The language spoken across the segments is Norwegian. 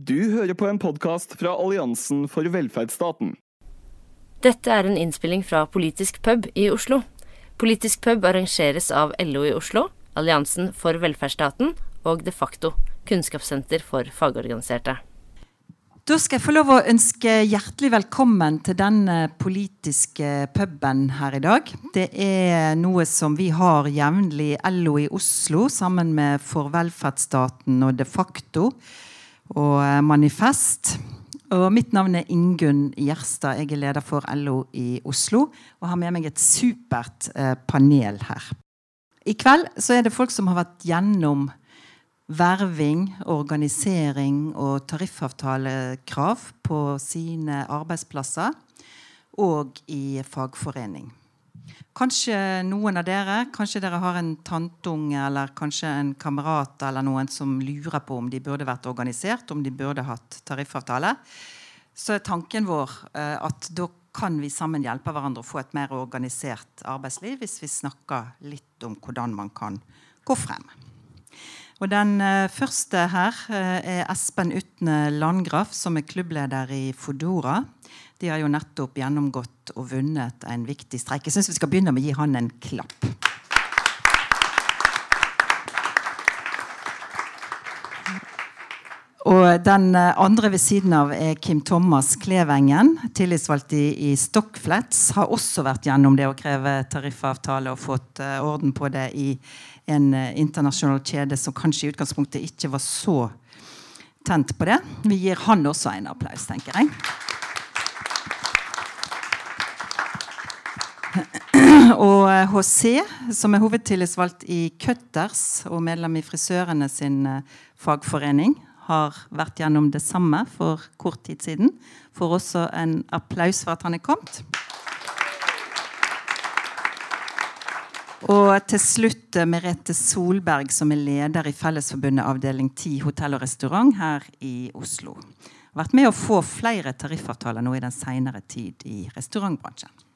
Du hører på en podkast fra Alliansen for velferdsstaten. Dette er en innspilling fra Politisk pub i Oslo. Politisk pub arrangeres av LO i Oslo, Alliansen for velferdsstaten og De facto, kunnskapssenter for fagorganiserte. Da skal jeg få lov å ønske hjertelig velkommen til denne politiske puben her i dag. Det er noe som vi har jevnlig LO i Oslo sammen med For velferdsstaten og De facto og eh, Manifest. Og mitt navn er Ingunn Gjerstad. Jeg er leder for LO i Oslo og har med meg et supert eh, panel her. I kveld så er det folk som har vært gjennom verving, organisering og tariffavtalekrav på sine arbeidsplasser og i fagforening. Kanskje noen av dere kanskje dere har en tantunge eller kanskje en kamerat eller noen som lurer på om de burde vært organisert, om de burde hatt tariffavtale. Så er tanken vår eh, at da kan vi sammen hjelpe hverandre å få et mer organisert arbeidsliv hvis vi snakker litt om hvordan man kan gå frem. Og Den uh, første her uh, er Espen Utne Landgraf, som er klubbleder i Fodora. De har jo nettopp gjennomgått og vunnet en viktig streik. Jeg syns vi skal begynne med å gi han en klapp. Og den andre ved siden av er Kim Thomas Klevengen, tillitsvalgt i, i Stockflats. Har også vært gjennom det å kreve tariffavtale og fått uh, orden på det i en uh, internasjonal kjede som kanskje i utgangspunktet ikke var så tent på det. Vi gir han også en applaus, tenker jeg. Og HC, som er hovedtillitsvalgt i Cutters og medlem i Frisørene sin uh, fagforening, har vært gjennom det samme for kort tid siden. Får også en applaus for at han er kommet. Og til slutt eh, Merete Solberg, som er leder i Fellesforbundet avdeling 10 hotell og restaurant her i Oslo. Har vært med å få flere tariffavtaler nå i den senere tid i restaurantbransjen.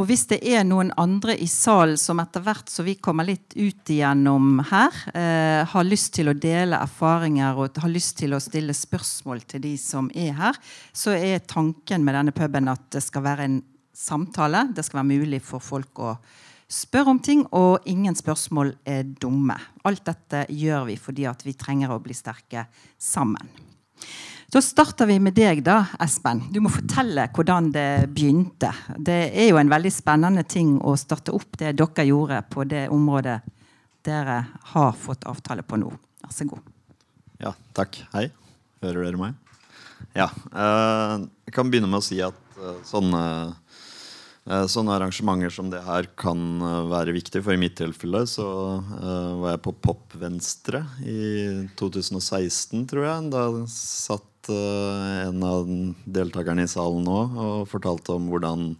Og hvis det er noen andre i salen som etter hvert som vi kommer litt ut igjennom her, eh, har lyst til å dele erfaringer og har lyst til å stille spørsmål til de som er her, så er tanken med denne puben at det skal være en samtale. Det skal være mulig for folk å spørre om ting, og ingen spørsmål er dumme. Alt dette gjør vi fordi vi trenger å bli sterke sammen. Da starter vi med deg, da, Espen. Du må fortelle hvordan det begynte. Det er jo en veldig spennende ting å starte opp det dere gjorde på det området dere har fått avtale på nå. Vær så god. Ja, takk. Hei. Hører dere meg? Ja. Eh, jeg kan begynne med å si at eh, sånne, sånne arrangementer som det her kan være viktig. For i mitt tilfelle så var jeg på Pop Venstre i 2016, tror jeg. Da satt en av deltakerne i salen nå og fortalte om hvordan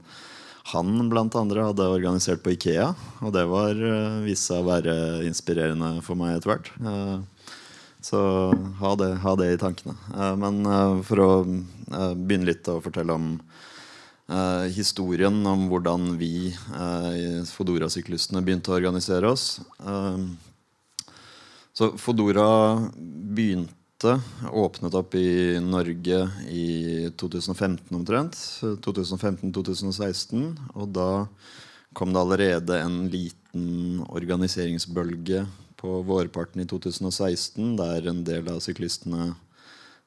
han blant andre hadde organisert på Ikea. Og det var uh, vist seg å være inspirerende for meg etter hvert. Så ha det, ha det, i tankene. Men for å begynne litt å fortelle om historien om hvordan vi eh, Fodora-syklistene begynte å organisere oss. så Fodora begynte åpnet opp i Norge i 2015 omtrent. 2015-2016. Og da kom det allerede en liten organiseringsbølge på vårparten i 2016, der en del av syklistene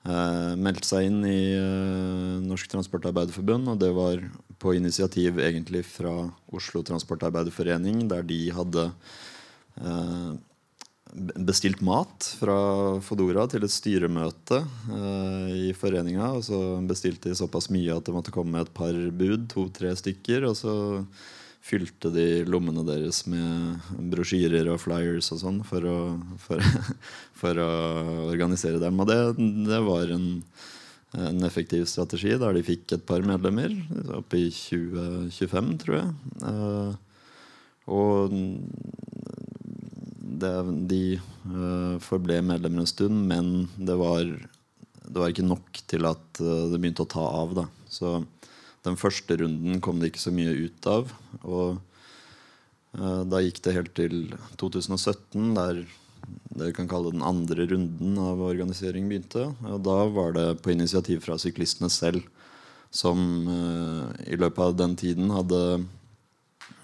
eh, meldte seg inn i eh, Norsk Transportarbeiderforbund. Og det var på initiativ egentlig fra Oslo Transportarbeiderforening, der de hadde eh, bestilt mat fra Fodora til et styremøte i foreninga. Og så bestilte de såpass mye at det måtte komme et par bud, to-tre stykker. Og så fylte de lommene deres med brosjyrer og flyers og sånn for, for, for, å organisere dem. Og det, det var en, en, effektiv strategi der de fikk et par medlemmer. Oppe i 2025, tror jeg. Uh, og det, de uh, forble medlemmer en stund, men det var, det var, ikke nok til at uh, det begynte å ta av. Da. Så den første runden kom det ikke så mye ut av. Og uh, da gikk det helt til 2017, der det vi kan kalle den andre runden av organisering begynte. Og da var det på initiativ fra syklistene selv, som uh, i løpet av den tiden hadde,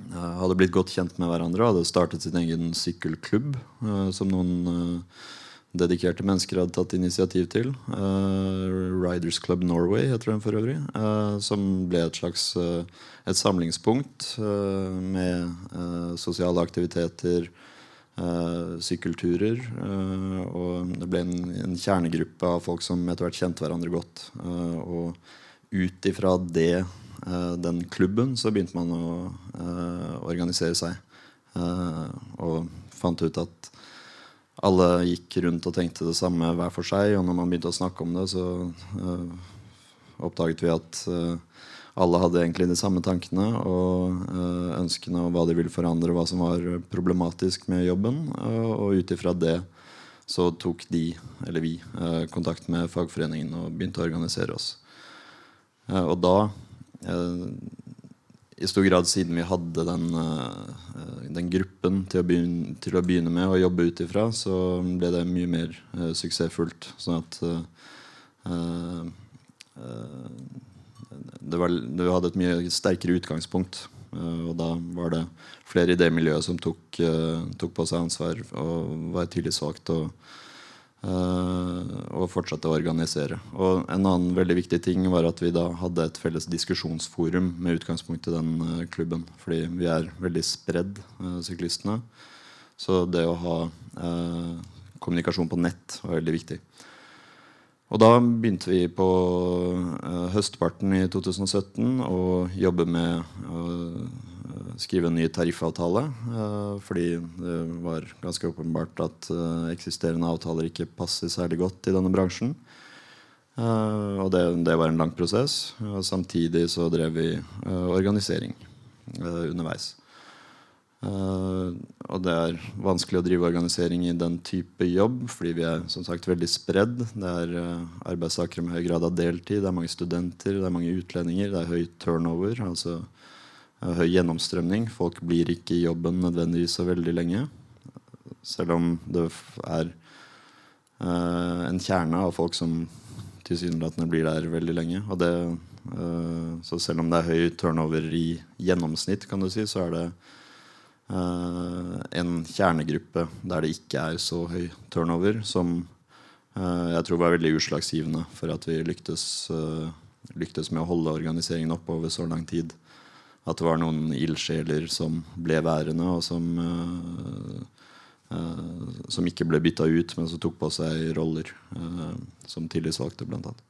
eh, hadde blitt godt kjent med hverandre og hadde startet sin egen sykkelklubb, som noen dedikerte mennesker hadde tatt initiativ til. Eh, Riders Club Norway heter den for øvrig. eh, som ble et slags eh, et samlingspunkt med sosiale aktiviteter, Uh, sykkelturer. Uh, og det ble en, en kjernegruppe av folk som etter hvert kjente hverandre godt. Uh, og ut ifra det, den klubben, så begynte man å organisere seg. og fant ut at alle gikk rundt og tenkte det samme hver for seg. Og når man begynte å snakke om det, så uh, oppdaget vi at uh, alle hadde egentlig de samme tankene og uh, ønskene og hva de ville forandre, hva som var problematisk med jobben. og ut ifra det så tok de, eller vi, kontakt med fagforeningen og begynte å organisere oss. Og da i stor grad siden vi hadde den, eh, den gruppen til å, begynne, til å begynne med å jobbe ut ifra, så ble det mye mer uh, suksessfullt. Sånn at uh, uh, det, var, det hadde et mye sterkere utgangspunkt. og da var det flere i det miljøet som tok, tok på seg ansvar og var tillitsvalgt. og og fortsatte å organisere. Og En annen veldig viktig ting var at vi da hadde et felles diskusjonsforum med utgangspunkt i den eh, klubben. Fordi vi er veldig spredd, uh, syklistene. Så det å ha eh, kommunikasjon på nett var veldig viktig. Og da begynte vi på eh, høstparten i 2017 å jobbe med å eh, skrive en ny tariffavtale. eh, fordi det var ganske åpenbart at eksisterende avtaler ikke passer særlig godt i denne bransjen. Og det, det var en lang prosess. Og samtidig så drev vi organisering underveis. Eh, og det er vanskelig å drive organisering i den type jobb, fordi vi er som sagt veldig spredd. Det er uh, arbeidstakere med høy grad av deltid, det er mange studenter, det er mange utlendinger, det er høy turnover, altså uh, høy gjennomstrømning. Folk blir ikke i jobben nødvendigvis så veldig lenge. Selv om det er uh, en kjerne av folk som tilsynelatende blir der veldig lenge. Og det, så selv om det er høy turnover i gjennomsnitt, kan du si, så er det Uh, en kjernegruppe der det ikke er så høy turnover, som uh, jeg tror var veldig utslagsgivende for at vi lyktes, uh, lyktes med å holde organiseringen oppe over så lang tid. At det var noen ildsjeler som ble værende, og som, som ikke ble bytta ut, men som tok på seg roller som tillitsvalgte, blant annet.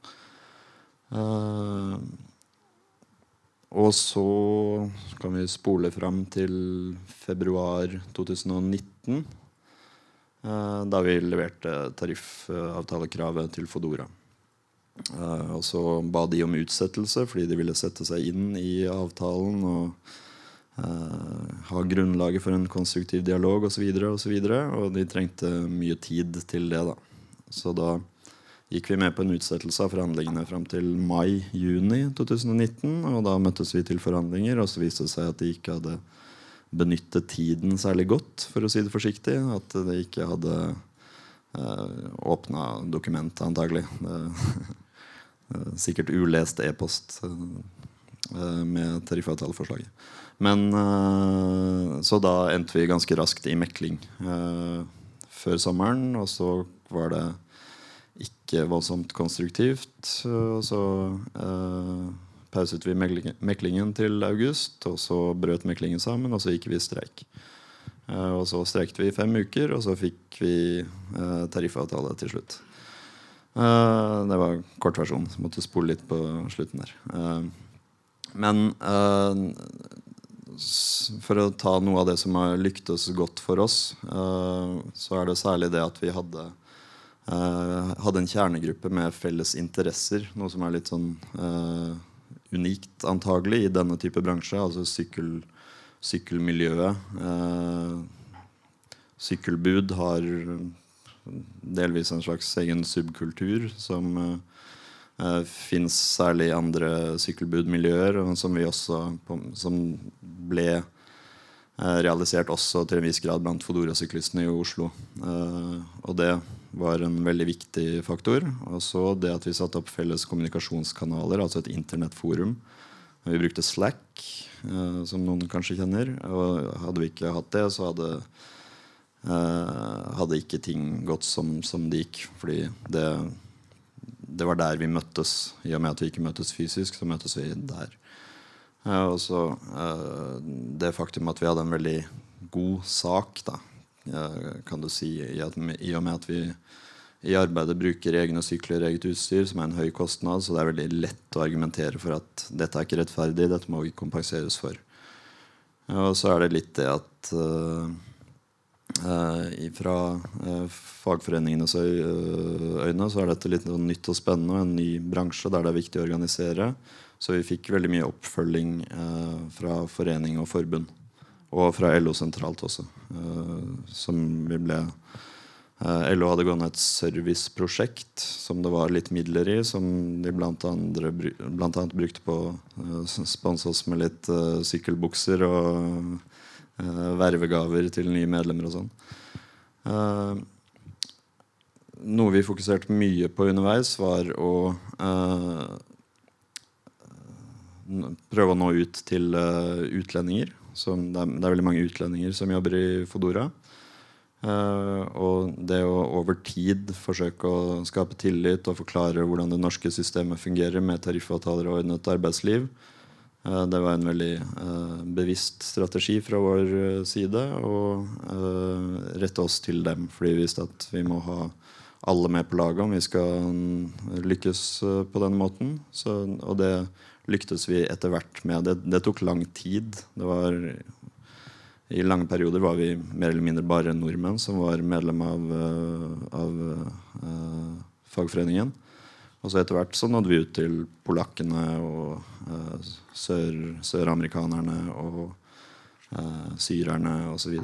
Og så kan vi spole fram til februar 2019. eh, Da vi leverte tariffavtalekravet til Fodora. Eh, Og så ba de om utsettelse fordi de ville sette seg inn i avtalen og eh, ha grunnlaget for en konstruktiv dialog osv. Og, så videre, og, så og de trengte mye tid til det. da. Så da gikk vi med på en utsettelse av forhandlingene fram til mai-juni 2019. Og da møttes vi til forhandlinger, og så viste det seg at de ikke hadde benyttet tiden særlig godt, for å si det forsiktig. At de ikke hadde eh, åpna dokumentet, antagelig. Sikkert ulest e-post eh, med tariffavtaleforslaget. Men eh, Så da endte vi ganske raskt i mekling eh, før sommeren, og så var det ikke voldsomt konstruktivt. Og så eh, pauset vi meklingen til august, og så brøt meklingen sammen, og så gikk vi i streik. Eh, og så streiket vi i fem uker, og så fikk vi eh, tariffavtale til slutt. Eh, det var kortversjon. Måtte spole litt på slutten der. Eh, men eh, for å ta noe av det som har lyktes godt for oss, så er det særlig det at vi hadde Uh, hadde en kjernegruppe med felles interesser, noe som er litt sånn uh, unikt antagelig i denne type bransje. Altså sykkel, sykkelmiljøet. Uh, sykkelbud har delvis en slags egen subkultur som uh, fins særlig i andre sykkelbudmiljøer, som også som ble realisert også til en viss grad blant Fodora-syklistene i Oslo. Og det var en veldig viktig faktor. Og så det at vi satte opp felles kommunikasjonskanaler, altså et internettforum. Vi brukte Slack, eh, som noen kanskje kjenner. Og hadde vi ikke hatt det, så hadde, hadde ikke ting gått som, som det gikk. Fordi det, det var der vi møttes. I og med at vi ikke møtes fysisk, så møtes vi der. Og så uh, det faktum at vi hadde en veldig god sak, da, kan du si, i, at, i, og med at vi i arbeidet bruker egne sykler og eget utstyr, som er en høy kostnad, så det er veldig lett å argumentere for at dette er ikke rettferdig, dette må vi kompenseres for. Og så er det litt det at uh, fra fagforeningenes øyne så er dette litt nytt og spennende og en ny bransje der det er viktig å organisere. Så vi fikk veldig mye oppfølging uh, fra forening og forbund. Og fra LO sentralt også. Eh, som vi ble eh, LO hadde gående et serviceprosjekt som det var litt midler i, som de annet brukte på å uh, sponse oss med litt sykkelbukser og vervegaver til nye medlemmer og sånn. Noe vi fokuserte mye på underveis, var å prøve å nå ut til utlendinger. Som, det, er, det, er, veldig mange utlendinger som jobber i Fodora. Uh, og det å over tid forsøke å skape tillit og forklare hvordan det norske systemet fungerer med tariffavtaler og ordnet arbeidsliv, uh, det var en veldig bevisst strategi fra vår side å rette oss til dem. Fordi vi visste at vi må ha alle med på laget om vi skal lykkes på den måten. Så, og det lyktes vi etter hvert med. Det, det tok lang tid. Var, I lange perioder var vi mer eller mindre bare nordmenn som var medlem av, eh, av uh, fagforeningen. Og så etter hvert så nådde vi ut til polakkene og uh, sør, søramerikanerne og uh, syrerne osv.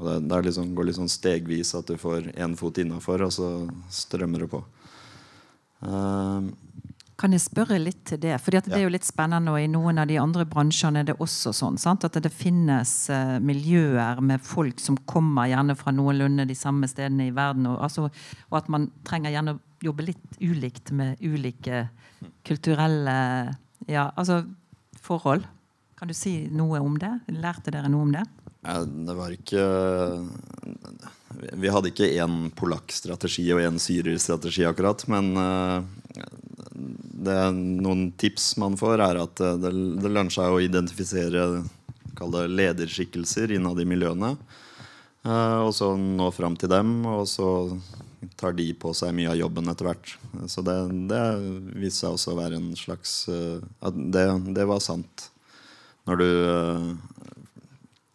Og det, det liksom, går litt sånn stegvis at du får én fot innafor, og så strømmer det på. Uh, kan jeg spørre litt til det? Fordi det er jo litt spennende, og i noen av de andre bransjene er det også sånn. Sant? At det finnes uh, miljøer med folk som kommer gjerne fra noenlunde de samme stedene i verden. Og, altså, og, at man trenger gjerne å jobbe litt ulikt med ulike kulturelle ja, altså, forhold. Kan du si noe om det? Lærte dere noe om det? Ja, det var ikke Vi hadde ikke én polakk-strategi og én syrer-strategi, akkurat. Men uh, det, noen tips man får, er at eh, det, det lønner seg å identifisere lederskikkelser innad i miljøene. Uh, og så nå fram til dem, og så tar de på seg mye av jobben etter hvert. Så det, det viste seg også å være en slags At det, det, var sant. Når du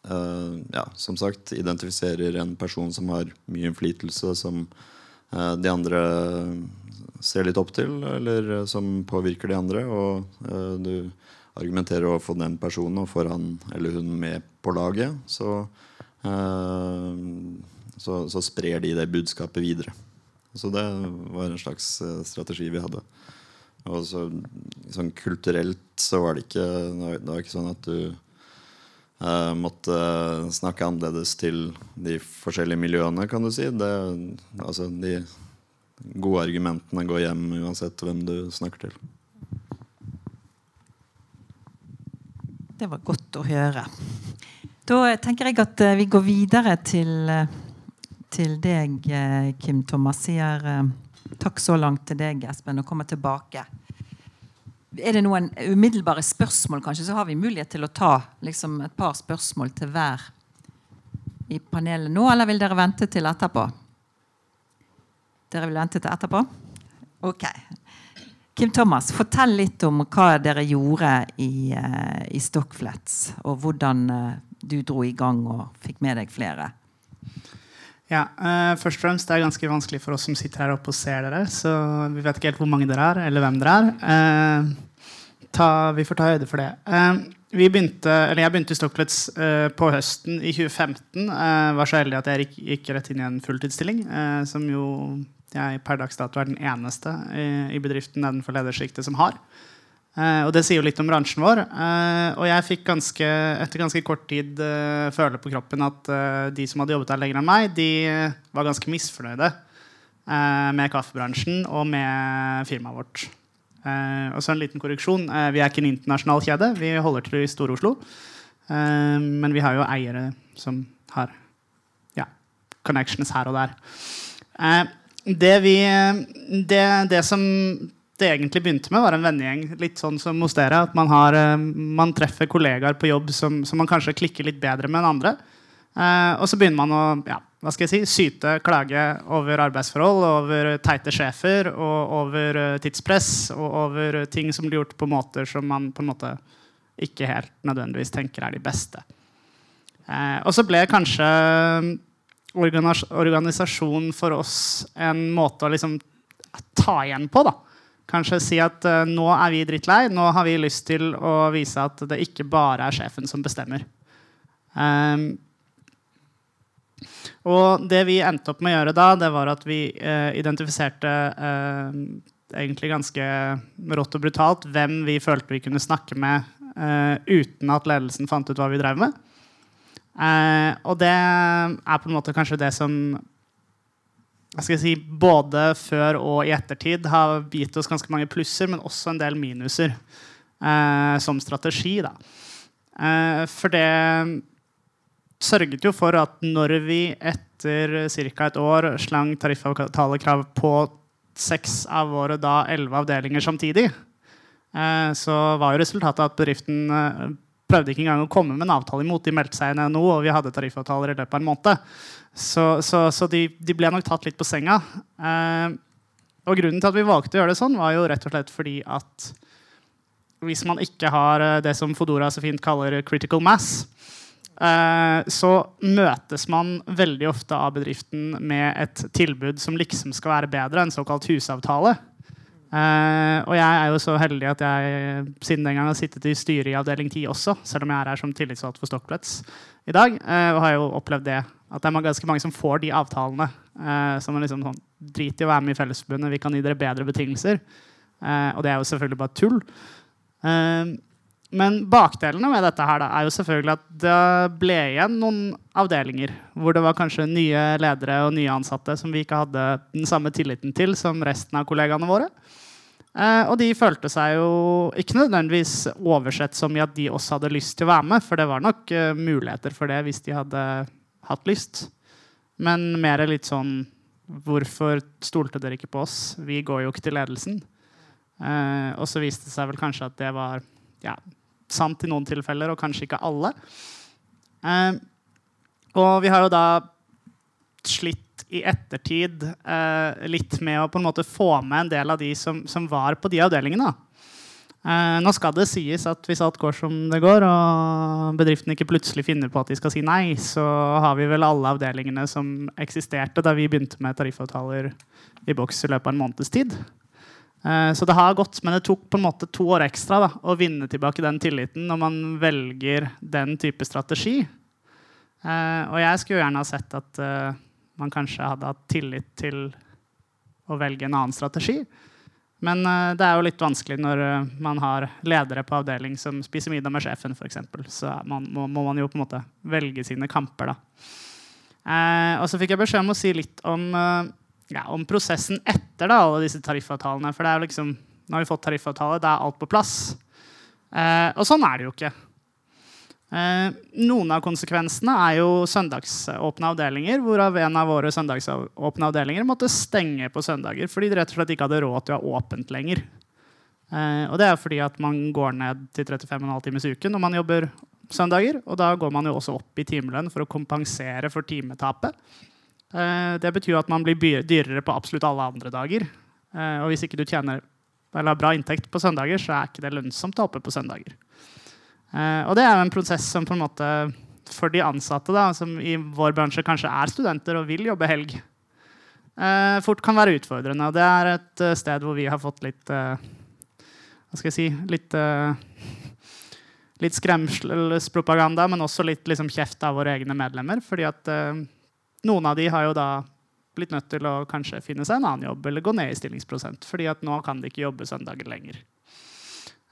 ja, som sagt identifiserer en person som har mye innflytelse, som de andre ser litt opp til, eller eh, som påvirker de andre. Og uh, du argumenterer overfor den personen og får han eller hun med på laget, så, uh, så, så, sprer de det budskapet videre. Så det var en slags uh, strategi vi hadde. Og så, sånn kulturelt så var det ikke Det var ikke sånn at du måtte snakke annerledes til de forskjellige miljøene, kan du si. Det, altså de gode argumentene går hjem uansett hvem du snakker til. Det var godt å høre. Da tenker jeg at eh, vi går videre til, eh, til deg, eh, Kim Thomas. Sier takk så langt til deg, Espen, og kommer tilbake. Er det noen umiddelbare spørsmål, kanskje, så har vi mulighet til å ta liksom, et par spørsmål til hver i panelet nå, eller vil dere vente til etterpå? Dere vil vente til etterpå? Ok. Kim Thomas, fortell litt om hva dere gjorde i, uh, i Stockflats, og hvordan uh, du dro i gang og fikk med deg flere. Ja, uh, først og fremst Det er ganske vanskelig for oss som sitter her oppe og ser dere. Så vi vet ikke helt hvor mange dere er, eller hvem dere er. Ta, vi får ta høyde for det. vi begynte, jeg begynte i Stockflats på høsten i 2015. var så heldig at jeg gikk, gikk rett inn i en fulltidsstilling, som jo jeg per dags dato er den eneste i, i bedriften nedenfor ledersjiktet som har. Eh, og det sier jo litt om bransjen vår. Eh, og jeg fikk ganske, etter ganske kort tid eh, føle på kroppen at eh, de som hadde jobbet der lenger enn meg, de eh, var ganske misfornøyde eh, med kaffebransjen og med firmaet vårt. Eh, og så en liten korreksjon. Eh, vi er ikke en internasjonal kjede. Vi holder til i Stor-Oslo. Eh, men vi har jo eiere som har ja, connections her og der. Det, vi, det, det som det egentlig begynte med, var en vennegjeng. Litt sånn som hos dere. At man, har, man treffer kollegaer på jobb som, som, man kanskje klikker litt bedre med enn andre. Og så begynner man å ja, hva skal jeg si, syte, klage over arbeidsforhold, over teite sjefer, og over uh, tidspress og over ting som blir gjort på måter som man på en måte ikke helt nødvendigvis tenker er de beste. Eh, og så ble kanskje organis organisasjon for oss en måte å liksom ta igjen på. da. Kanskje si at eh, nå er vi drittlei, nå har vi lyst til å vise at det ikke bare er sjefen som bestemmer. Um, og det vi endte opp med å gjøre da, det var at vi eh, identifiserte eh, egentlig ganske rått og brutalt hvem vi følte vi kunne snakke med uten at ledelsen fant ut hva vi drev med. og det er på en måte kanskje det som jeg skal si, både før og i ettertid har gitt oss ganske mange plusser, men også en del minuser eh, som strategi. Da. Eh, for det sørget jo for at når vi etter ca. et år slang tariffavtalekrav på seks av våre da elleve avdelinger samtidig, eh, så var jo resultatet at bedriften eh, prøvde ikke engang å komme med en avtale imot. De meldte seg inn i NHO, og vi hadde tariffavtaler i løpet av en måned. Så, så, så de, de, ble nok tatt litt på senga. Eh, og grunnen til at vi valgte å gjøre det sånn, var jo rett og slett fordi at hvis man ikke har det som Fodora så fint kaller critical mass, så møtes man veldig ofte av bedriften med et tilbud som liksom skal være bedre, en såkalt husavtale. Uh, og jeg er jo så heldig at jeg siden den gang har sittet i styret i avdeling 10 også, selv om jeg er her som tillitsvalgt for Stockplats i dag. Uh, og har jo opplevd det at det er ganske mange som får de avtalene. Uh, som er liksom sånn Drit i å være med i Fellesforbundet, vi kan gi dere bedre betingelser. og det er jo selvfølgelig bare tull. Men bakdelene med dette her da, er jo selvfølgelig at det ble igjen noen avdelinger hvor det var kanskje nye ledere og nye ansatte som vi ikke hadde den samme tilliten til som resten av kollegaene våre. Eh, og de følte seg jo ikke nødvendigvis oversett som i at de også hadde lyst til å være med, for det var nok eh, muligheter for det hvis de hadde hatt lyst. Men mer litt sånn Hvorfor stolte dere ikke på oss? Vi går jo ikke til ledelsen. Eh, og så viste det seg vel kanskje at det var ja, sant i noen tilfeller, og kanskje ikke alle. og vi har jo da slitt i ettertid eh, litt med å på en måte få med en del av de som, som var på de avdelingene. Eh, nå skal det sies at hvis alt går som det går, og bedriften ikke plutselig finner på at de skal si nei, så har vi vel alle avdelingene som eksisterte da vi begynte med tariffavtaler i boks i løpet av en måneds tid. Eh, så det har gått, men det tok på en måte to år ekstra da, å vinne tilbake den tilliten når man velger den type strategi. Eh, og jeg skulle gjerne ha sett at eh, man kanskje hadde hatt tillit til å velge en annen strategi. Men det er jo litt vanskelig når man har ledere på avdeling som spiser middag med sjefen, f.eks. Så man, må, må, man jo på en måte velge sine kamper, da. Og så fikk jeg beskjed om å si litt om, ja, om prosessen etter da, alle disse tariffavtalene. For det er jo liksom, nå har vi fått tariffavtale, da er alt på plass. og sånn er det jo ikke. Eh, noen av konsekvensene er jo søndagsåpne avdelinger, hvorav en av våre søndagsåpne avdelinger måtte stenge på søndager fordi de rett og slett ikke hadde råd til å ha åpent lenger. Eh, og det er fordi at man går ned til 35,5 times uken når man jobber søndager. Og da går man jo også opp i timelønn for å kompensere for timetapet. Eh, det betyr at man blir dyrere på absolutt alle andre dager. Eh, og hvis ikke du tjener eller har bra inntekt på søndager, så er ikke det lønnsomt å hoppe på søndager. Uh, og det er en prosess som på en måte for de ansatte, da, som i vår bransje kanskje er studenter og vil jobbe helg, fort kan være utfordrende. Og det er et sted hvor vi har fått litt Hva skal jeg si Litt, litt skremselspropaganda, men også litt liksom, kjeft av våre egne medlemmer. fordi at noen av de har jo da blitt nødt til å kanskje finne seg en annen jobb eller gå ned i stillingsprosent. fordi at nå kan de ikke jobbe søndager lenger.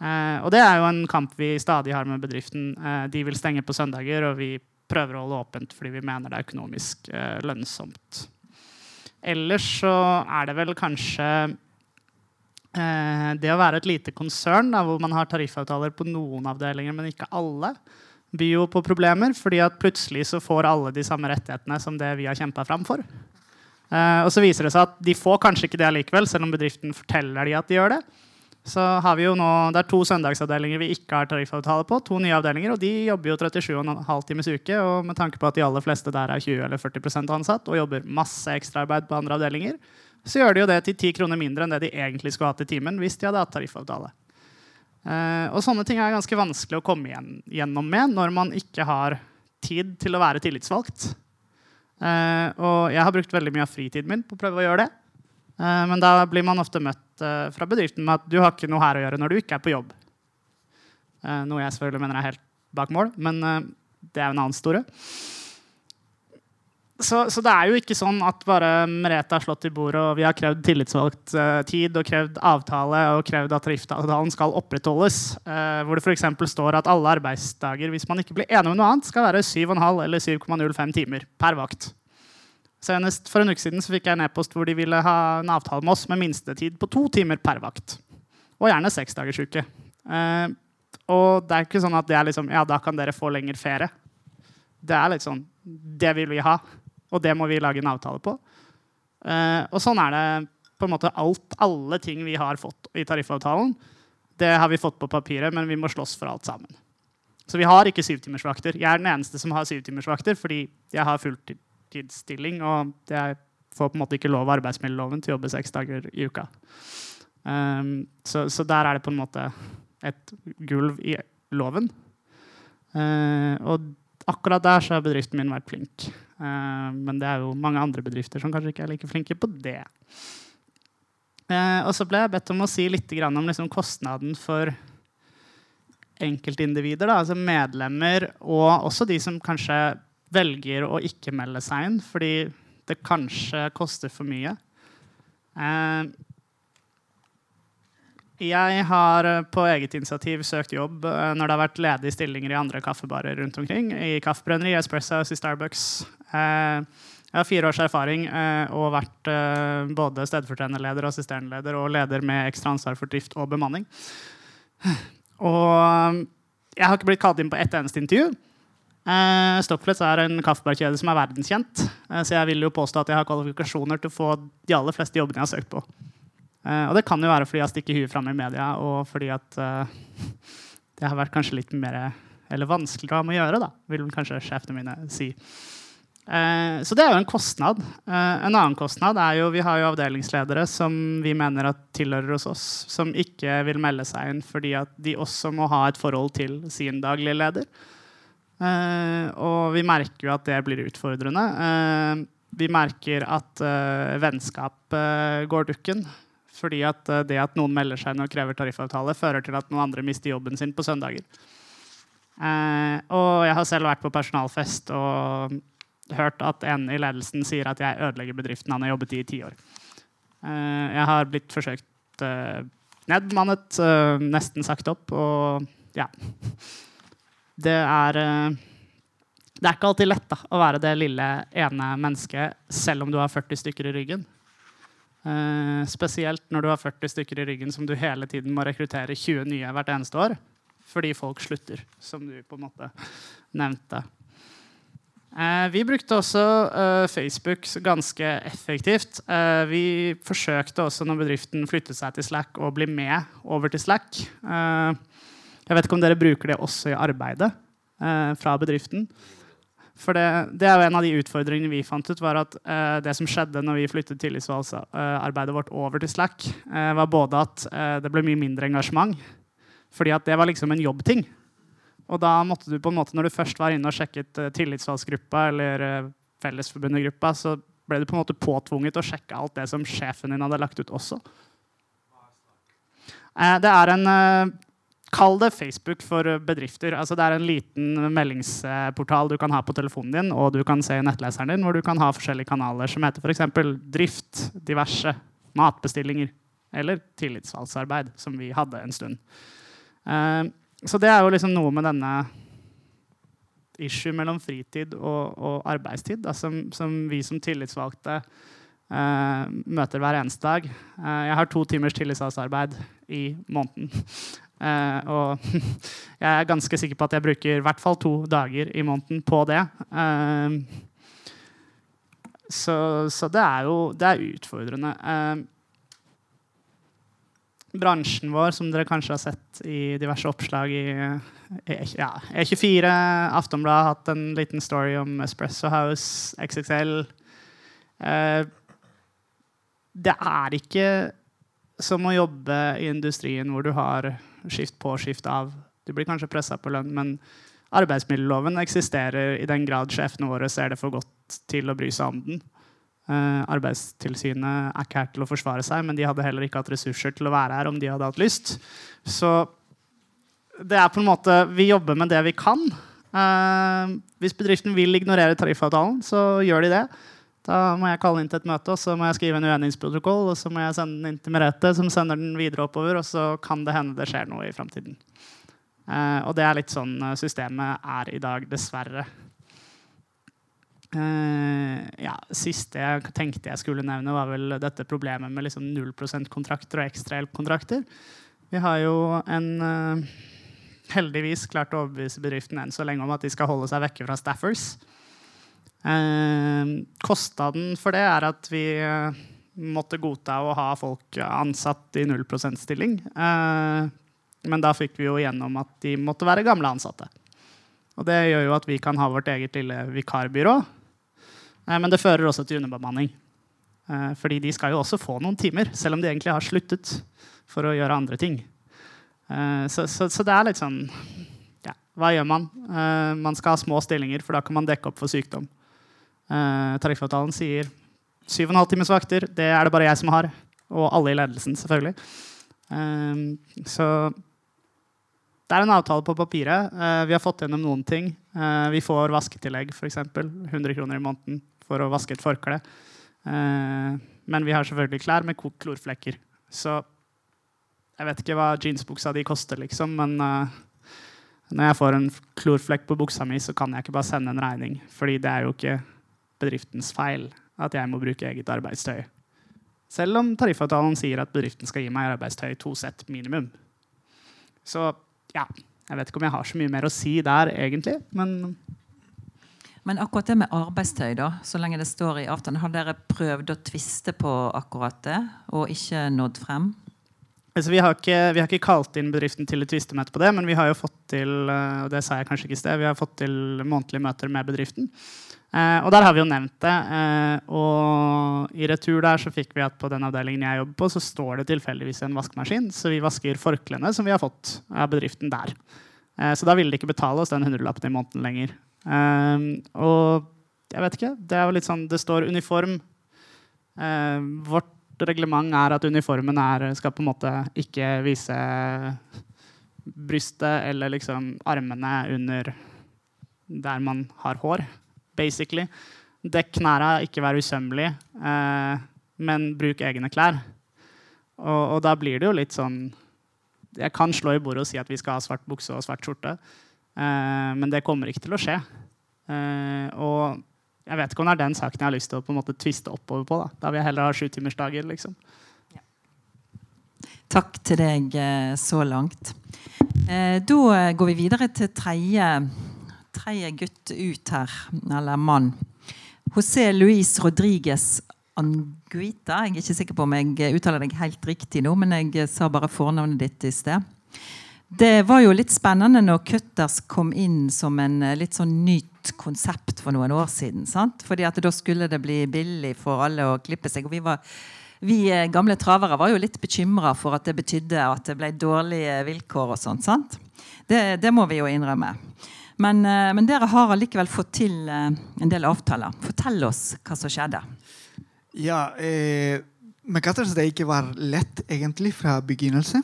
Eh, og det er jo en kamp vi stadig har med bedriften. Eh, de vil stenge på søndager, og vi prøver å holde åpent fordi vi mener det er økonomisk eh, lønnsomt. Ellers så er det vel kanskje eh, det å være et lite konsern da, hvor man har tariffavtaler på noen avdelinger, men ikke alle, byr jo på problemer, fordi at plutselig så får alle de samme rettighetene som det vi har kjempa fram for. Uh, og så viser det seg at de får kanskje ikke det allikevel, selv om bedriften forteller de at de gjør det. Så har vi jo nå, Det er to søndagsavdelinger vi ikke har tariffavtale på. To nye avdelinger, og De jobber jo 37,5 times uke. og Med tanke på at de aller fleste der er 20 eller 40% ansatt og jobber masse ekstraarbeid på andre avdelinger, så gjør de jo det til 10 kroner mindre enn det de egentlig skulle hatt i timen hvis de hadde hatt tariffavtale. Eh, og Sånne ting er ganske vanskelig å komme igjen, gjennom med når man ikke har tid til å være tillitsvalgt. Eh, og jeg har brukt veldig mye av fritiden min på å prøve å gjøre det. Eh, men da blir man ofte møtt fra bedriften med at du har ikke noe her å gjøre når du ikke er på jobb. Noe jeg selvfølgelig mener er helt bak mål, men det er en annen store. Så, så, det er jo ikke sånn at bare Merete har slått i bordet og vi har krevd tillitsvalgt uh, tid og krevd avtale og krevd at riftavtalen skal opprettholdes. Uh, hvor det f.eks. står at alle arbeidsdager hvis man ikke blir enig om noe annet, skal være 7,5 eller 7,05 timer per vakt. Senest for en uke siden så fikk jeg en e-post hvor de ville ha en avtale med oss med minstetid på to timer per vakt. Og gjerne seks dagers uke. Eh, og det er ikke sånn at det er liksom, ja, da kan dere få lenger ferie. Det er litt sånn Det vil vi ha, og det må vi lage en avtale på. Uh, og sånn er det på en måte alt. Alle ting vi har fått i tariffavtalen, det har vi fått på papiret, men vi må slåss for alt sammen. Så vi har ikke syvtimersvakter. Jeg er den eneste som har syvtimersvakter fordi jeg har fulltidsstilling, og jeg får på en måte ikke lov av arbeidsmiljøloven til å jobbe seks dager i uka. Um, så, så, der er det på en måte et gulv i loven. Uh, og akkurat der så har bedriften min vært flink. Uh, men det er jo mange andre bedrifter som kanskje ikke er like flinke på det. Uh, og så ble jeg bedt om å si litt om liksom, kostnaden for enkeltindivider, da, altså medlemmer, og også de som kanskje velger å ikke melde seg inn fordi det kanskje koster for mye. Eh, jeg har på eget initiativ søkt jobb eh, når det har vært ledige stillinger i andre kaffebarer rundt omkring. I Kaffebrenneri, Espresso i Starbucks. Eh, jeg har fire års erfaring og vært både stedfortrederleder, assisterende og leder med ekstra ansvar for drift og bemanning. Og jeg har ikke blitt kalt inn på ett eneste intervju. Eh, Stockflets er en kaffebarkjede som er verdenskjent. Eh, så jeg vil jo påstå at jeg har kvalifikasjoner til å få de aller fleste jobbene jeg har søkt på. Eh, og det kan jo være fordi jeg stikker huet fram i media, og fordi at uh, det har vært kanskje litt mer eller vanskeligere med å gjøre, da, vil kanskje sjefene mine si. Uh, så det er jo en kostnad. En annen kostnad er jo vi har jo avdelingsledere som vi mener at tilhører hos oss, som ikke vil melde seg inn fordi at de også må ha et forhold til sin daglige leder. Og vi merker jo at det blir utfordrende. Vi merker at vennskap går dukken. Fordi at det at noen melder seg inn og krever tariffavtale, fører til at noen andre mister jobben sin på søndager. og jeg har selv vært på personalfest og hørt at en i ledelsen sier at jeg ødelegger bedriften han har jobbet i i ti år. jeg har blitt forsøkt nedmannet, nesten sagt opp, og ja det er eh, Det er ikke alltid lett da, å være det lille ene mennesket selv om du har 40 stykker i ryggen. Uh, spesielt når du har 40 stykker i ryggen som du hele tiden må rekruttere 20 nye hvert eneste år. Fordi folk slutter, som du på en måte nevnte. Uh, vi brukte også uh, Facebook ganske effektivt. vi forsøkte også når bedriften flyttet seg til Slack, å bli med over til Slack. Jeg vet ikke om dere bruker det også i arbeidet eh, fra bedriften. For det, det, er jo En av de utfordringene vi fant ut, var at eh, det som skjedde når vi flyttet tillitsvalgsarbeidet vårt over til Slack, eh, var både at eh, det ble mye mindre engasjement, fordi at det var liksom en jobbting. Og da måtte du på en måte, når du først var inne og sjekket uh, tillitsvalgsgruppa eller uh, fellesforbundet-gruppa, så ble du på en måte påtvunget å sjekke alt det som sjefen din hadde lagt ut også. Uh, det er en Kall det Facebook for bedrifter. Altså, det er en liten meldingsportal du kan ha på telefonen din, og du kan se i nettleseren din, hvor du kan ha forskjellige kanaler som heter f.eks. drift, diverse, matbestillinger eller tillitsvalgsarbeid, som vi hadde en stund. Uh, så det er jo liksom noe med denne issue mellom fritid og, og arbeidstid da, som, som, vi som tillitsvalgte uh, møter hver eneste dag. Uh, jeg har to timers tillitsvalgsarbeid i måneden. Eh, og jeg er ganske sikker på at jeg bruker i hvert fall to dager i måneden på det. Uh, så, så, det er jo det er utfordrende. Uh, bransjen vår, som dere kanskje har sett i diverse oppslag i ja, E24, Aftonbladet har hatt en liten story om Espresso House, XXL. Det er ikke som å jobbe i industrien hvor du har skift på, skift av. Du blir kanskje pressa på lønn, men arbeidsmiljøloven eksisterer i den grad sjefene våre ser det for godt til å bry seg om den. Uh, Arbeidstilsynet er ikke her til å forsvare seg, men de hadde heller ikke hatt ressurser til å være her om de hadde hatt lyst. Så det er på en måte Vi jobber med det vi kan. Uh, hvis bedriften vil ignorere tariffavtalen, så gjør de det. Da må jeg kalle inn til et møte, og så må jeg skrive en uenighetsprotokoll, og så må jeg sende den inn til Merete, som sender den videre oppover, og så kan det hende det skjer noe i framtiden. Uh, og det er litt sånn systemet er i dag, dessverre. Uh, ja, siste jeg tenkte jeg skulle nevne, var vel dette problemet med liksom 0 kontrakter og ekstrahjelpkontrakter. Vi har jo en uh, heldigvis klart å overbevise bedriften enn så lenge om at de skal holde seg vekke fra staffers. Uh, kostnaden for det er at vi måtte godta å ha folk ansatt i 0 %-stilling. men da fikk vi jo gjennom at de måtte være gamle ansatte. Og det gjør jo at vi kan ha vårt eget lille vikarbyrå Eh, men det fører også til underbemanning. Eh, fordi de skal jo også få noen timer, selv om de egentlig har sluttet for å gjøre andre ting. Eh, så, så, så det er litt sånn ja, Hva gjør man? Man skal ha små stillinger, for da kan man dekke opp for sykdom. Tariffavtalen sier 7,5 timers vakter. Det er det bare jeg som har. Og alle i ledelsen, selvfølgelig. Så det er en avtale på papiret. Vi har fått gjennom noen ting. Vi får vasketillegg, f.eks. 100 kroner i måneden for å vaske et forkle. Eh, men vi har selvfølgelig klær med klorflekker. Så jeg vet ikke hva jeansbuksa di koster, liksom, men uh, når jeg får en klorflekk på buksa mi, så kan jeg ikke bare sende en regning. Fordi det er jo ikke bedriftens feil at jeg må bruke eget arbeidstøy. Selv om tariffavtalen sier at bedriften skal gi meg arbeidstøy to sett minimum. Så ja, jeg vet ikke om jeg har så mye mer å si der, egentlig. Men men akkurat det med arbeidstøy, da, så lenge det står i avtalen, har dere prøvd å tviste på akkurat det og ikke nådd frem? Altså, vi, har ikke, vi, har ikke, kalt inn bedriften til et tvistemøte på det, men vi har jo fått til og det sa jeg kanskje ikke i sted, vi har fått til månedlige møter med bedriften. Eh, og der har vi jo nevnt det. Eh, og i retur der så fikk vi at på den avdelingen jeg jobber på, så står det tilfeldigvis en vaskemaskin, så vi vasker forklærne som vi har fått av bedriften der. Eh, så da ville de ikke betale oss den hundrelappen i måneden lenger. Og jeg vet ikke. Det er jo litt sånn Det står uniform. Vårt reglement er at uniformen er, skal på en måte ikke vise brystet eller liksom armene under der man har hår, basically. Dekk knærne, ikke vær usømmelig, eh, men bruk egne klær. Og, og, da blir det jo litt sånn Jeg kan slå i bordet og si at vi skal ha svart bukse og svart skjorte. eh, men det kommer ikke til å skje. Eh, og jeg vet ikke om det er den saken jeg har lyst til å på en måte tviste oppover på. Da, da vil jeg heller ha sjutimersdager. Liksom. Ja. Takk til deg uh, så langt. da går vi videre til tredje, tredje gutt ut her, eller mann. José Luis Rodriguez Anguita. Jeg er ikke sikker på om jeg uttaler deg helt riktig nå, men jeg sa bare fornavnet ditt i sted. Det var jo litt spennende når Cutters kom inn som en eh, litt sånn nytt konsept for noen år siden. sant? Fordi at da skulle det bli billig for alle å klippe seg. og vi var vi eh, gamle travere var jo litt bekymra for at det betydde at det ble dårlige vilkår. og sånt, sant? Det, det må vi jo innrømme. Men, eh, men, dere har allikevel fått til en del avtaler. Fortell oss hva som skjedde. Ja, eh, Cutters det ikke var lett egentlig fra begynnelsen.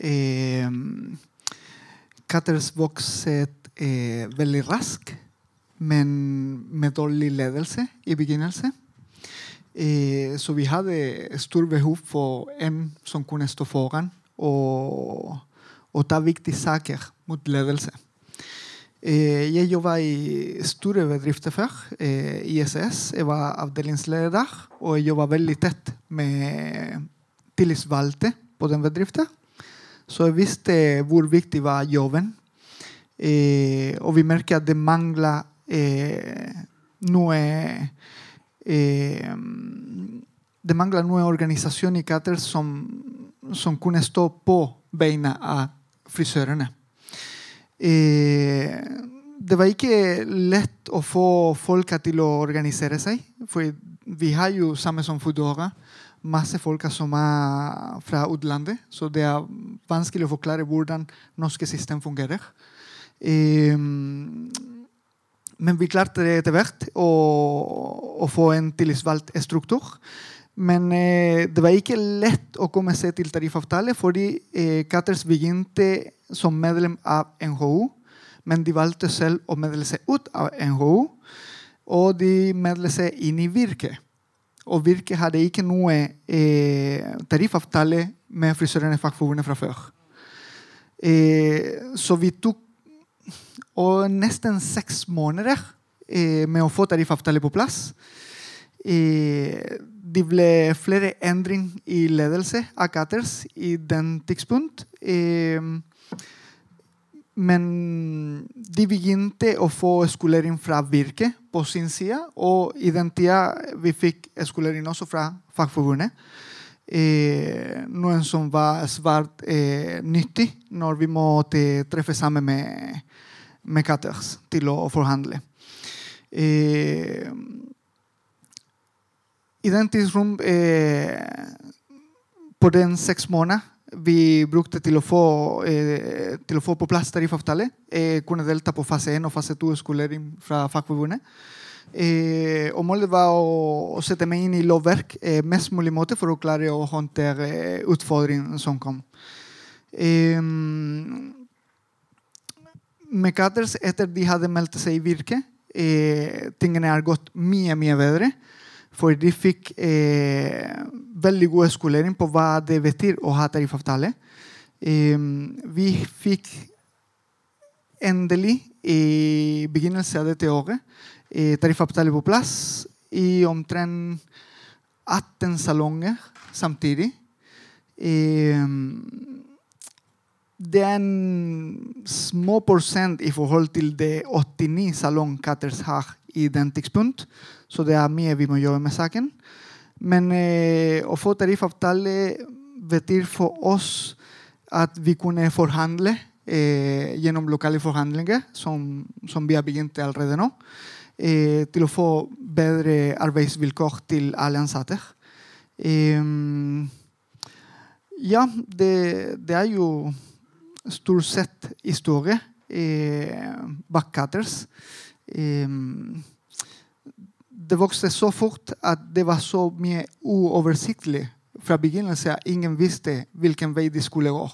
Eh, Cutters vokset eh, veldig raskt, men med dårlig ledelse i begynnelsen. Eh, så vi hadde stort behov for en som kunne stå foran og, og ta viktige saker mot ledelse. Eh, jeg jobba i store bedrifter før, eh, ISS. Jeg var avdelingsleder, og jeg jobba veldig tett med tillitsvalgte på den bedriften. Så jeg visste hvor viktig var jobben. Eh, og vi merker at det mangler eh, noe eh, Det mangler noe organisasjon i Qatar som, som kunne stå på beina av frisørene. Eh, det var ikke lett å få folka til å organisere seg. For vi har jo samme som Foodora masse folk som er fra utlandet, så det er vanskelig å forklare hvordan norske system fungerer. Eh, men vi klarte det etter hvert å, å få en tillitsvalgt struktur. Men eh, det var ikke lett å komme seg til tariffavtale, fordi eh, Katers begynte som medlem av NHO, men de valgte selv å medle seg ut av NHO, og de medle seg inn i Virke. Og Virke hadde ikke noe eh, tariffavtale med frisørene Fagforbundet fra før. Eh, så vi tok nesten seks måneder med å få tariffavtale på plass. Eh, det ble flere endringer i ledelse av Caters i den tidspunkt. Men de begynte å få skolering fra Virke på sin side. Og i den tida vi fikk skolering også fra Fagforbundet. Eh, noe som var svært eh, nyttig når vi måtte treffe sammen med, med Caters til å forhandle. I den tidsrom eh, På den seks måneder vi brukte til å få, eh, til å få på plass tariffavtale. Eh, kunne delta på fase 1 og fase 2-skolering fra Fagforbundet. Eh, og målet var å, å, sette meg inn i lovverk eh, mest mulig måte for å klare å håndtere eh, utfordringen som kom. Eh, med Caters, etter de hadde meldt seg i Virke, eh, tingene har gått mye, mye bedre. For de fikk eh, veldig god skolering på hva det betyr å ha tariffavtale. Eh, vi fikk endelig i begynnelsen av dette året eh, tariffavtale på plass i omtrent 18 salonger samtidig. Eh, det er en små prosent i forhold til det 89 salongkatters har i den tidspunkt. Så det er mye vi må gjøre med saken. Men eh, å få tariffavtale betyr for oss at vi kunne forhandle eh, gjennom lokale forhandlinger, som, som, vi har begynt allerede nå, eh, til å få bedre arbeidsvilkår til alle ansatte. Eh, ja, det, det, er jo stort sett historie eh, backcutters. Eh, det vokste så fort at det var så mye uoversiktlig fra begynnelsen. Ingen visste hvilken vei de skulle gå.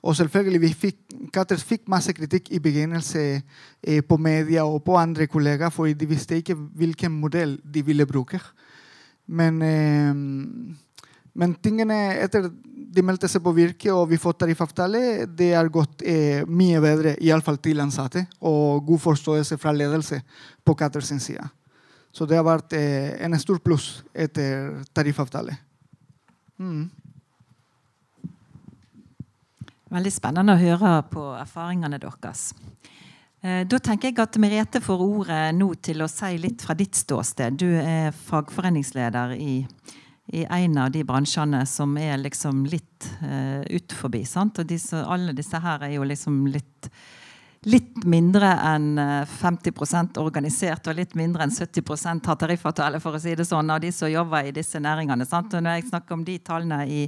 Og selvfølgelig, vi fikk, Katters fikk masse kritikk i begynnelsen eh, på media og på andre kollegaer, for de visste ikke hvilken modell de ville bruke. Men, eh, men tingene etter de meldte seg på Virke og vi får tariffavtale, det har gått eh, mye bedre, iallfall til ansatte, og god forståelse fra ledelse på Katters side. Så det har vært eh, en stor pluss etter tariffavtale. Mm. Veldig spennende å høre på erfaringene deres. Eh, da tenker jeg at Merete får ordet nå til å si litt fra ditt ståsted. Du er fagforeningsleder i, i en av de bransjene som er liksom litt uh, ut forbi. Og disse, alle disse her er jo liksom litt litt mindre enn 50 eh, organisert og litt mindre enn 70 har tariffavtale, for å si det sånn, av de som jobber i disse næringene. Sant? Og når jeg snakker om de tallene i,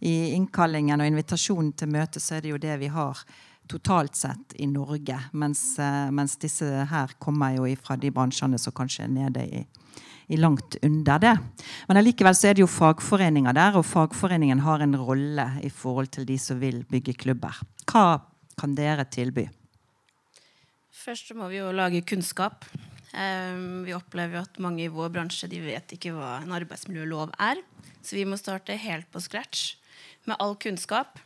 i innkallingen og invitasjonen til møte, så er det jo det vi har totalt sett i Norge. Mens, eh, mens disse her kommer jo fra de bransjene som kanskje er nede i, i langt under det. Men allikevel så er det jo fagforeninger der, og fagforeningen har en rolle i forhold til de som vil bygge klubber. Hva kan dere tilby? Først må vi jo lage kunnskap. Um, vi opplever at mange i vår bransje de vet ikke hva en arbeidsmiljølov er. Så vi må starte helt på scratch med all kunnskap.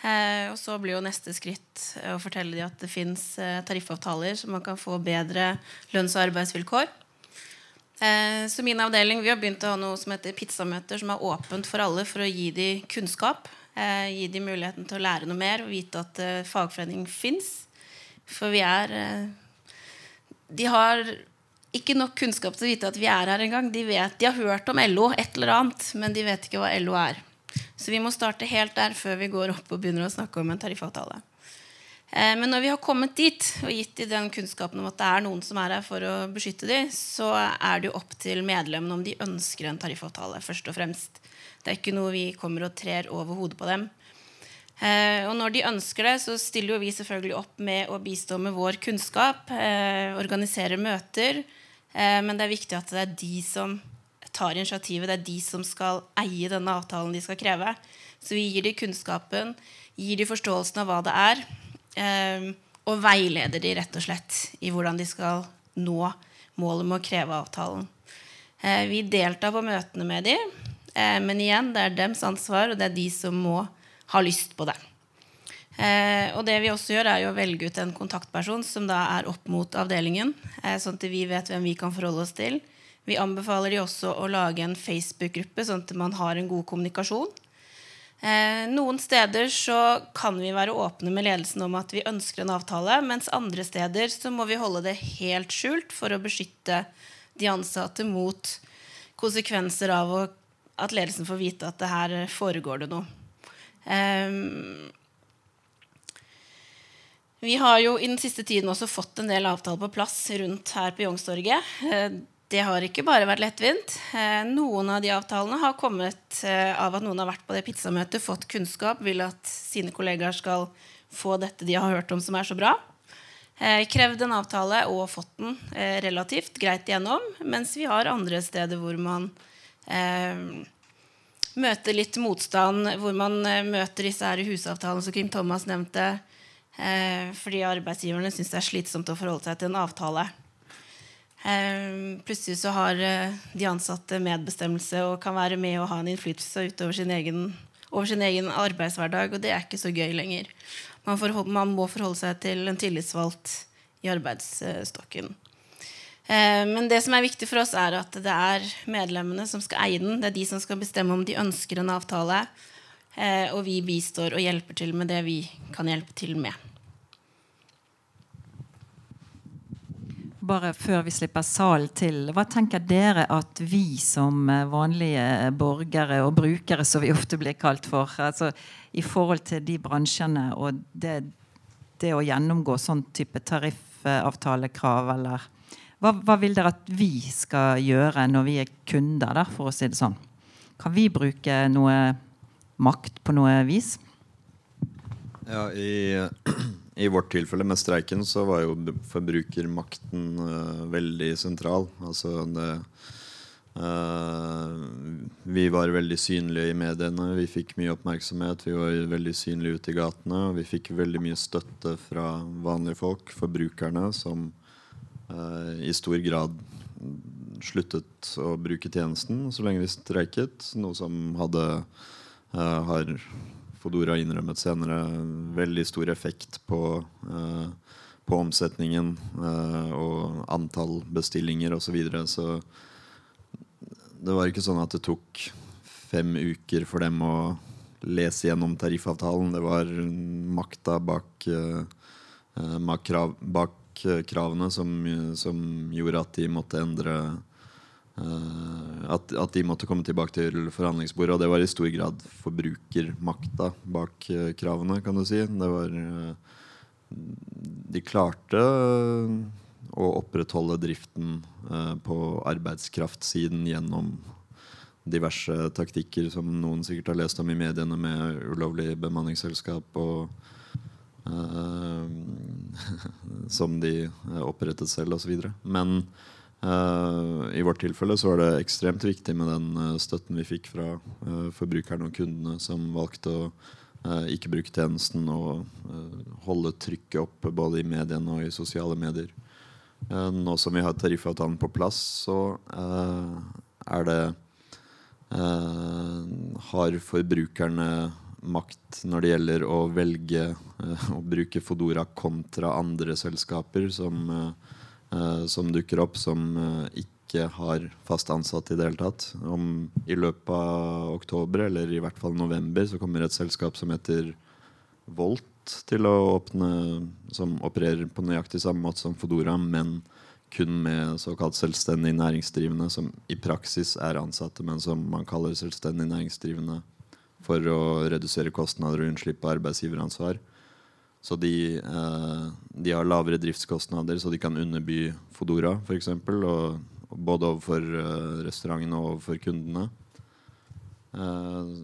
Eh, og så blir jo neste skritt å fortelle dem at det fins eh, tariffavtaler så man kan få bedre lønns- og arbeidsvilkår. Eh, så min avdeling vi har begynt å ha noe som heter pizzamøter, som er åpent for alle for å gi dem kunnskap. Gi dem muligheten til å lære noe mer og vite at fagforening fins. For vi er eh, De har ikke nok kunnskap til å vite at vi er her engang. De, de har hørt om LO, et eller annet, men de vet ikke hva LO er. Så vi må starte helt der før vi går opp og begynner å snakke om en tariffavtale. Eh, men når vi har kommet dit og gitt dem den kunnskapen om at det er noen som er her for å beskytte dem, så er det jo opp til medlemmene om de ønsker en tariffavtale. først og fremst. Det er ikke noe vi kommer og trer over hodet på dem. Eh, og når de ønsker det, så stiller jo vi selvfølgelig opp med å bistå med vår kunnskap. Eh, organisere møter. Eh, men det er viktig at det er de som tar initiativet. Det er de som skal eie denne avtalen de skal kreve. Så vi gir de kunnskapen, gir de forståelsen av hva det er, og veileder de rett og slett i hvordan de skal nå målet med å kreve avtalen. Vi deltar på møtene med de, eh, men igjen, det er dems ansvar, og det er de som må ha lyst på det. Eh, og det vi også gjør, er jo å velge ut en kontaktperson som da er opp mot avdelingen, eh, sånn at vi vet hvem vi kan forholde oss til. Vi anbefaler de også å lage en Facebook-gruppe, sånn at man har en god kommunikasjon. Eh, noen steder så kan vi være åpne med ledelsen om at vi ønsker en avtale, mens andre steder så må vi holde det helt skjult for å beskytte de ansatte mot konsekvenser av å, at ledelsen får vite at det her foregår det noe. Eh, vi har jo i den siste tiden også fått en del avtaler på plass rundt her på Youngstorget. Eh, det har ikke bare vært lettvint. Eh, noen av de avtalene har kommet eh, av at noen har vært på det pizzamøtet, fått kunnskap, vil at sine kollegaer skal få dette de har hørt om som er så bra. Krevd en avtale og fått den relativt greit igjennom. Mens vi har andre steder hvor man eh, møter litt motstand, hvor man møter disse her husavtalene som Kim Thomas nevnte. Eh, fordi arbeidsgiverne syns det er slitsomt å forholde seg til en avtale. Eh, plutselig så har eh, de ansatte medbestemmelse og kan være med og ha en innflytelse utover sin egen, over sin egen arbeidshverdag, og det er ikke så gøy lenger. Man, forhold, man må forholde seg til en tillitsvalgt i arbeidsstokken. Eh, men det som er viktig for oss, er at det er medlemmene som skal eie den. Det er de som skal bestemme om de ønsker en avtale. Og vi bistår og hjelper til med det vi kan hjelpe til med. bare før vi slipper salen til, hva tenker dere at vi som eh, vanlige borgere og brukere, som vi ofte blir kalt for, altså, i forhold til de bransjene og det, det å gjennomgå sånn type tariffavtalekrav, eller hva, hva, vil dere at vi skal gjøre når vi er kunder, da, for å si det sånn? Kan vi bruke noe makt på noe vis? Ja, i i vårt tilfelle med streiken så var jo forbrukermakten uh, veldig sentral. Altså det uh, Vi var veldig synlige i mediene. Vi fikk mye oppmerksomhet. Vi var veldig synlige ute i gatene. Og vi fikk veldig mye støtte fra vanlige folk, forbrukerne, som i stor grad sluttet å bruke tjenesten så lenge vi streiket. Noe som hadde har Fodora innrømmet senere veldig stor effekt på, uh, på omsetningen og antall bestillinger osv. Så, videre. så det var ikke sånn at det tok fem uker for dem å lese gjennom tariffavtalen. Det var makta bak, bak, krav, bak kravene som, som, gjorde at de måtte endre Eh, at, at, de måtte komme tilbake til forhandlingsbordet. Og det var i stor grad forbrukermakta bak uh, kravene, kan du si. Det var uh, De klarte å opprettholde driften på arbeidskraftsiden gjennom diverse taktikker som noen sikkert har lest om i mediene, med ulovlig bemanningsselskap og som de opprettet selv, osv. Men Uh, I vårt tilfelle så var det ekstremt viktig med den støtten vi fikk fra forbrukerne og kundene som valgte å ikke bruke tjenesten og holde trykket oppe både i mediene og i sosiale medier. nå som vi har tariffavtalen på plass, så er det Har forbrukerne makt når det gjelder å velge eh, å bruke Fodora kontra andre selskaper som, eh, eh, som dukker opp, som ikke har fast ansatte i det hele tatt. Om I løpet av oktober, eller i hvert fall november, så kommer et selskap som heter Volt til å åpne Som opererer på nøyaktig samme måte som Fodora, men kun med såkalt selvstendig næringsdrivende, som i praksis er ansatte, men som man kaller selvstendig næringsdrivende for å redusere kostnader og unnslippe arbeidsgiveransvar. Så de, eh, de har lavere driftskostnader, så de kan underby Fodora f.eks. Både overfor eh, restaurantene og overfor kundene. Eh,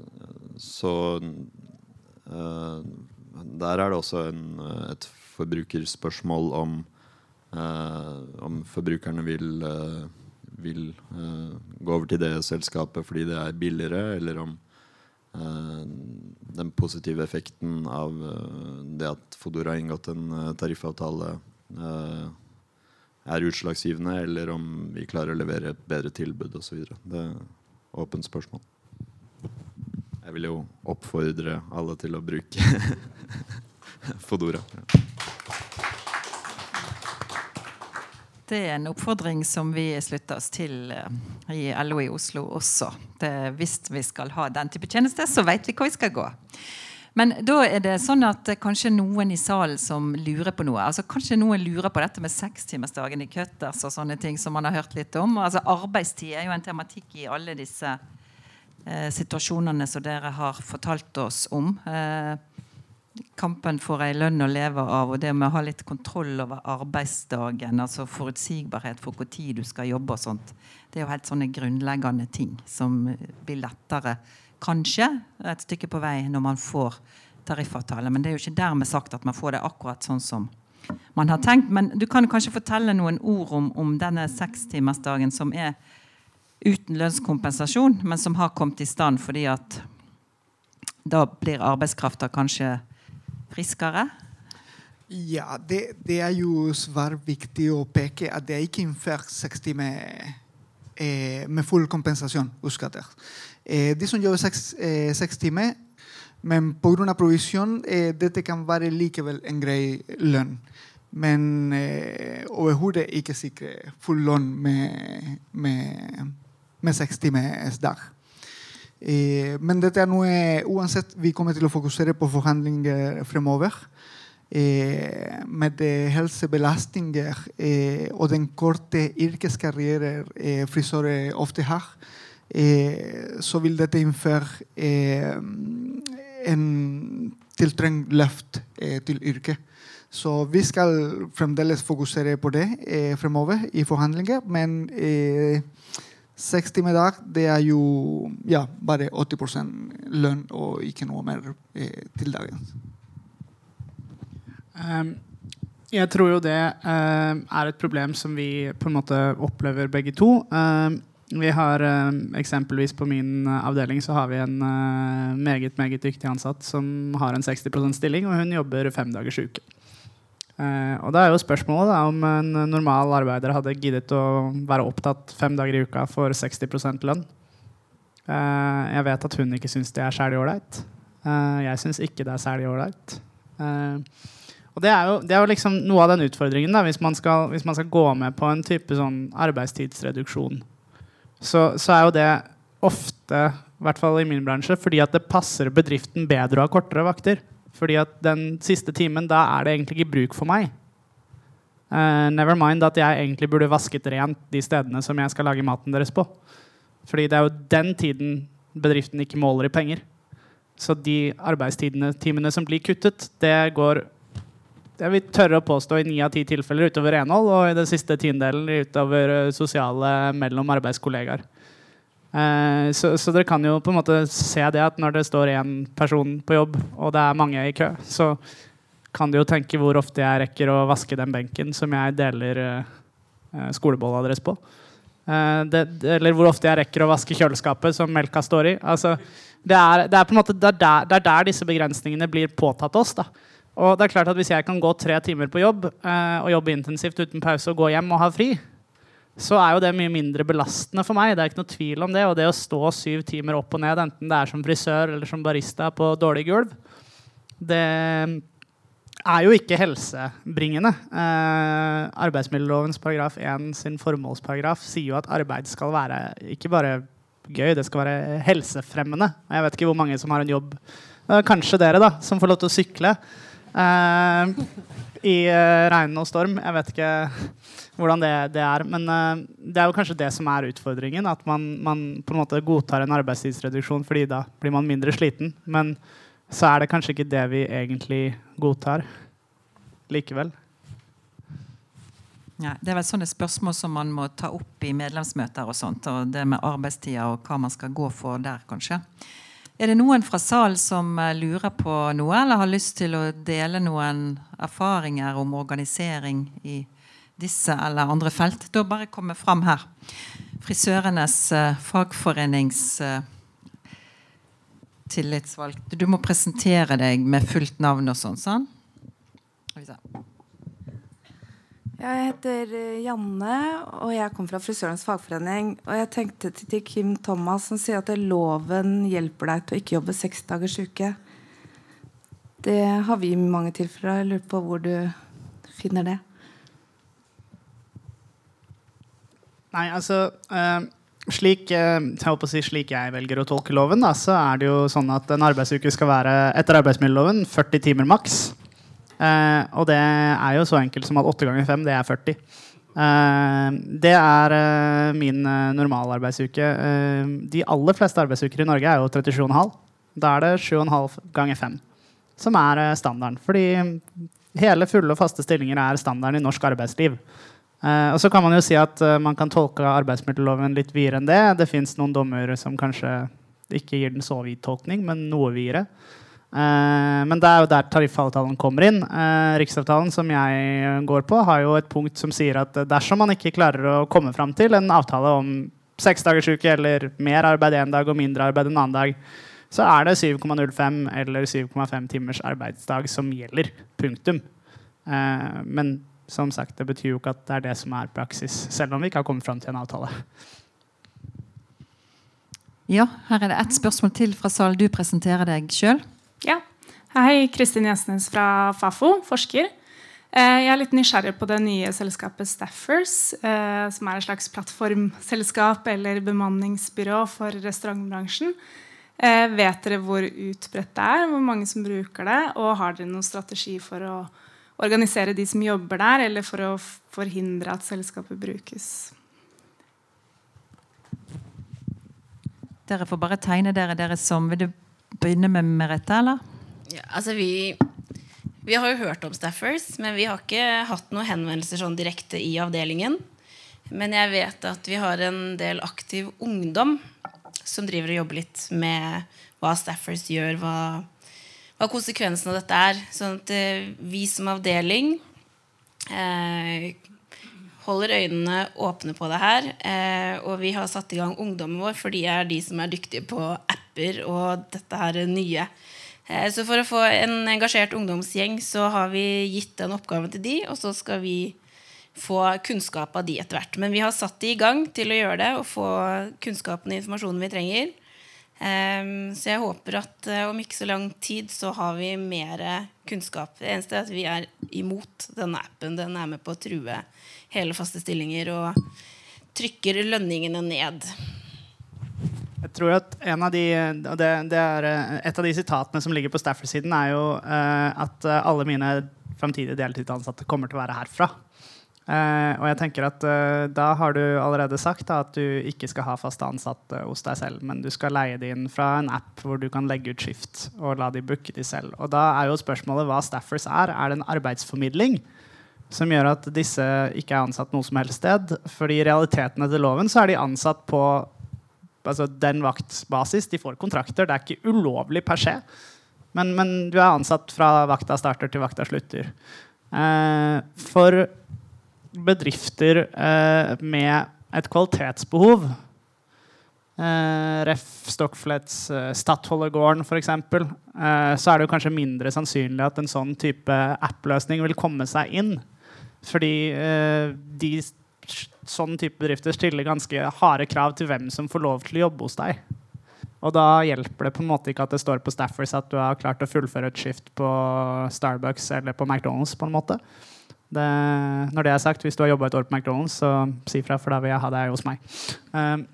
så eh, der er det også en, et forbrukerspørsmål om eh, om forbrukerne vil, eh, vil gå over til det selskapet fordi det er billigere, eller om den positive effekten av eh, det at Fodora har inngått en eh, tariffavtale, eh, er utslagsgivende, eller om vi klarer å levere et bedre tilbud osv. Det er åpent spørsmål. Jeg vil jo oppfordre alle til å bruke Fodora. Det er en oppfordring som vi slutter oss til eh, i LO i Oslo også. Det, hvis vi skal ha den type tjeneste, så vet vi hvor vi skal gå. Men da er det sånn at er kanskje noen i salen som lurer på noe. Altså Kanskje noen lurer på dette med sekstimersdagen i Cutters og sånne ting som man har hørt litt om. Altså Arbeidstid er jo en tematikk i alle disse eh, situasjonene som dere har fortalt oss om. Eh, kampen for ei lønn å leve av og det med å ha litt kontroll over arbeidsdagen, altså forutsigbarhet for hvor tid du skal jobbe og sånt, det er jo helt sånne grunnleggende ting som blir lettere, kanskje, et stykke på vei når man får tariffavtale. Men det er jo ikke dermed sagt at man får det akkurat sånn som man har tenkt. Men du kan kanskje fortelle noen ord om, om denne sekstimersdagen som er uten lønnskompensasjon, men som har kommet i stand fordi at da blir arbeidskrafta kanskje friskere? Ja, det, det er jo svært viktig å peke at det er ikke innført seks timer eh, med full kompensasjon hos skatter. Eh, de som jobber seks, eh, seks timer, men pga. provisjon, eh, dette kan være likevel en grei lønn. Men eh, overhodet ikke sikre full lønn med, med, med seks timers dag. Eh, men dette er noe uansett vi kommer til å fokusere på forhandlinger fremover. Eh, med helsebelastninger eh, og den korte yrkeskarrieren eh, frisører ofte har, eh, så vil dette innføre eh, en tiltrengt løft til yrket. Så vi skal fremdeles fokusere på det fremover i forhandlinger. Men Seks timer i dag, det er jo ja, bare 80 lønn og ikke noe mer eh, til dagen. Um, jeg tror jo det uh, er et problem som vi på en måte opplever begge to. Uh, vi har uh, Eksempelvis på min avdeling så har vi en meget meget dyktig ansatt som har en 60% stilling, og hun jobber fem dagers uke. Uh, og da er jo spørsmålet da, om en normal arbeider hadde giddet å være opptatt fem dager i uka for 60 lønn. Uh, jeg vet at hun ikke syns det er særlig ålreit. Uh, jeg syns ikke det er særlig ålreit. og det er, jo, det er, jo, liksom noe av den utfordringen da, hvis man skal, hvis man skal gå med på en type sånn arbeidstidsreduksjon. Så, så, er jo det ofte, i hvert fall i min bransje, fordi at det passer bedriften bedre å ha kortere vakter. Fordi at den siste timen, da er det egentlig ikke bruk for meg. Uh, never mind at jeg egentlig burde vasket rent de stedene som jeg skal lage maten deres på. Fordi det er jo den tiden bedriften ikke måler i penger. Så de arbeidstidene som blir kuttet, det går jeg vil tørre å påstå i ni av ti tilfeller utover renhold, og i den siste tiendedelen utover eh, sosiale mellom arbeidskollegaer. Eh, så, så, dere kan jo på en måte se det at når det står én person på jobb, og det er mange i kø, så kan du jo tenke hvor ofte jeg rekker å vaske den benken som jeg deler uh, skolebolla deres på. Uh, det, eller hvor ofte jeg rekker å vaske kjøleskapet som melka står i. Altså, det, er, det, er, på en måte, det er, der, det er der disse begrensningene blir påtatt oss. Da. Og det er klart at Hvis jeg kan gå tre timer på jobb og jobbe intensivt uten pause og gå hjem og ha fri, så er jo det mye mindre belastende for meg. Det er ikke noe tvil om det. Og det å stå syv timer opp og ned, enten det er som frisør eller som barista på dårlig gulv, det er jo ikke helsebringende. Eh, arbeidsmiljølovens paragraf 1 sin formålsparagraf sier jo at arbeid skal være ikke bare gøy, det skal være helsefremmende. Jeg vet ikke hvor mange som har en jobb Kanskje dere, da, som får lov til å sykle i eh, regn og storm. Jeg vet ikke hvordan det, det er. Men uh, det er jo kanskje det som er utfordringen. At man, man, på en måte godtar en arbeidstidsreduksjon fordi da blir man mindre sliten. Men så er det kanskje ikke det vi egentlig godtar likevel. Ja, det er vel sånne spørsmål som man må ta opp i medlemsmøter. og sånt, og Det med arbeidstida og hva man skal gå for der, kanskje. Er det noen fra salen som eh, lurer på noe, eller har lyst til å dele noen erfaringer om organisering i disse eller andre felt, da bare komme fram her. Frisørenes uh, fagforenings uh, tillitsvalgte. Du må presentere deg med fullt navn og sånn. sånn. Jeg heter eh, Janne, og jeg kommer fra Frisørenes fagforening. Og jeg tenkte til Kim Thomas som sier at loven hjelper deg til å ikke jobbe seks dagers uke. Det har vi i mange tilfeller. Jeg lurer på hvor du finner det. Nei, altså øh, slik, øh, jeg si, slik, jeg velger å tolke loven, da, så er det jo sånn at en arbeidsuke skal være etter arbeidsmiljøloven 40 timer maks. Uh, og det er jo så enkelt som at 8 ganger 5 det er 40. det er min normalarbeidsuke. de aller fleste arbeidsuker i Norge er jo 37,5. Da er det 7,5 ganger 5 som er standarden. Fordi hele, fulle og faste stillinger er standarden i norsk arbeidsliv. Eh, og så kan man jo si at eh, man kan tolke arbeidsmiljøloven litt videre enn det. Det fins noen dommer som kanskje ikke gir den så vid tolkning, men noe videre. Uh, men det er jo der tariffavtalen kommer inn. Riksavtalen som jeg går på, har jo et punkt som sier at dersom man ikke klarer å komme fram til en avtale om seks dagers uke eller mer arbeid én dag og mindre arbeid en annen dag, så er det 7,05 eller 7,5 timers arbeidsdag som gjelder. Punktum. men som sagt, Det betyr jo ikke at det er det som er praksis, selv om vi ikke har kommet fram til en avtale. Ja, her er det ett spørsmål til fra salen. Du presenterer deg sjøl. Ja. Hei, Kristin Gjesnes fra Fafo, forsker. Eh, jeg er litt nysgjerrig på det nye selskapet Staffers, eh, som er et slags plattformselskap eller bemanningsbyrå for restaurantbransjen. Eh, vet dere hvor utbredt det er, hvor mange som bruker det, og har dere noen strategi for å organisere de som jobber der, eller for å forhindre at selskapet brukes. Dere får bare tegne dere, dere som Vil begynne med Merete, eller? Ja, altså vi, vi har jo hørt om Staffers, men vi har ikke hatt noen henvendelser sånn direkte i avdelingen. Men jeg vet at vi har en del aktiv ungdom som driver og jobber litt med hva Staffers gjør, hva hva konsekvensen av dette er. Sånn at eh, vi som avdeling eh, holder øynene åpne på det her. Eh, og vi har satt i gang ungdommen vår, for de er de som er dyktige på apper og dette her nye. Eh, så for å få en engasjert ungdomsgjeng så har vi gitt den oppgaven til de, og så skal vi få kunnskap av de etter hvert. Men vi har satt de i gang til å gjøre det og få kunnskapen og informasjonen vi trenger. Um, så jeg håper at uh, om ikke så lang tid så har vi mer kunnskap. Det eneste er at vi er imot denne appen. Den er med på å true hele faste stillinger og trykker lønningene ned. Jeg tror at en av de, det, det eh, Et av de sitatene som ligger på Stafford-siden, er jo uh, at alle mine framtidige deltidsansatte kommer til å være herfra. Uh, og jeg tenker at uh, Da har du allerede sagt da, at du ikke skal ha fast ansatte hos deg selv, men du skal leie det inn fra en app hvor du kan legge ut skift og la de booke de selv. Og Da er jo spørsmålet hva Staffers er. Er det en arbeidsformidling som gjør at disse ikke er ansatt noe som helst sted? Fordi i realiteten etter loven så er de ansatt på altså, den vaktbasis. De får kontrakter. Det er ikke ulovlig per se. Men, men du er ansatt fra vakta starter til vakta slutter. Uh, for bedrifter eh, med et kvalitetsbehov eh, Ref. Stockflets eh, Stadholdergården f.eks. Eh, så er det kanskje mindre sannsynlig at en sånn type app-løsning vil komme seg inn. Fordi eh, de sånn type bedrifter stiller ganske harde krav til hvem som får lov til å jobbe hos deg. Og da hjelper det på en måte ikke at det står på Staffers at du har klart å fullføre et skift på Starbucks eller på McDonald's. på en måte. Det, når det er sagt, hvis du har jobba et år på McDonald's, så si fra, for da vil jeg ha deg hos meg. Um,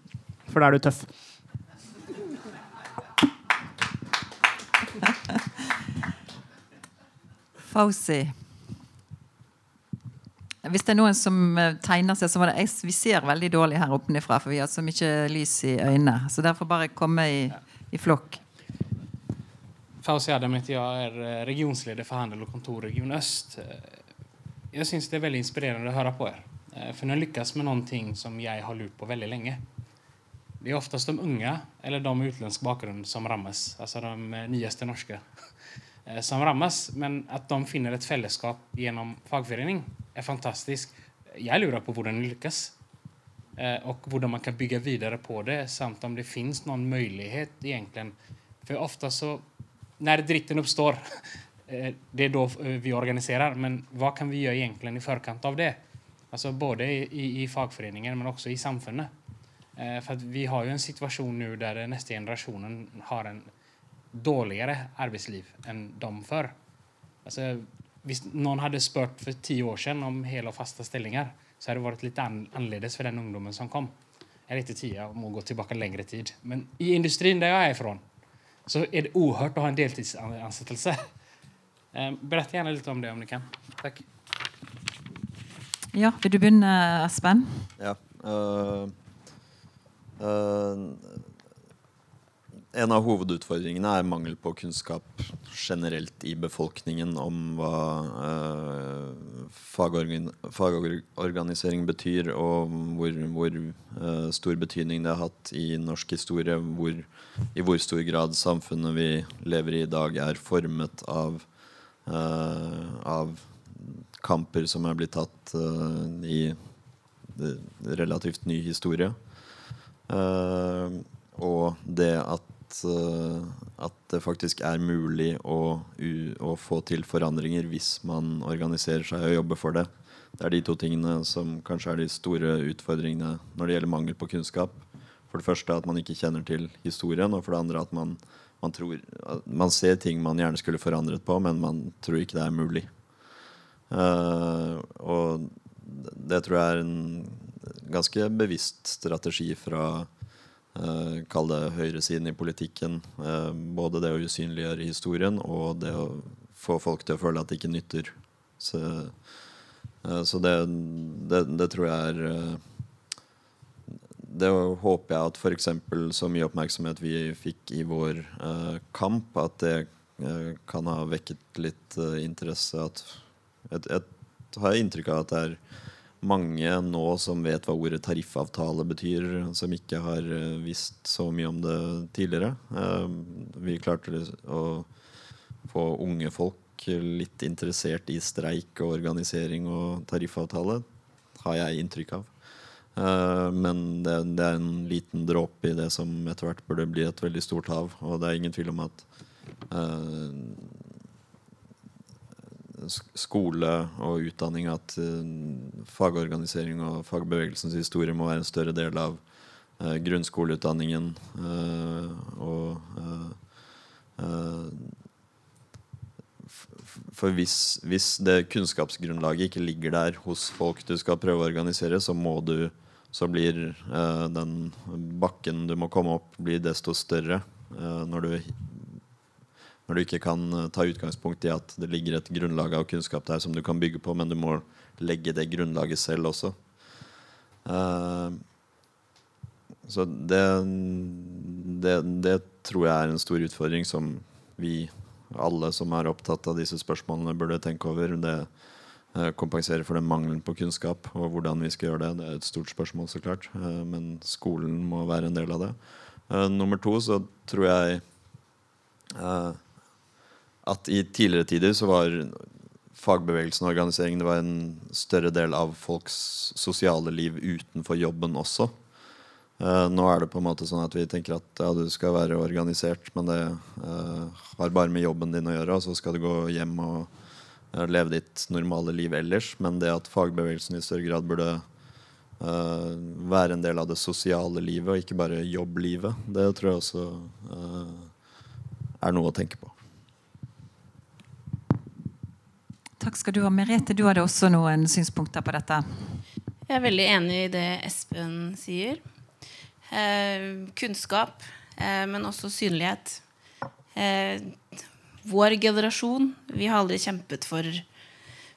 for da er du tøff. Fauzi. Hvis det er noen som eh, tegner seg, så var det Vi ser veldig dårlig her oppenifra, for vi har så mye lys i øynene. Så derfor bare komme i, i flokk. Fauzi Adam heter jeg, er eh, regionsleder for handel og kontorregion Øst. Eh, jeg syns det er veldig inspirerende å høre på dere. For dere lykkes med noe som jeg har lurt på veldig lenge. Det er oftest de unge eller de med utenlandsk bakgrunn som rammes. Altså de nyeste norske. Eh, som rammes. Men at de finner et fellesskap gjennom fagforening, er fantastisk. Jeg lurer på hvordan det lykkes. Eh, og hvordan man kan bygge videre på det, samt om det fins noen mulighet egentlig. For ofte så Når dritten oppstår, eh, det er da vi organiserer. Men hva kan vi gjøre egentlig i forkant av det? Altså Både i, i, fagforeningen, men også i samfunnet. For vi har jo en situasjon nå der neste generasjonen har en dårligere arbeidsliv enn de før. Altså, hvis noen hadde spurt for ti år siden om hele og faste stillinger, så hadde det vært litt annerledes for den ungdommen som kom. Jeg er ikke tida må gå tilbake lengre tid. Men i industrien der jeg er fra, så er det uhørt å ha en deltidsansettelse. Eh, Berett gjerne litt om det, om du kan. Takk. Ja, vil du begynne, Espen? Ja. Uh, uh, en av hovedutfordringene er mangel på kunnskap generelt i befolkningen om hva uh, fagorgan fagorganisering betyr, og hvor, hvor stor betydning det har hatt i norsk historie. Hvor, I hvor stor grad samfunnet vi lever i i dag, er formet av, av kamper som er blitt tatt eh, i relativt ny historie. Eh, og det at at det faktisk er mulig å, å, få til forandringer hvis man organiserer seg og jobber for det. Det er de to tingene som kanskje er de store utfordringene når det gjelder mangel på kunnskap. For det første at man ikke kjenner til historien, og for det andre at man, man, tror, man ser ting man gjerne skulle forandret på, men man tror ikke det er mulig. Uh, og det tror jeg er en ganske bevisst strategi fra Uh, Kall det høyresiden i politikken. Uh, både det å usynliggjøre historien og det å få folk til å føle at det ikke nytter. Så, uh, så det, det, det, tror jeg er Det håper jeg at f.eks. så mye oppmerksomhet vi fikk i vår kamp, at det kan ha vekket litt interesse. At jeg, jeg har inntrykk av at det er mange nå som vet hva ordet tariffavtale betyr, som ikke har uh, visst så mye om det tidligere. Uh, vi klarte å få unge folk litt interessert i streik og organisering og tariffavtale, har jeg inntrykk av. Uh, men det, det, er en liten dråpe i det som etter hvert burde bli et veldig stort hav. Og det er ingen tvil om at skole og utdanning at uh, fagorganisering og fagbevegelsens historie må være en større del av uh, grunnskoleutdanningen. Uh, og For hvis, hvis, det kunnskapsgrunnlaget ikke ligger der hos folk du skal prøve å organisere, så må du så blir den bakken du må komme opp, blir desto større når du når du ikke kan eh, ta utgangspunkt i at det ligger et grunnlag av kunnskap der som du kan bygge på, men du må legge det grunnlaget selv også. Uh, så det, det, det, tror jeg er en stor utfordring som vi alle som er opptatt av disse spørsmålene, burde tenke over. Det uh, kompenserer for den mangelen på kunnskap og hvordan vi skal gjøre det. Det er et stort spørsmål, så klart, uh, men skolen må være en del av det. nummer to så tror jeg at i tidligere tider så var fagbevegelsen og organiseringen det var en større del av folks sosiale liv utenfor jobben også. Nå er det på en måte sånn at vi tenker at ja, du skal være organisert, men det har bare med jobben din å gjøre, og så skal du gå hjem og leve ditt normale liv ellers. Men det at fagbevegelsen i større grad burde uh, være en del av det sosiale livet, og ikke bare jobblivet. Det tror jeg også uh, er noe å tenke på. Takk skal du ha. Merete, du hadde også noen synspunkter på dette. Jeg er veldig enig i det Espen sier. Eh, kunnskap, eh, men også synlighet. Eh, vår generasjon, vi har aldri kjempet for,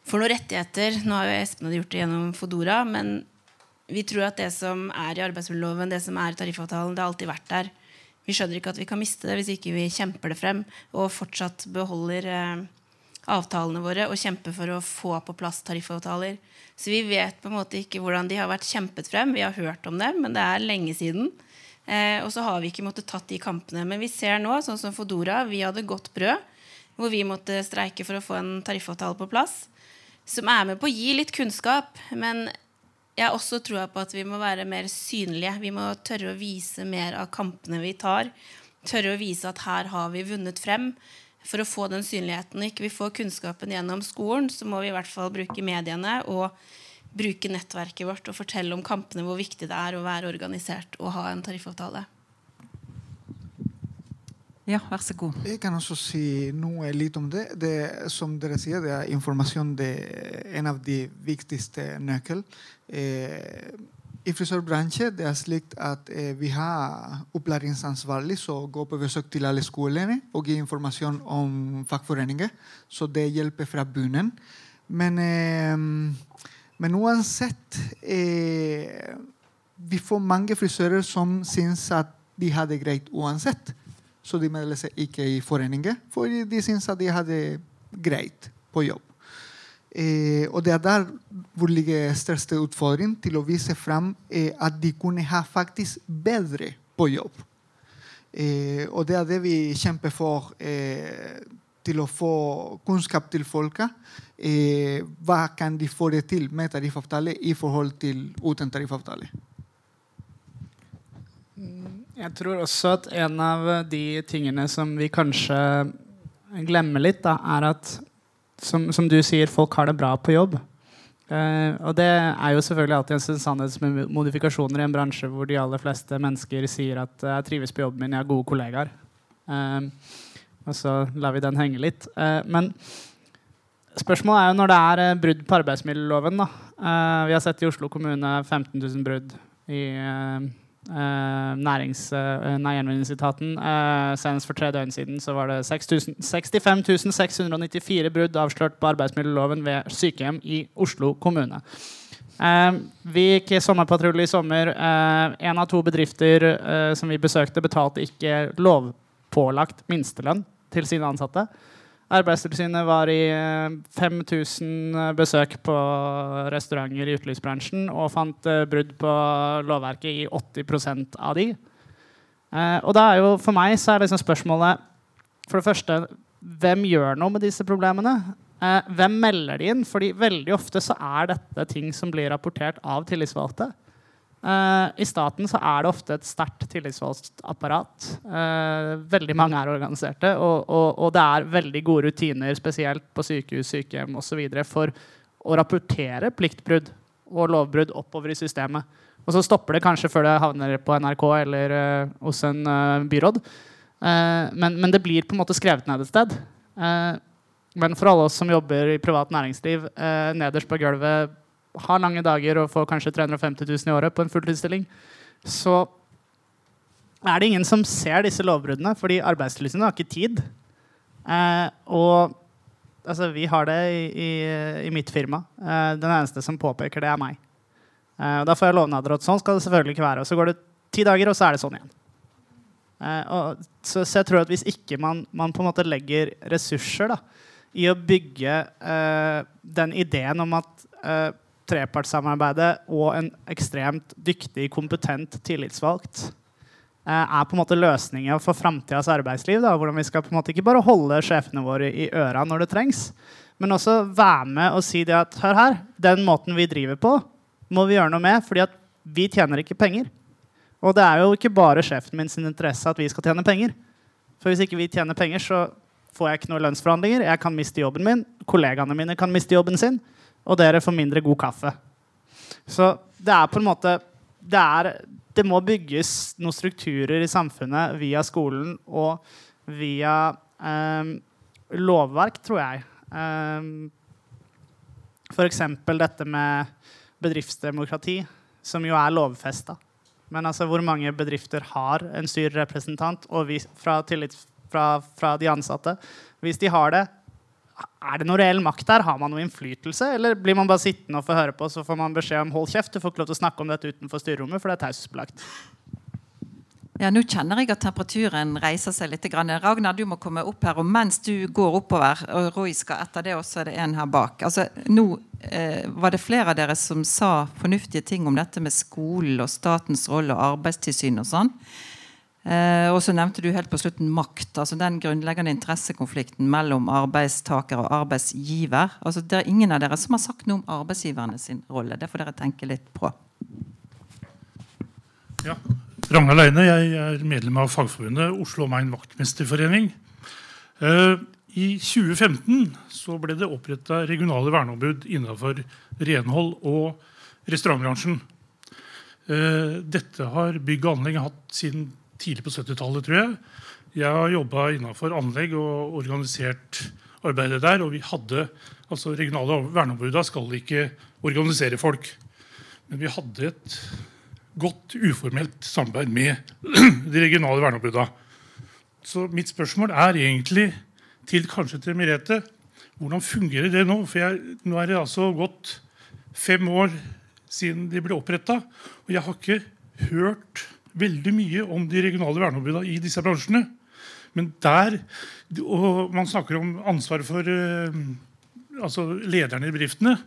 for noen rettigheter. Nå har jo Espen gjort det gjennom Fodora, men vi tror at det som er i arbeidsmiljøloven, det som er i tariffavtalen, det har alltid vært der. Vi skjønner ikke at vi kan miste det hvis ikke vi kjemper det frem og fortsatt beholder eh, avtalene våre og kjemper for å få på plass tariffavtaler. Så vi vet på en måte ikke hvordan de har vært kjempet frem. Vi har hørt om dem, men det er lenge siden. Eh, og så har vi ikke måttet tatt de kampene. Men vi ser nå, sånn som Fodora, vi hadde godt brød, hvor vi måtte streike for å få en tariffavtale på plass. Som er med på å gi litt kunnskap, men jeg har også troa på at vi må være mer synlige. Vi må tørre å vise mer av kampene vi tar. Tørre å vise at her har vi vunnet frem for å få den synligheten. og ikke vi får kunnskapen gjennom skolen, så må vi i hvert fall bruke mediene og bruke nettverket vårt og fortelle om kampene, hvor viktig det er å være organisert og ha en tariffavtale. Ja, vær så god. Jeg kan også si noe litt om det. det som dere sier, det er informasjon det er en av de viktigste nøklene. Eh, i frisørbransjen det er slik at eh, vi har opplæringsansvarlig som går på besøk til alle skolene og gir informasjon om fagforeninger. Så det hjelper fra bunnen. Men, eh, men uansett eh, Vi får mange frisører som syns at de har det greit uansett. Så de meldte seg ikke i foreninger, for de syntes at de hadde greit på jobb. Eh, og det er der hvor ligger største utfordring til å vise fram eh, at de kunne ha faktisk bedre på jobb. Eh, og det er det vi kjemper for eh, til å få kunnskap til folka. Eh, hva kan de få det til med tariffavtale i forhold til uten tariffavtale? Jeg tror også at en av de tingene som vi kanskje glemmer litt, da, er at som, som, du sier, folk har det bra på jobb. Uh, og det er jo selvfølgelig alltid en sannhet med modifikasjoner i en bransje hvor de aller fleste mennesker sier at 'jeg trives på jobben min, jeg har gode kollegaer'. Uh, og så lar vi den henge litt. men spørsmålet er jo når det er brudd på arbeidsmiljøloven. Da. vi har sett i Oslo kommune 15 000 brudd i Uh, nærings, uh, nei, gjenvinningsetaten. Uh, senest for tre døgn siden så var det 65 694 brudd avslørt på arbeidsmiljøloven ved sykehjem i Oslo kommune. vi gikk sommerpatrulje i sommer. Én av to bedrifter som vi besøkte, betalte ikke lovpålagt minstelønn til sine ansatte. Arbeidstilsynet var i 5000 eh, besøk på restauranter i utelivsbransjen og fant eh, brudd på lovverket i 80% av de. Eh, og da er jo for meg så er liksom spørsmålet for det første hvem gjør noe med disse problemene? hvem melder de inn? Fordi veldig ofte så er dette ting som blir rapportert av tillitsvalgte. Uh, I staten så er det ofte et sterkt tillitsvalgt apparat. Uh, veldig mange er organiserte, og, og, og, det er veldig gode rutiner, spesielt på sykehus, sykehjem osv., for å rapportere pliktbrudd og lovbrudd oppover i systemet. Og så stopper det kanskje før det havner på NRK eller uh, hos en byråd. Men, men, det blir på en måte skrevet ned et sted. men for alle oss som jobber i privat næringsliv, nederst på gulvet har lange dager og får kanskje 350 000 i året på en fulltidsstilling, så er det ingen som ser disse lovbruddene, fordi Arbeidstilsynet har ikke tid. Eh, og altså, vi har det i, i, i mitt firma. Eh, den eneste som påpeker det, er meg. Eh, og da får jeg lovnader at sånn skal det selvfølgelig ikke være. Og så går det ti dager, og så er det sånn igjen. Eh, og, så, så, jeg tror at hvis ikke man, man, på en måte legger ressurser da, i å bygge eh, den ideen om at eh, trepartssamarbeidet og en ekstremt dyktig, kompetent tillitsvalgt eh, er på en måte løsningen for framtidas arbeidsliv. Da, hvordan vi skal på en måte ikke bare holde sjefene våre i øra når det trengs, men også være med og si det at hør her, den måten vi driver på, må vi gjøre noe med, fordi at vi tjener ikke penger. Og det er jo ikke bare sjefen min sin interesse at vi skal tjene penger. For hvis ikke vi tjener penger, så får jeg ikke noen lønnsforhandlinger. Jeg kan miste jobben min. Kollegaene mine kan miste jobben sin og dere får mindre god kaffe. Så det er på en måte det, er, det må bygges noen strukturer i samfunnet via skolen og via eh, lovverk, tror jeg. Eh, F.eks. dette med bedriftsdemokrati, som jo er lovfesta. Men altså, hvor mange bedrifter har en styrerepresentant og vi, fra, tillit, fra, fra de ansatte? Hvis de har det, er det noe reell makt der? Har man noe innflytelse? Eller blir man bare sittende og få høre på, så får man beskjed om hold kjeft, du får ikke lov til å snakke om dette utenfor styrerommet, for det er taushetsbelagt. Ja, Nå kjenner jeg at temperaturen reiser seg litt. Ragnar, du må komme opp her. Og mens du går oppover, og Roy skal etter det, også er det en her bak. Altså, nå eh, var det flere av dere som sa fornuftige ting om dette med skolen og statens rolle og arbeidstilsyn og sånn. Eh, og så nevnte du helt på slutten makt. altså Den grunnleggende interessekonflikten mellom arbeidstaker og arbeidsgiver. altså Det er ingen av dere som har sagt noe om arbeidsgiverne sin rolle. Det får dere tenke litt på. Ja. Ragnar Leine, jeg er medlem av Fagforbundet Oslo Main Vaktmesterforening. Eh, I 2015 så ble det oppretta regionale verneombud innenfor renhold og restaurantbransjen. Eh, dette har bygg og anlegg hatt siden tidlig på 70-tallet, tror jeg. Jeg har jobba innenfor anlegg og organisert arbeidet der. Og vi hadde altså regionale verneombudene skal ikke organisere folk. Men vi hadde et godt uformelt samarbeid med de regionale verneombudene. Så mitt spørsmål er egentlig til kanskje til Merete. Hvordan fungerer det nå? For jeg, nå er det altså gått fem år siden de ble oppretta, og jeg har ikke hørt veldig mye om de regionale verneombudene i disse bransjene. Men der, og Man snakker om ansvaret for uh, altså lederne i bedriftene.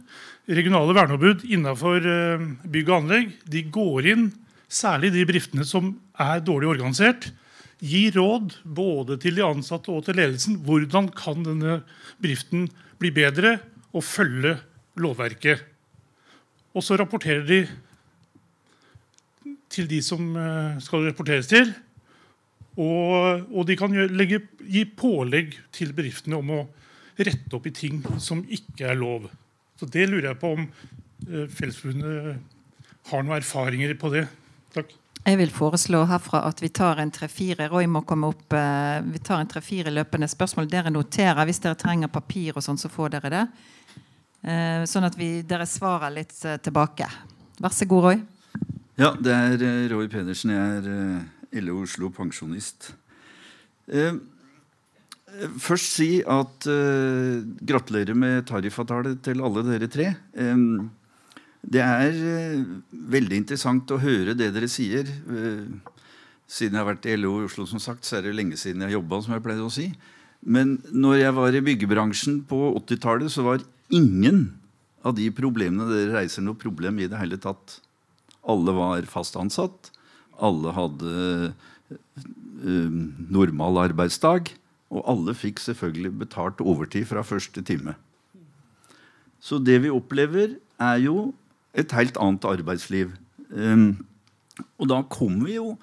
Regionale verneombud innenfor uh, bygg og anlegg de går inn, særlig de bedriftene som er dårlig organisert. Gir råd både til de ansatte og til ledelsen. Hvordan kan denne bedriften bli bedre og følge lovverket? Og så rapporterer de til de som eh, skal rapporteres til. Og, og de kan legge, gi pålegg til bedriftene om å rette opp i ting som ikke er lov. Så Det lurer jeg på om uh, Fellesforbundet har noen erfaringer på det. Takk. Jeg vil foreslå herfra at vi tar en tre-fire Roy må komme opp, uh, vi tar en tre-fire løpende spørsmål. Dere noterer. Hvis dere trenger papir, og sånn, så får dere det. Sånn at vi, dere svarer litt tilbake. Vær så god, Roy. Ja, det er eh, Roy Pedersen. Jeg er uh, LO Oslo pensjonist. Eh, først si at eh, gratulerer med tariffavtale til alle dere tre. Eh, det er veldig interessant å høre det dere sier. siden jeg har vært i LO Oslo, som sagt, så er det lenge siden jeg jobba, som jeg pleide å si. Men når jeg var i byggebransjen på 80-tallet, så var ingen av de problemene dere reiser, noe problem i det hele tatt. Alle var fast ansatt. Alle hadde uh, normal arbeidsdag. Og alle fikk selvfølgelig betalt overtid fra første time. Så det vi opplever, er jo et helt annet arbeidsliv. Um, og da kommer vi jo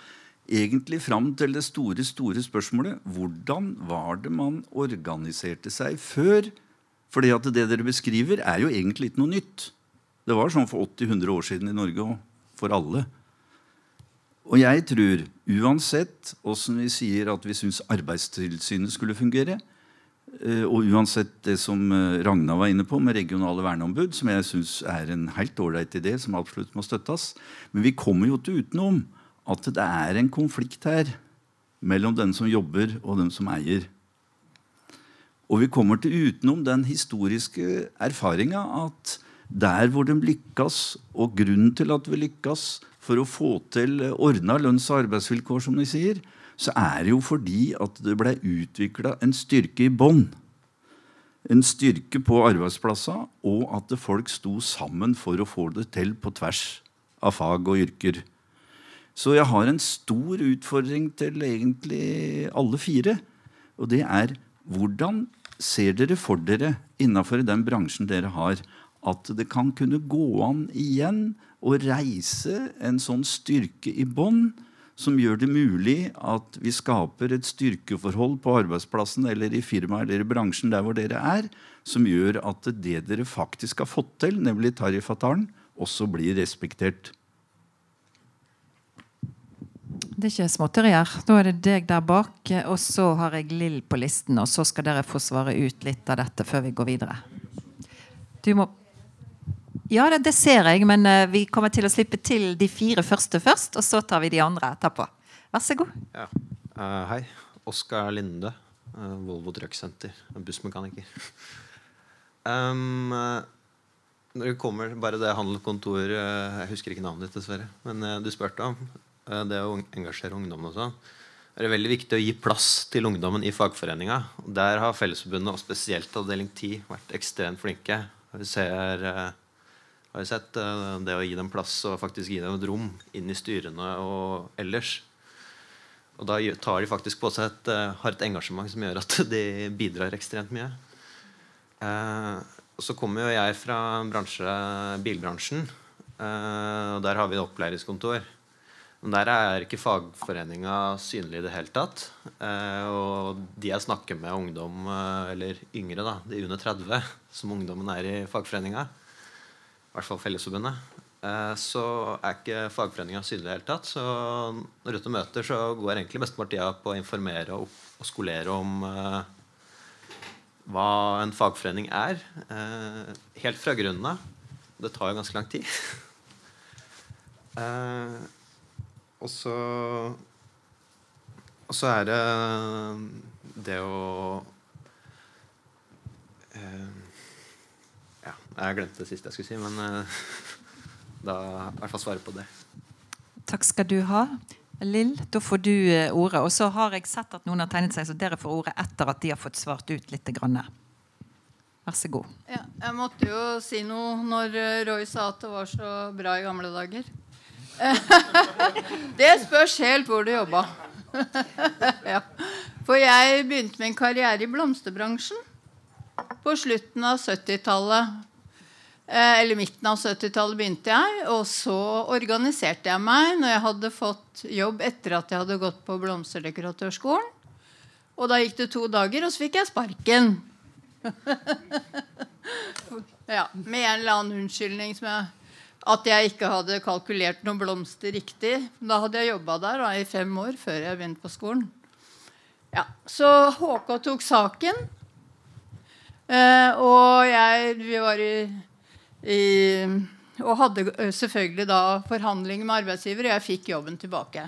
egentlig fram til det store store spørsmålet hvordan var det man organiserte seg før? Fordi at det dere beskriver, er jo egentlig ikke noe nytt. Det var sånn for 80-100 år siden i Norge òg for alle. Og jeg tror, uansett åssen vi sier at vi syns Arbeidstilsynet skulle fungere, eh, og uansett det som eh, Ragna var inne på med regionale verneombud, som jeg syns er en helt ålreit idé, som absolutt må støttes, men vi kommer jo ikke utenom at det er en konflikt her mellom den som jobber, og den som eier. Og vi kommer til utenom den historiske erfaringa at der hvor de lykkes, og grunnen til at vi lykkes for å få til ordna lønns- og arbeidsvilkår, som de sier, så er det jo fordi at det ble utvikla en styrke i bånn. En styrke på arbeidsplassene, og at folk sto sammen for å få det til på tvers av fag og yrker. Så jeg har en stor utfordring til egentlig alle fire. Og det er hvordan ser dere for dere innafor den bransjen dere har, at det kan kunne gå an igjen å reise en sånn styrke i bånn som gjør det mulig at vi skaper et styrkeforhold på arbeidsplassen eller i firmaet eller i bransjen der hvor dere er, som gjør at det dere faktisk har fått til, nemlig tariffavtalen, også blir respektert. Det er ikke småtterier. Da er det deg der bak, og så har jeg Lill på listen. Og så skal dere få svare ut litt av dette før vi går videre. Du må Ja, det, det ser jeg, men uh, vi kommer til å slippe til de fire første først, og så tar vi de andre etterpå. Vær så god. Ja. Uh, hei. Oskar Linde. Uh, Volvo Trucksenter. Bussmekaniker. um, når det kommer bare det handelskontor Jeg husker ikke navnet ditt, dessverre. Men du spurte om det å engasjere ungdommen og sånn. Det er veldig viktig å gi plass til ungdommen i fagforeninga. Der har Fellesforbundet, og spesielt avdeling 10, vært ekstremt flinke. Vi ser har vi sett uh, det å gi dem plass og faktisk gi dem et rom inn i styrene og ellers. Og da tar de faktisk på seg et, uh, har et engasjement som gjør at de bidrar ekstremt mye. Uh, og så kommer jo jeg fra bransje, bilbransjen. og der har vi et opplæringskontor. Men der er ikke fagforeninga synlig i det hele tatt. og de jeg snakker med, ungdom eller yngre, da, de under 30, som ungdommen er i fagforeninga, i hvert fall Fellesforbundet, eh, så er ikke fagforeninga synlig i det hele tatt. Så når og møter, så går egentlig mesteparten tida på å informere og, skolere om uh, hva en fagforening er. Uh, helt fra grunnen av. Det tar jo ganske lang tid. og så Og så er det det å Jeg glemte det siste jeg skulle si, men uh, da i hvert fall svare på det. Takk skal du ha. Lill, da får du uh, ordet. Og så har jeg sett at noen har tegnet seg, så dere får ordet etter at de har fått svart ut litt. Grann. Vær så god. Ja, jeg måtte jo si noe når eh, Roy sa at det var så bra i gamle dager. det spørs helt hvor du jobba. ja. For jeg begynte min karriere i blomsterbransjen på slutten av 70-tallet. Eh, eller midten av 70-tallet begynte jeg. Og så organiserte jeg meg når jeg hadde fått jobb etter at jeg hadde gått på blomsterdekoratørskolen. Og da gikk det to dager, og så fikk jeg sparken. ja, Med en eller annen unnskyldning som jeg, at jeg ikke hadde kalkulert noen blomster riktig. Da hadde jeg jobba der da, i fem år før jeg begynte på skolen. Ja, Så HK tok saken. Eh, og jeg, vi var i i, og hadde selvfølgelig da forhandlinger med arbeidsgiver, og jeg fikk jobben tilbake.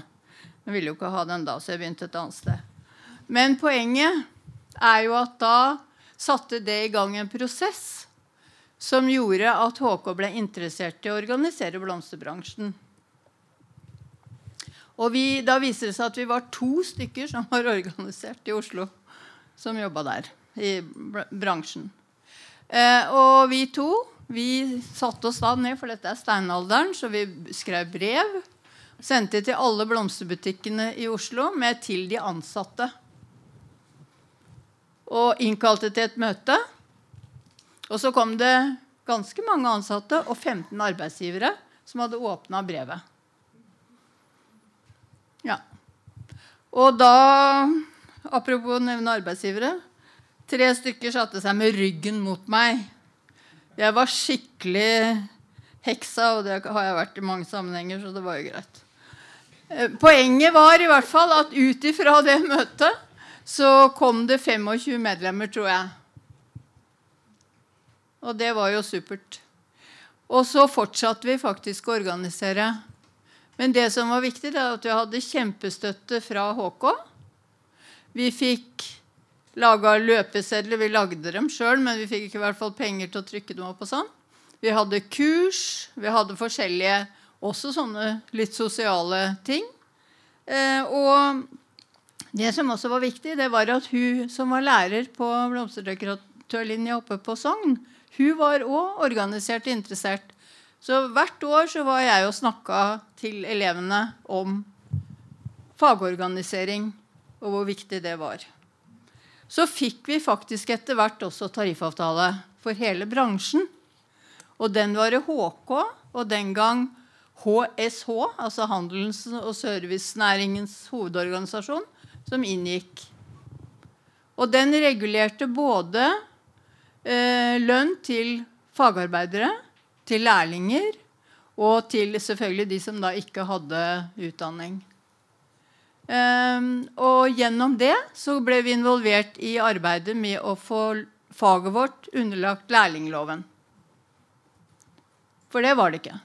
Jeg ville jo ikke ha den da, så jeg begynte et annet sted. Men poenget er jo at da satte det i gang en prosess som gjorde at HK ble interessert i å organisere blomsterbransjen. Og vi, Da viste det seg at vi var to stykker som var organisert i Oslo, som jobba der i bransjen. Eh, og vi to vi satte oss da ned, for dette er steinalderen, så vi skrev brev. Sendte til alle blomsterbutikkene i Oslo med 'til de ansatte'. Og innkalte til et møte. Og så kom det ganske mange ansatte og 15 arbeidsgivere som hadde åpna brevet. Ja. Og da, apropos å nevne arbeidsgivere Tre stykker satte seg med ryggen mot meg jeg var skikkelig heksa, og det har jeg vært i mange sammenhenger, så det var jo greit. Eh, poenget var i hvert fall at ut ifra det møtet så kom det 25 medlemmer, tror jeg. Og det var jo supert. Og så fortsatte vi faktisk å organisere. Men det som var viktig, det er at vi hadde kjempestøtte fra HK. Vi fikk laga løpesedler. Vi lagde dem sjøl, men vi fikk ikke i hvert fall penger til å trykke dem opp. og sånn. Vi hadde kurs. Vi hadde forskjellige også sånne litt sosiale ting. Eh, og det som også var viktig, det var at hun som var lærer på blomsterdekoratørlinja oppe på Sogn, hun var òg organisert og interessert. Så hvert år så var jeg og snakka til elevene om fagorganisering og hvor viktig det var så fikk vi faktisk etter hvert også tariffavtale for hele bransjen. Og den var det HK, og den gang HSH, altså Handels- og servicenæringens hovedorganisasjon, som inngikk. Og den regulerte både eh, lønn til fagarbeidere, til lærlinger Og til selvfølgelig de som da ikke hadde utdanning. Um, og gjennom det så ble vi involvert i arbeidet med å få faget vårt underlagt lærlingloven. For det var det ikke.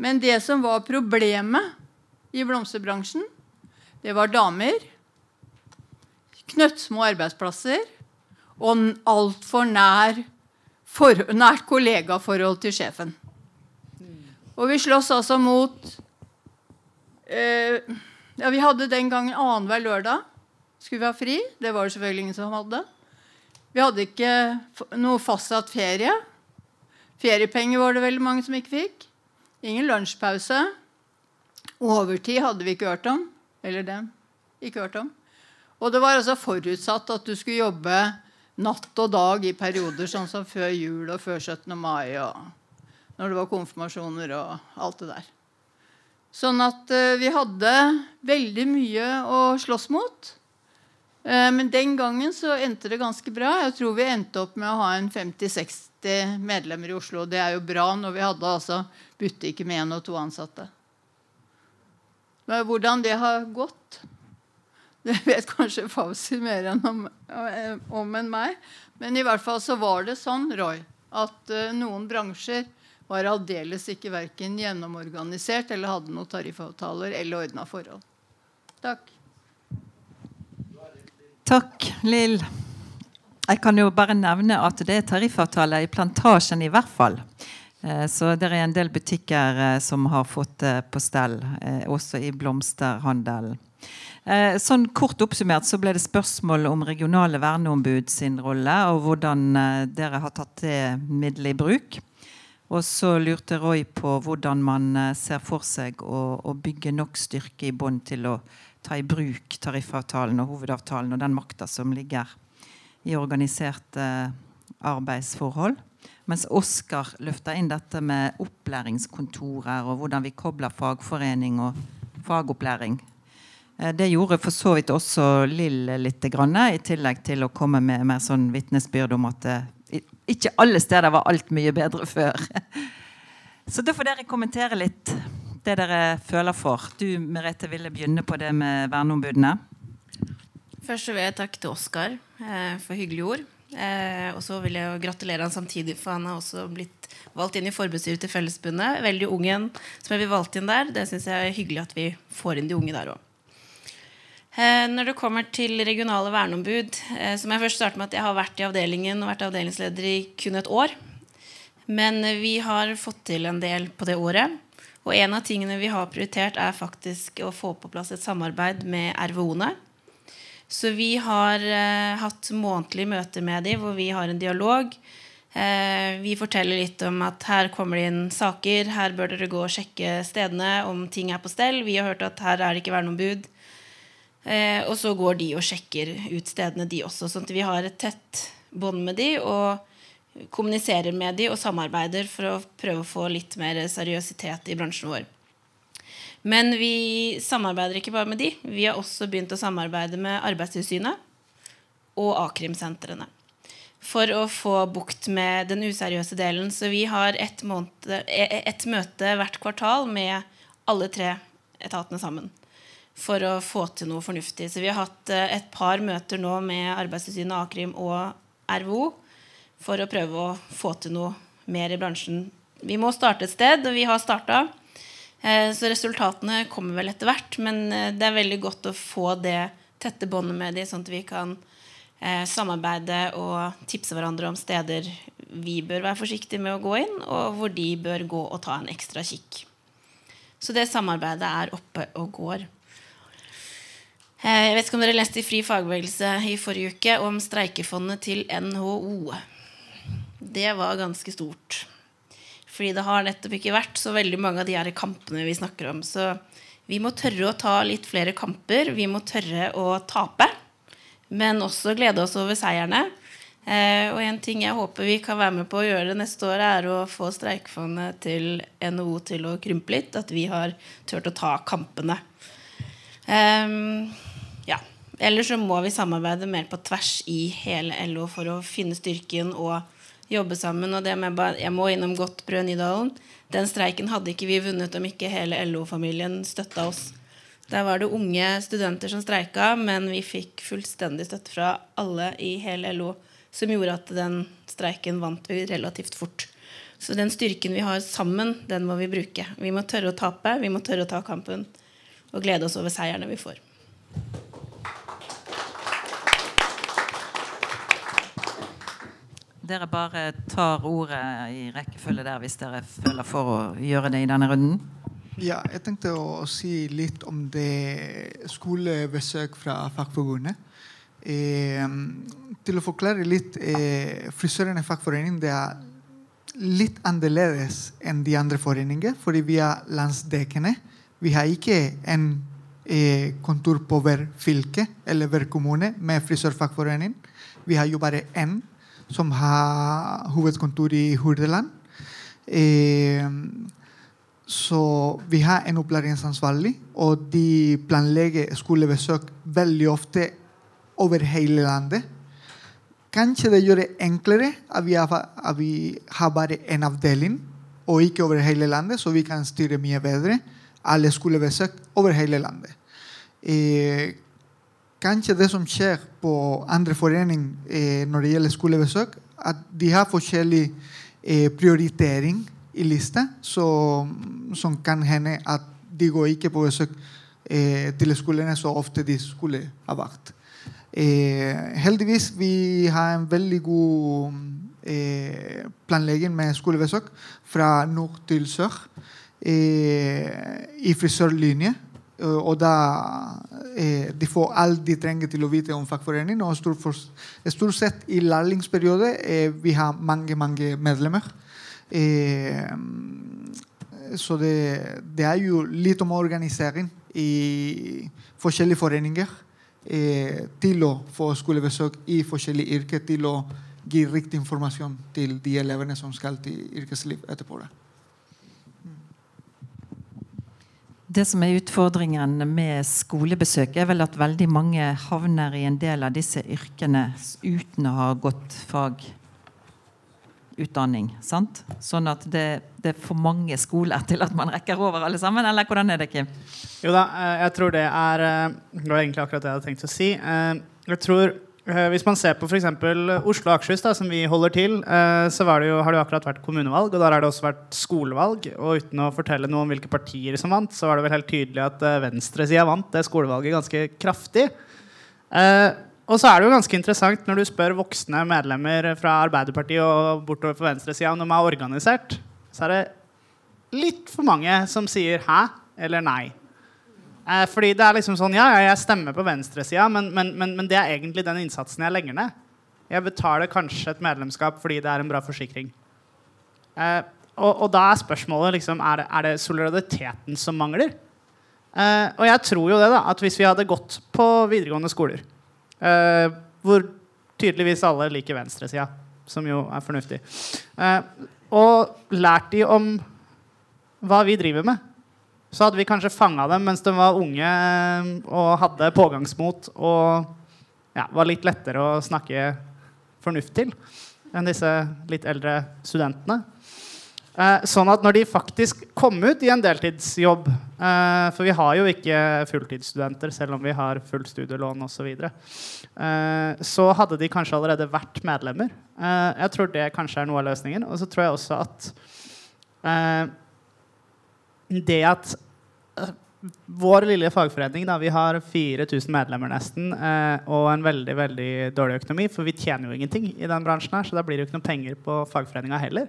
Men det som var problemet i blomsterbransjen, det var damer, knøttsmå arbeidsplasser og altfor nær for, nært kollegaforhold til sjefen. Og vi slåss altså mot eh, ja, Vi hadde den gangen annenhver lørdag skulle vi ha fri. Det var det selvfølgelig ingen som hadde. Vi hadde ikke noe fastsatt ferie. Feriepenger var det veldig mange som ikke fikk. Ingen lunsjpause. Overtid hadde vi ikke hørt om. Eller dem. Ikke hørt om. Og det var altså forutsatt at du skulle jobbe natt og dag i perioder, sånn som før jul og før 17. mai og når det var konfirmasjoner og alt det der. Sånn at uh, vi hadde veldig mye å slåss mot. Uh, men den gangen så endte det ganske bra. Jeg tror vi endte opp med å ha en 50-60 medlemmer i Oslo. Det er jo bra når vi hadde altså butikker med én og to ansatte. Men hvordan det har gått det vet kanskje Fauci mer enn om, om, enn meg. Men i hvert fall så var det sånn, Roy, at noen bransjer var aldeles ikke verken gjennomorganisert eller hadde noen tariffavtaler eller ordna forhold. Takk. Takk, Lill. Jeg kan jo bare nevne at det er tariffavtale i Plantasjen i hvert fall. Eh, så det er en del butikker eh, som har fått det på stell, også i blomsterhandelen. Eh, sånn Kort oppsummert så ble det spørsmål om regionale verneombud sin rolle, og hvordan eh, dere har tatt det middelet i bruk. Og så lurte Roy på hvordan man eh, ser for seg å, å bygge nok styrke i bånd til å ta i bruk tariffavtalen og hovedavtalen og den makta som ligger i organiserte arbeidsforhold. Mens Oskar løfter inn dette med opplæringskontorer og hvordan vi kobler fagforening og fagopplæring Eh, det gjorde for så vidt også Lill litt, i tillegg til å komme med mer sånn vitnesbyrd om at eh, ikke alle steder var alt mye bedre før. Så da får dere kommentere litt det dere føler for. Du Merete, ville begynne på det med verneombudene. Først vil jeg takke til Oskar eh, for hyggelige ord. Eh, og så vil jeg jo gratulere han samtidig, for han har også blitt valgt inn i forbudsstyret til Fellesbundet. Veldig ung som er valgt inn der. Det syns jeg er hyggelig at vi får inn de unge der òg. Eh, når det kommer til regionale verneombud, eh, så må jeg først starte med at jeg har vært i avdelingen og vært avdelingsleder i kun et år. Men vi har fått til en del på det året. Og en av tingene vi har prioritert, er faktisk å få på plass et samarbeid med RVO-ene. Så vi har eh, hatt månedlige møter med dem hvor vi har en dialog. Vi forteller litt om at her kommer det inn saker, her bør dere gå og sjekke stedene om ting er på stell. Vi har hørt at her er det ikke verneombud. Eh, og så går de og sjekker ut stedene, de også. Sånn at vi har et tett bånd med de og kommuniserer med de og samarbeider for å prøve å få litt mer seriøsitet i bransjen vår. Men vi samarbeider ikke bare med de. Vi har også begynt å samarbeide med Arbeidstilsynet og a-krimsentrene. For å få bukt med den useriøse delen. Så vi har ett, et møte hvert kvartal med alle tre etatene sammen for å få til noe fornuftig. Så vi har hatt eh, et par møter nå med Arbeidstilsynet, Akrim og RVO for å prøve å få til noe mer i bransjen. Vi må starte et sted, og vi har starta. Eh, så resultatene kommer vel etter hvert. Men eh, det er veldig godt å få det tette båndet med dem, sånn at vi kan samarbeide og tipse hverandre om steder vi bør være forsiktige med å gå inn, og hvor de bør gå og ta en ekstra kikk. Så det samarbeidet er oppe og går. Eh, jeg vet ikke om dere leste i Fri fagbevegelse i forrige uke om streikefondet til NHO. Det var ganske stort. Fordi det har nettopp ikke vært så veldig mange av de her kampene vi snakker om. Så vi må tørre å ta litt flere kamper. Vi må tørre å tape. Men også glede oss over seierne. Eh, og en ting jeg håper vi kan være med på å gjøre neste år, er å få streikefondet til NHO til å krympe litt. At vi har turt å ta kampene. Um, eller så må vi samarbeide mer på tvers i hele LO for å finne styrken og jobbe sammen. Og det med bare, jeg må innom Godtbrød Nydalen. Den streiken hadde ikke vi vunnet om ikke hele LO-familien støtta oss. Der var det unge studenter som streika, men vi fikk fullstendig støtte fra alle i hele LO, som gjorde at den streiken vant vi relativt fort. Så den styrken vi har sammen, den må vi bruke. Vi må tørre å tape, vi må tørre å ta kampen, og glede oss over seierne vi får. Dere bare tar ordet i rekkefølge der hvis dere føler for å gjøre det i denne runden. Ja, jeg tenkte å si litt om det skolebesøk fra Fagforbundet. Eh, til å forklare litt eh, Frisørenes fagforening det er litt annerledes enn de andre foreningene, fordi vi er landsdekkende. Vi har ikke en eh, kontor på hver fylke eller hver kommune med frisørfagforening. Vi har jo bare én som har hovedkontor i Hordaland. Så vi har en opplæringsansvarlig, og de planlegger skolebesøk veldig ofte over hele landet. Kanskje det gjør det enklere at vi, har, at vi har bare én avdeling, og ikke over hele landet, så vi kan styre mye bedre alle skolebesøk over hele landet. Eh, kanskje det som skjer på andre foreninger eh, når det gjelder skolebesøk, at de har forskjellig eh, prioritering i lista, som kan hende at de går ikke på besøk eh, til skolene så ofte de skulle ha vært. Heldigvis vi har en veldig god planlegging med skolebesøk fra nord til sør i frisørlinje. Og da de får alt de trenger til å vite om fagforeningen. Og stort, for, stort sett i lærlingsperiode vi har mange, mange medlemmer. så det, det er jo litt om organisering i forskjellige foreninger eh, til å få skolebesøk i forskjellige yrker, til å gi riktig informasjon til de elevene som skal til yrkesliv etterpå. Det som er utfordringen med skolebesøk, er vel at veldig mange havner i en del av disse yrkene uten å ha gått fagutdanning. Sant? Sånn at det, det, er for mange skoler til at man rekker over alle sammen, eller hvordan er det, Kim? Jo da, eh, jeg tror det er eh, Det var egentlig akkurat det jeg hadde tenkt å si. Eh, jeg tror hvis man ser på f.eks. Oslo og Akershus, som vi holder til, så det jo, har det jo akkurat vært kommunevalg. Og der har det også vært skolevalg. Og uten å fortelle noe om hvilke partier som vant, så var det vel helt tydelig at venstresida vant det skolevalget ganske kraftig. Og så er det jo ganske interessant når du spør voksne medlemmer fra Arbeiderpartiet og bortover på venstresida om de er organisert, så er det litt for mange som sier 'hæ' eller 'nei'. Eh, fordi det er liksom sånn, ja, jeg stemmer på venstresida, men, men, men, men, det er egentlig den innsatsen jeg legger ned. Jeg betaler kanskje et medlemskap fordi det er en bra forsikring. Eh, og, og, da er spørsmålet liksom, er det, er det solidariteten som mangler. Eh, og jeg tror jo det da, at hvis vi hadde gått på videregående skoler, eh, hvor tydeligvis alle liker venstresida, som jo er fornuftig, eh, og lært de om hva vi driver med så hadde vi kanskje fanga dem mens de var unge eh, og hadde pågangsmot og ja, var litt lettere å snakke fornuft til enn disse litt eldre studentene. Eh, sånn at når de faktisk kom ut i en deltidsjobb eh, For vi har jo ikke fulltidsstudenter selv om vi har fullt studielån osv. Så, eh, så hadde de kanskje allerede vært medlemmer. Eh, jeg tror det kanskje er noe av løsningen. Og så tror jeg også at eh, det at uh, vår lille fagforening da, vi har 4000 medlemmer nesten, eh, og en veldig veldig dårlig økonomi. For vi tjener jo ingenting i den bransjen, her, så da blir det jo ikke noe penger på fagforeninga heller.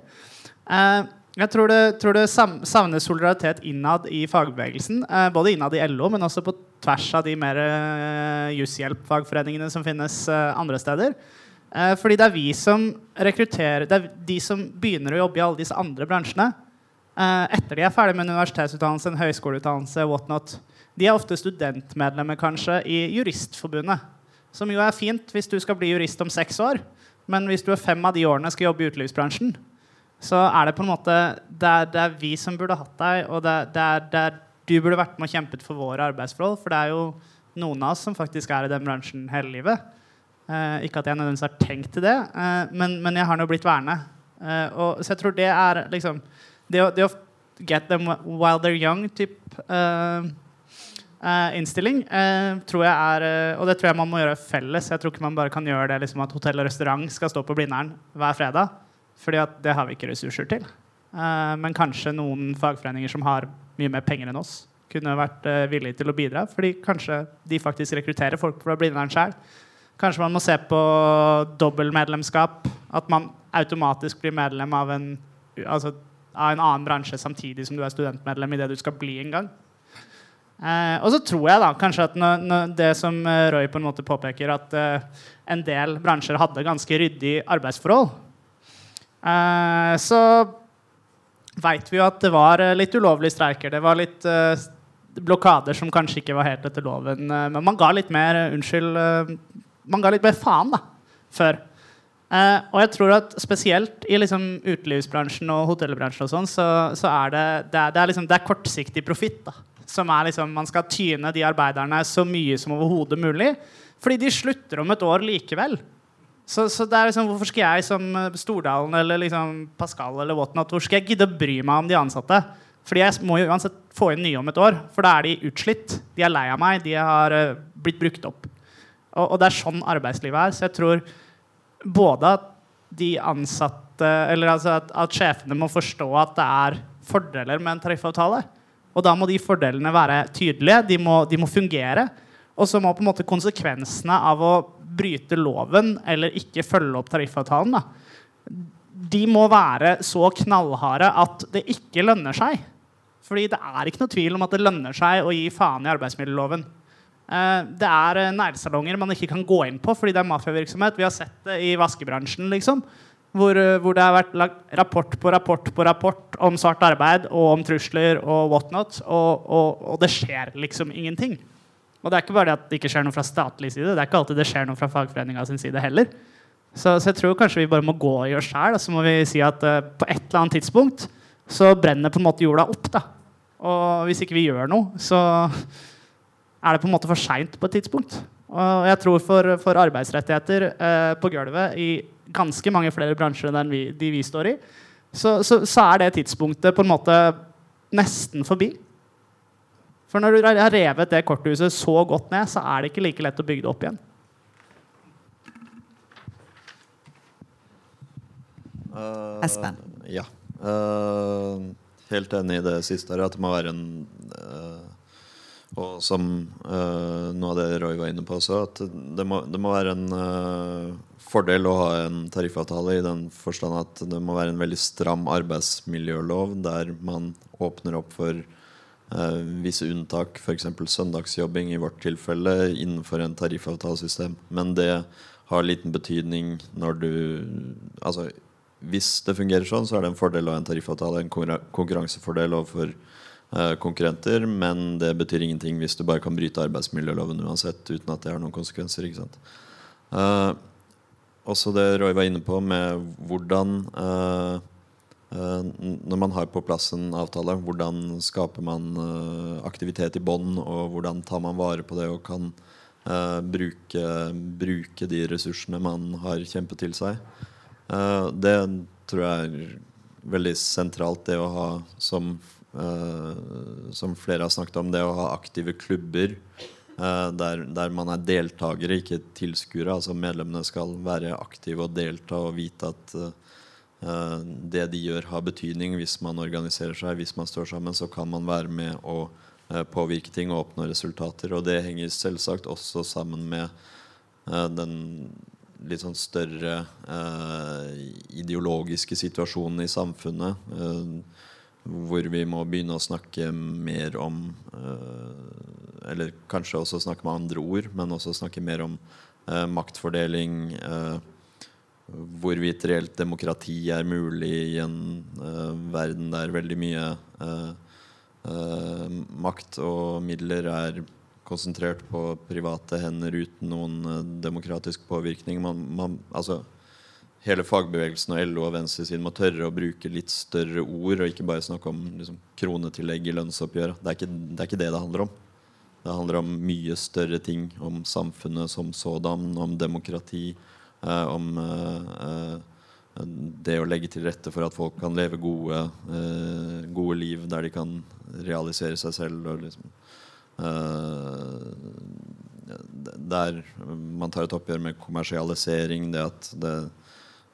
Eh, jeg tror det, tror det, savner solidaritet innad i fagbevegelsen. Eh, både innad i LO, men også på tvers av de mer eh, jusshjelp-fagforeningene som finnes eh, andre steder. Eh, fordi det er vi som rekrutterer Det er de som begynner å jobbe i alle disse andre bransjene Eh, etter de er ferdig med universitetsutdannelse, en høyskoleutdannelse, whatnot. De er ofte studentmedlemmer kanskje i Juristforbundet. Som jo er fint hvis du skal bli jurist om seks år. Men hvis du er fem av de årene skal jobbe i utelivsbransjen, så er det på en måte det er, det er vi som burde hatt deg, og det, det, er, det er, du burde vært med og kjempet for våre arbeidsforhold. For det er jo noen av oss som faktisk er i den bransjen hele livet. Eh, ikke at jeg nødvendigvis har tenkt til det, eh, men, men, jeg har nå blitt værende. Eh, og, så jeg tror det er liksom Det å, det å get them while they're young type uh, uh, innstilling uh, tror jeg er Og det tror jeg man må gjøre felles. Jeg tror ikke man bare kan gjøre det liksom, at hotell og restaurant skal stå på Blindern hver fredag. Fordi det har vi ikke ressurser til. men kanskje noen fagforeninger som har mye mer penger enn oss, kunne vært villige til å bidra. Fordi kanskje de faktisk rekrutterer folk fra Blindern sjøl. Kanskje man må se på dobbeltmedlemskap. At man automatisk blir medlem av en, altså, av en annen bransje samtidig som du er studentmedlem i det du skal bli en gang. Eh, og så tror jeg da kanskje at når, når det som eh, Roy på en måte påpeker, at eh, en del bransjer hadde ganske ryddig arbeidsforhold, eh, så veit vi jo at det var eh, litt ulovlige streiker. Det var litt eh, blokader som kanskje ikke var helt etter loven. men man ga litt mer unnskyld man ga litt mer faen da, før. Eh, og jeg tror at spesielt i liksom utelivsbransjen og hotellbransjen og sånn, så, så, er det, det, er, det, er liksom, det er kortsiktig profitt. Som er liksom, Man skal tyne de arbeiderne så mye som overhodet mulig. Fordi de slutter om et år likevel. Så, så det er liksom, hvorfor skal jeg som Stordalen eller liksom Pascal eller whatnot, hvor skal jeg gidde å bry meg om de ansatte? Fordi jeg må jo uansett få inn nye om et år. For da er de utslitt. De er lei av meg. De har uh, blitt brukt opp. Og, og, det er sånn arbeidslivet er. Så jeg tror både at de ansatte Eller altså at, at, sjefene må forstå at det er fordeler med en tariffavtale. Og da må de fordelene være tydelige. De må, de må fungere. Og så må på en måte konsekvensene av å bryte loven eller ikke følge opp tariffavtalen da, de må være så knallharde at det ikke lønner seg. Fordi det er ikke noe tvil om at det lønner seg å gi faen i arbeidsmiljøloven. Eh, det er nærsalonger man ikke kan gå inn på fordi det er mafiavirksomhet. Vi har sett det i vaskebransjen. liksom hvor, eh, hvor, det har vært lagt rapport på rapport på rapport om svart arbeid og om trusler og whatnot, og, og, og, det skjer liksom ingenting. Og det er ikke bare det at det ikke skjer noe fra statlig side, det er ikke alltid det skjer noe fra fagforeninga sin side heller. Så, så, jeg tror kanskje vi bare må gå i oss sjæl, og så må vi si at uh, på et eller annet tidspunkt så brenner på en måte jorda opp. da. Og hvis ikke vi gjør noe, så er det på en måte for seint på et tidspunkt. Og jeg tror for, for arbeidsrettigheter eh, på gulvet i ganske mange flere bransjer enn vi, de vi står i, så, så, så, er det tidspunktet på en måte nesten forbi. For når du har revet det korthuset så godt ned, så er det ikke like lett å bygge det opp igjen. Uh, Espen. Ja. Uh, helt enig i det siste. her, At det må være en uh, og som uh, noe av det Roy var inne på også, at det må, det må være en uh, fordel å ha en tariffavtale i den forstand at det må være en veldig stram arbeidsmiljølov der man åpner opp for uh, visse unntak, f.eks. søndagsjobbing i vårt tilfelle, innenfor en tariffavtalesystem. Men det har liten betydning når du Altså hvis det fungerer sånn, så er det en fordel å ha en tariffavtale, en konkurransefordel overfor konkurrenter, men det betyr ingenting hvis du bare kan bryte arbeidsmiljøloven uansett uten at det har noen konsekvenser. ikke sant? Uh, også det Roy var inne på med hvordan uh, uh, Når man har på plass en avtale, hvordan skaper man aktivitet i bånd, og hvordan tar man vare på det og kan bruke, bruke, de ressursene man har kjempet til seg. det tror jeg er veldig sentralt, det å ha som som flere har snakket om, det å ha aktive klubber uh, der, der, man er deltakere, ikke tilskuere. Altså medlemmene skal være aktive og delta og vite at uh, det de gjør, har betydning. Hvis man organiserer seg, hvis man står sammen, så kan man være med å påvirke ting og oppnå resultater. Og det henger selvsagt også sammen med den litt sånn større ideologiske situasjonen i samfunnet. Hvor vi må begynne å snakke mer om uh, Eller kanskje også snakke med andre ord, men også snakke mer om uh, maktfordeling. Uh, hvorvidt reelt demokrati er mulig i en verden der veldig mye makt og midler er konsentrert på private hender uten noen demokratisk påvirkning. Man, man, altså, hele fagbevegelsen og LO og venstresiden må tørre å bruke litt større ord, og ikke bare snakke om liksom, kronetillegg i lønnsoppgjør. Det er, ikke, det er ikke det det handler om. Det handler om mye større ting. Om samfunnet som sådan, om demokrati, eh, om eh, eh, det å legge til rette for at folk kan leve gode, eh, gode liv der de kan realisere seg selv. Og liksom, eh, der man tar et oppgjør med kommersialisering. Det at det,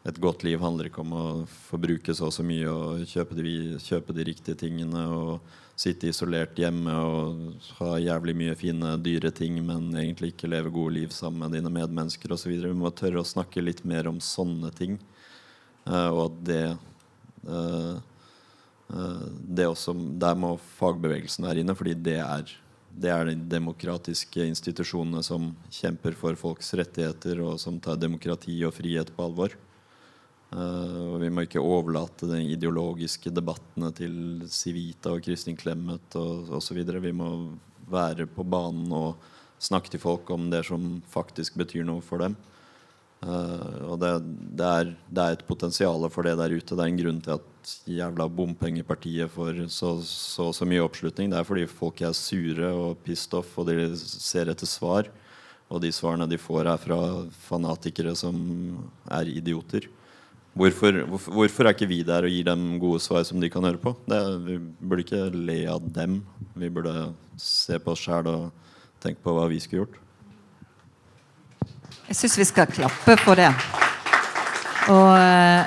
et godt liv handler ikke om å forbruke så og så mye og kjøpe de, kjøpe de riktige tingene og sitte isolert hjemme og ha jævlig mye fine, dyre ting, men egentlig ikke leve gode liv sammen med dine medmennesker osv. Vi må tørre å snakke litt mer om sånne ting. Uh, og at det uh, uh, det også, Der må fagbevegelsen være inne, fordi det er, det er de demokratiske institusjonene som kjemper for folks rettigheter, og som tar demokrati og frihet på alvor. Uh, vi må ikke overlate de ideologiske debattene til Civita og Kristin Clemet osv. Vi må være på banen og snakke til folk om det som faktisk betyr noe for dem. Uh, og det, det, er, det, er, et potensial for det der ute. Det er en grunn til at jævla bompengepartiet får så, så, så mye oppslutning. Det er fordi folk er sure og pissed off, og de ser etter svar. Og de svarene de får, er fra fanatikere som er idioter. Hvorfor, hvorfor, er ikke vi der og gir dem gode svar som de kan høre på? Det, vi burde ikke le av dem. Vi burde se på oss sjæl og tenke på hva vi skulle gjort. Jeg syns vi skal klappe for det. Og Eh,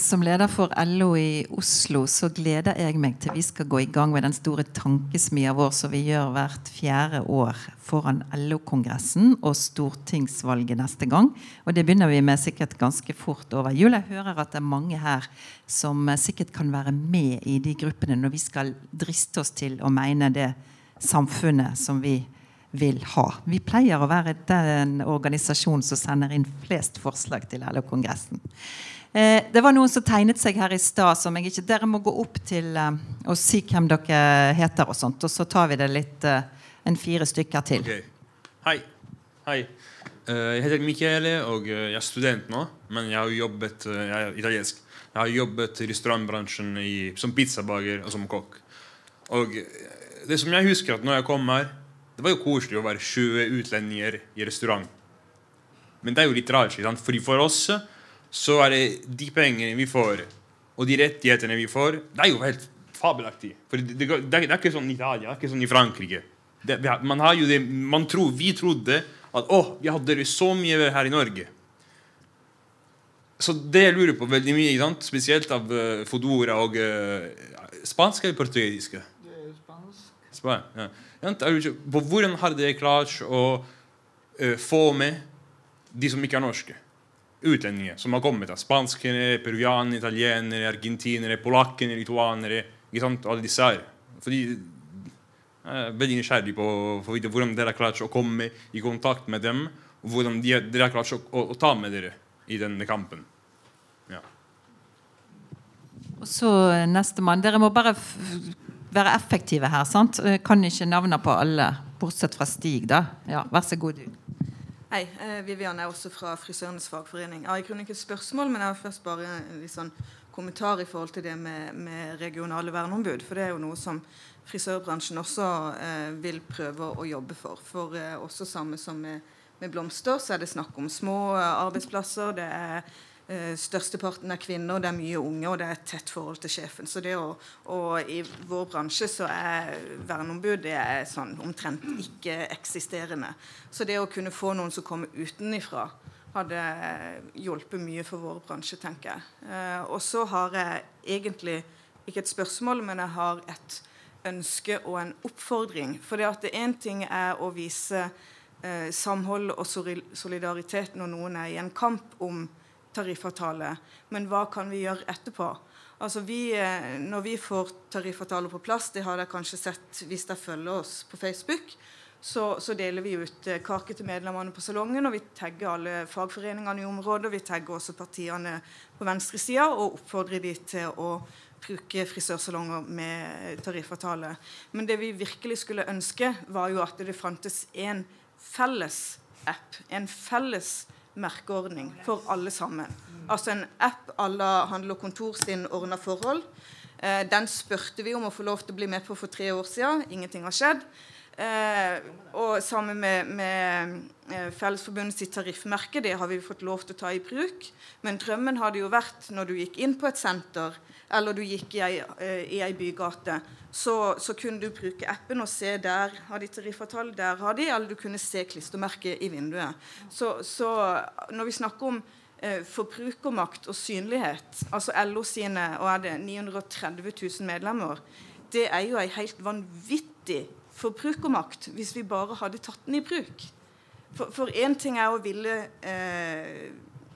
som leder for LO i Oslo så gleder jeg meg til vi skal gå i gang med den store tankesmia vår som vi gjør hvert fjerde år foran LO-kongressen og stortingsvalget neste gang. Og det begynner vi med sikkert ganske fort over jul. Jeg hører at det er mange her som eh, sikkert kan være med i de gruppene når vi skal driste oss til å mene det samfunnet som vi vil ha. Vi pleier å være den organisasjonen som sender inn flest forslag til LO-kongressen. Eh, det var noen som tegnet seg her i stad som jeg ikke Dere må gå opp til eh, og si hvem dere heter, og sånt, og så tar vi det litt eh, en fire stykker til. Okay. Hei. Hei. Jeg heter Michele, og jeg er student nå. Men jeg har jobbet jeg er italiensk. Jeg har jobbet i restaurantbransjen i, som pizzabaker og som kokk. Og det som jeg husker at når jeg kom her Det var jo koselig å være 20 utlendinger i restaurant. Men det er jo litt rart. Fordi for oss så er det de pengene vi får, og de rettighetene vi får, det er jo helt fabelaktig. For det, det, det, er ikke sånn i Italia, det er ikke sånn i Frankrike. man har jo det, man tror, Vi trodde at å, vi hadde det så mye her i Norge. Så det jeg lurer på veldig mye, sant? spesielt av uh, Fodora og uh, Spansk eller portugisisk? Spansk. Ja. På hvordan har dere klart å uh, få med de som ikke er norske? Utlendinger som har kommet. Da. Spanskere, peruvianere, italienere, argentinere, polakkene, lituanere. Ikke sant? Alle disse her. Fordi jeg er veldig nysgjerrig på å vite hvordan dere har klart å komme i kontakt med dem, og hvordan de, dere har klart å, å, å, ta med dere i denne kampen. Ja. Og så eh, nestemann. Dere må bare være effektive her. sant? Kan ikke navnene på alle, bortsett fra Stig. da. Ja, Vær så god, du. Hei. Eh, Vivian er også fra Frisørenes fagforening. Jeg har i grunnen ikke spørsmål, men jeg har først bare en litt sånn kommentar i forhold til det med, med, regionale verneombud. For det er jo noe som frisørbransjen også eh, vil prøve å jobbe for. For eh, også samme som med, med, blomster, så er det snakk om små eh, arbeidsplasser. det er størsteparten er kvinner, det er mye unge, og det er et tett forhold til sjefen. Så det å, og I vår bransje så er verneombud det er sånn omtrent ikke-eksisterende. Så det å kunne få noen som kommer utenifra, hadde hjulpet mye for vår bransje, tenker jeg. Uh, og så har jeg egentlig ikke et spørsmål, men jeg har et ønske og en oppfordring. For det at én ting er å vise uh, samhold og solidaritet når noen er i en kamp om tariffavtale, men hva kan vi gjøre etterpå? Altså vi, eh, når vi får tariffavtaler på plass, det har dere kanskje sett hvis dere følger oss på Facebook, så, så, deler vi ut eh, kake til medlemmene på salongen, og vi tagger alle fagforeningene i området. og Vi tagger også partiene på venstresida og oppfordrer de til å bruke frisørsalonger med tariffavtale. Men det vi virkelig skulle ønske, var jo at det fantes en felles app, en felles merkeordning for alle sammen. Altså en app à la Handel og Kontor sin ordna forhold. Eh, den spurte vi om å få lov til å bli med på for tre år siden. Ingenting har skjedd. Eh, og sammen med, med eh, Fellesforbundet sitt tariffmerke, det har vi fått lov til å ta i bruk. Men drømmen hadde jo vært når du gikk inn på et senter, eller du gikk i ei, eh, i ei bygate, så, så, kunne du bruke appen og se der har de tariffavtale, der har de, eller du kunne se klistremerket i vinduet. Så, så når vi snakker om eh, forbrukermakt og synlighet, altså LO sine og er det 930 000 medlemmer, det er jo ei helt vanvittig forbrukermakt hvis vi bare hadde tatt den i bruk. For én ting er å ville eh,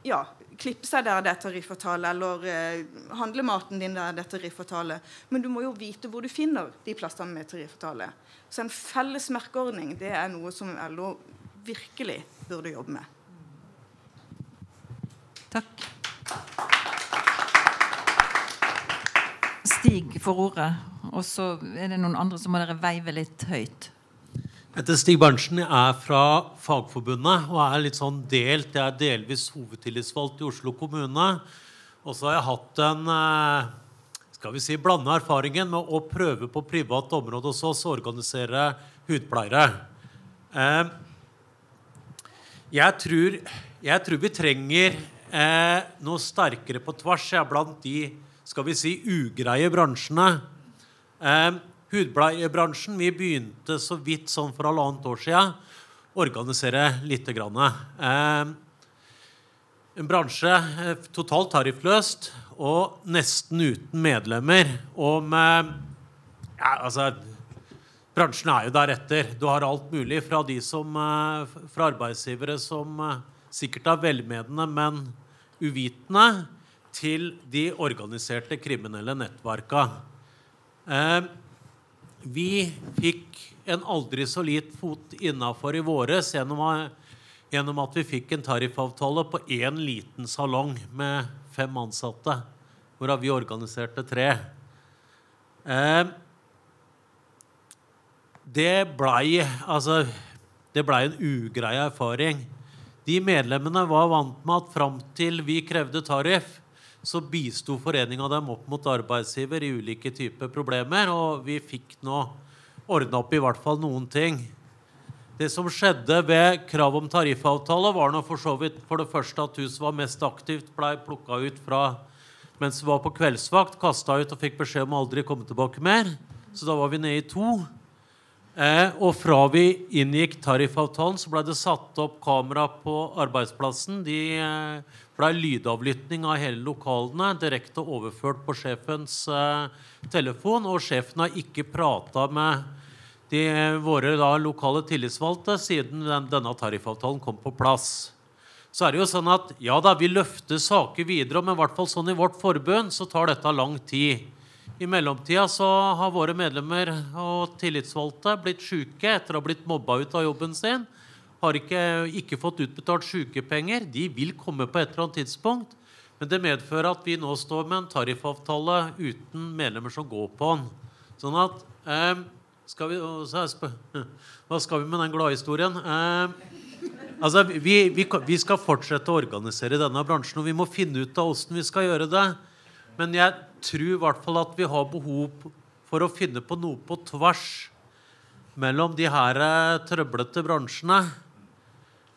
ja, klippe seg der det er tariffavtale, eller eh, handle maten din der det er tariffavtale. Men du må jo vite hvor du finner de plassene med tariffavtale. Så en felles merkeordning det er noe som LO virkelig burde jobbe med. Takk. Stig får ordet. Og så er det noen andre som må dere veive litt høyt. Heter Stig Berntsen. Er fra Fagforbundet og er litt sånn delt. Jeg er delvis hovedtillitsvalgt i Oslo kommune. Og så har jeg hatt en eh, skal vi si, blanda erfaringen med å prøve på privat område hos oss å organisere hudpleiere. Eh, jeg tror, jeg tror vi trenger eh, noe sterkere på tvers Jeg er blant de skal vi si, ugreie bransjene. Hudbleiebransjen vi begynte så vidt sånn for halvannet år siden å organisere lite grann. Eh, en bransje eh, totalt tariffløst og nesten uten medlemmer. Og med ja, altså, Bransjen er jo deretter. Du har alt mulig fra som, eh, fra arbeidsgivere som eh, sikkert er velmenende, men uvitende til de organiserte kriminelle nettverka. Eh, vi fikk en aldri så lit fot innafor i våres gjennom, gjennom, at vi fikk en tariffavtale på én liten salong med fem ansatte, hvorav vi organiserte tre. Eh, det blei altså, blei en ugrei erfaring. De medlemmene var vant med at fram til vi krevde tariff, så bisto foreninga dem opp mot arbeidsgiver i ulike typer problemer, og vi fikk nå ordna opp i hvert fall noen ting. Det som skjedde ved krav om tariffavtale, var nå for så vidt for det første at hun som var mest aktivt, blei plukka ut fra mens vi var på kveldsvakt, kasta ut og fikk beskjed om aldri komme tilbake mer. Så da var vi nede i to. Eh, og fra vi inngikk tariffavtalen, så ble det satt opp kamera på arbeidsplassen. De eh, ble lydavlytting av hele lokalene direkte overført på sjefens eh, telefon. Og sjefen har ikke prata med de, våre da, lokale tillitsvalgte siden den, denne tariffavtalen kom på plass. Så er det jo sånn at ja da, vi løfter saker videre, men i hvert fall sånn i vårt forbund så tar dette lang tid. I mellomtida så har våre medlemmer og tillitsvalgte blitt syke etter å ha blitt mobba ut av jobben sin. Har ikke, ikke fått utbetalt sykepenger. De vil komme på et eller annet tidspunkt. Men det medfører at vi nå står med en tariffavtale uten medlemmer som går på den. Sånn at eh, skal vi, Hva skal vi med den gladhistorien? Eh, altså, vi, vi, vi, skal fortsette å organisere denne bransjen, og vi må finne ut av åssen vi skal gjøre det. Men jeg tror i hvert fall at vi har behov for å finne på noe på tvers mellom de her eh, trøblete bransjene.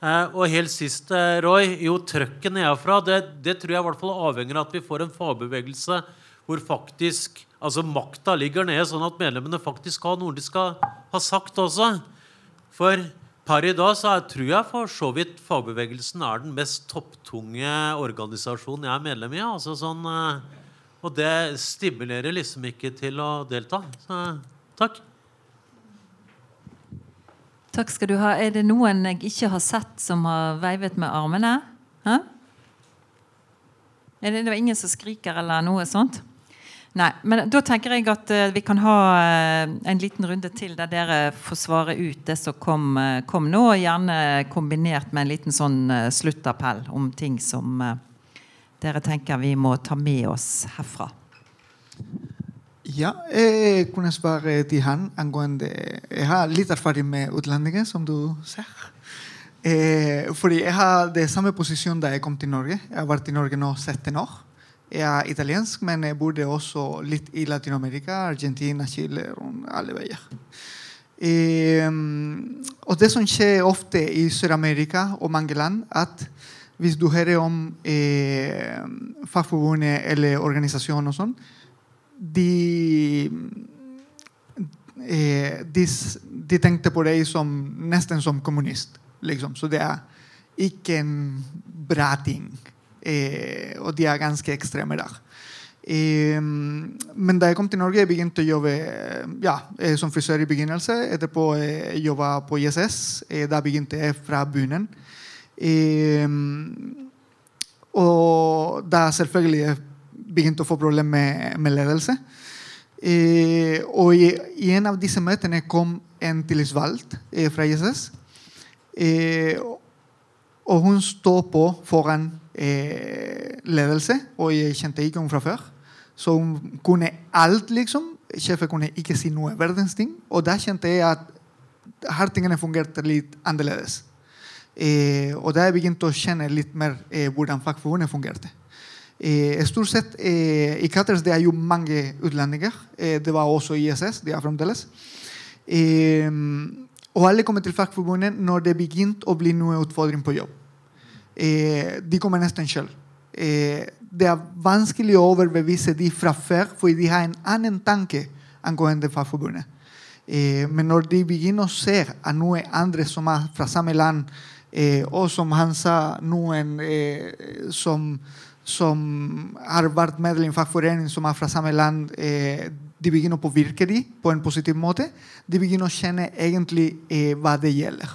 Eh, og helt sist, eh, Roy, jo trøkket nedenfra, det, det tror jeg i hvert fall avhenger av at vi får en fagbevegelse hvor faktisk altså makta ligger nede, sånn at medlemmene faktisk har noe de skal ha sagt også. For per i dag så er, tror jeg for så vidt fagbevegelsen er den mest topptunge organisasjonen jeg er medlem i. altså sånn... Og det stimulerer liksom ikke til å delta. Så takk. Takk skal du ha. Er det noen jeg ikke har sett, som har veivet med armene? Hæ? Er det, det var ingen som skriker eller noe sånt? Nei, men Da tenker jeg at uh, vi kan ha uh, en liten runde til der dere får svare ut det som kom, uh, kom nå. Gjerne kombinert med en liten sånn sluttappell om ting som dere tenker vi må ta med oss herfra? Ja, jeg kunne svare til han angående Jeg har litt erfaring med utlendinger, som du ser. Eh, fordi jeg har det samme posisjon da jeg kom til Norge. Jeg har vært i Norge nå 17 år. Jeg er italiensk, men jeg bodde også litt i Latin-Amerika. Argentina, Chile og alle veier. Og det som skjer ofte i Sør-Amerika og mange land, at hvis du hører om eh, fagforbundet eller organisasjon og sånn, de, eh, de, de tenkte på deg som nesten som kommunist. Liksom. Så det er ikke en bra ting. Eh, og de er ganske ekstreme der. Men da jeg kom til Norge, jeg begynte å jobbe ja, eh, som frisør i begynnelse. Etterpå eh, jobba på ISS. Eh, da begynte jeg fra bunnen. Eh, og da selvfølgelig begynte å få problemer med, med ledelse. Og i, i en av disse møtene kom en tillitsvalgt eh, fra ISS. Og hun står på foran eh, ledelse, og jeg kjente ikke henne fra før. Så hun kunne alt, liksom. Sjefen kunne ikke si noe verdens ting. Og da kjente jeg at her tingene fungerte litt annerledes. Eh, og da jeg begynte å kjenne litt mer eh, hvordan fagforbundet fungerte. Eh, stort sett eh, I Cutters det er jo mange utlendinger. Eh, det var også ISS. det er fremdeles. Eh, og alle kommer til fagforbundet når det begynte å bli noe utfordring på jobb. De kommer nesten. Eh, det er vanskelig å overbevise de fra før, fordi de har en annen tanke angående fagforbundet. Men når de begynner å se at noen andre som er fra samme land, eh, og som han sa, noen eh, som, som har vært medlem i en fagforening som er fra samme land, eh, de begynner å påvirke dem på en positiv måte. De begynner å kjenne egentlig eh, hva det gjelder.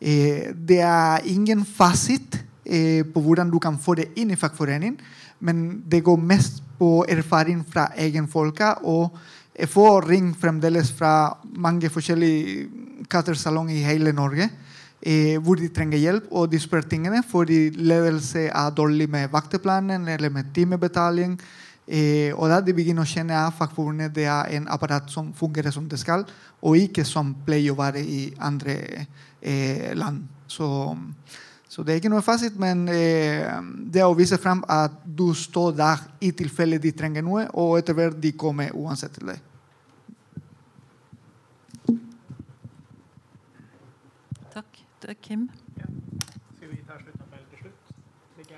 Eh, det er ingen fasit eh, på hvordan du kan få det inn i fagforeningen, men det går mest på erfaring fra egenfolka. og jeg får ring fremdeles fra mange forskjellige kattersalonger i hele Norge eh, hvor de trenger hjelp, og de spør tingene fordi ledelse er dårlig med vakteplanen eller med timebetaling. Eh, og da de begynner å kjenne at fagforbundet det er en apparat som fungerer som det skal, og ikke som pleier å være i andre eh, land. Så, så det er ikke noe fasit, men eh, det å vise frem at du står der i tilfelle de trenger noe, og etter hvert de kommer uansett til deg. Kim. Skal vi ta slutt av til slutt?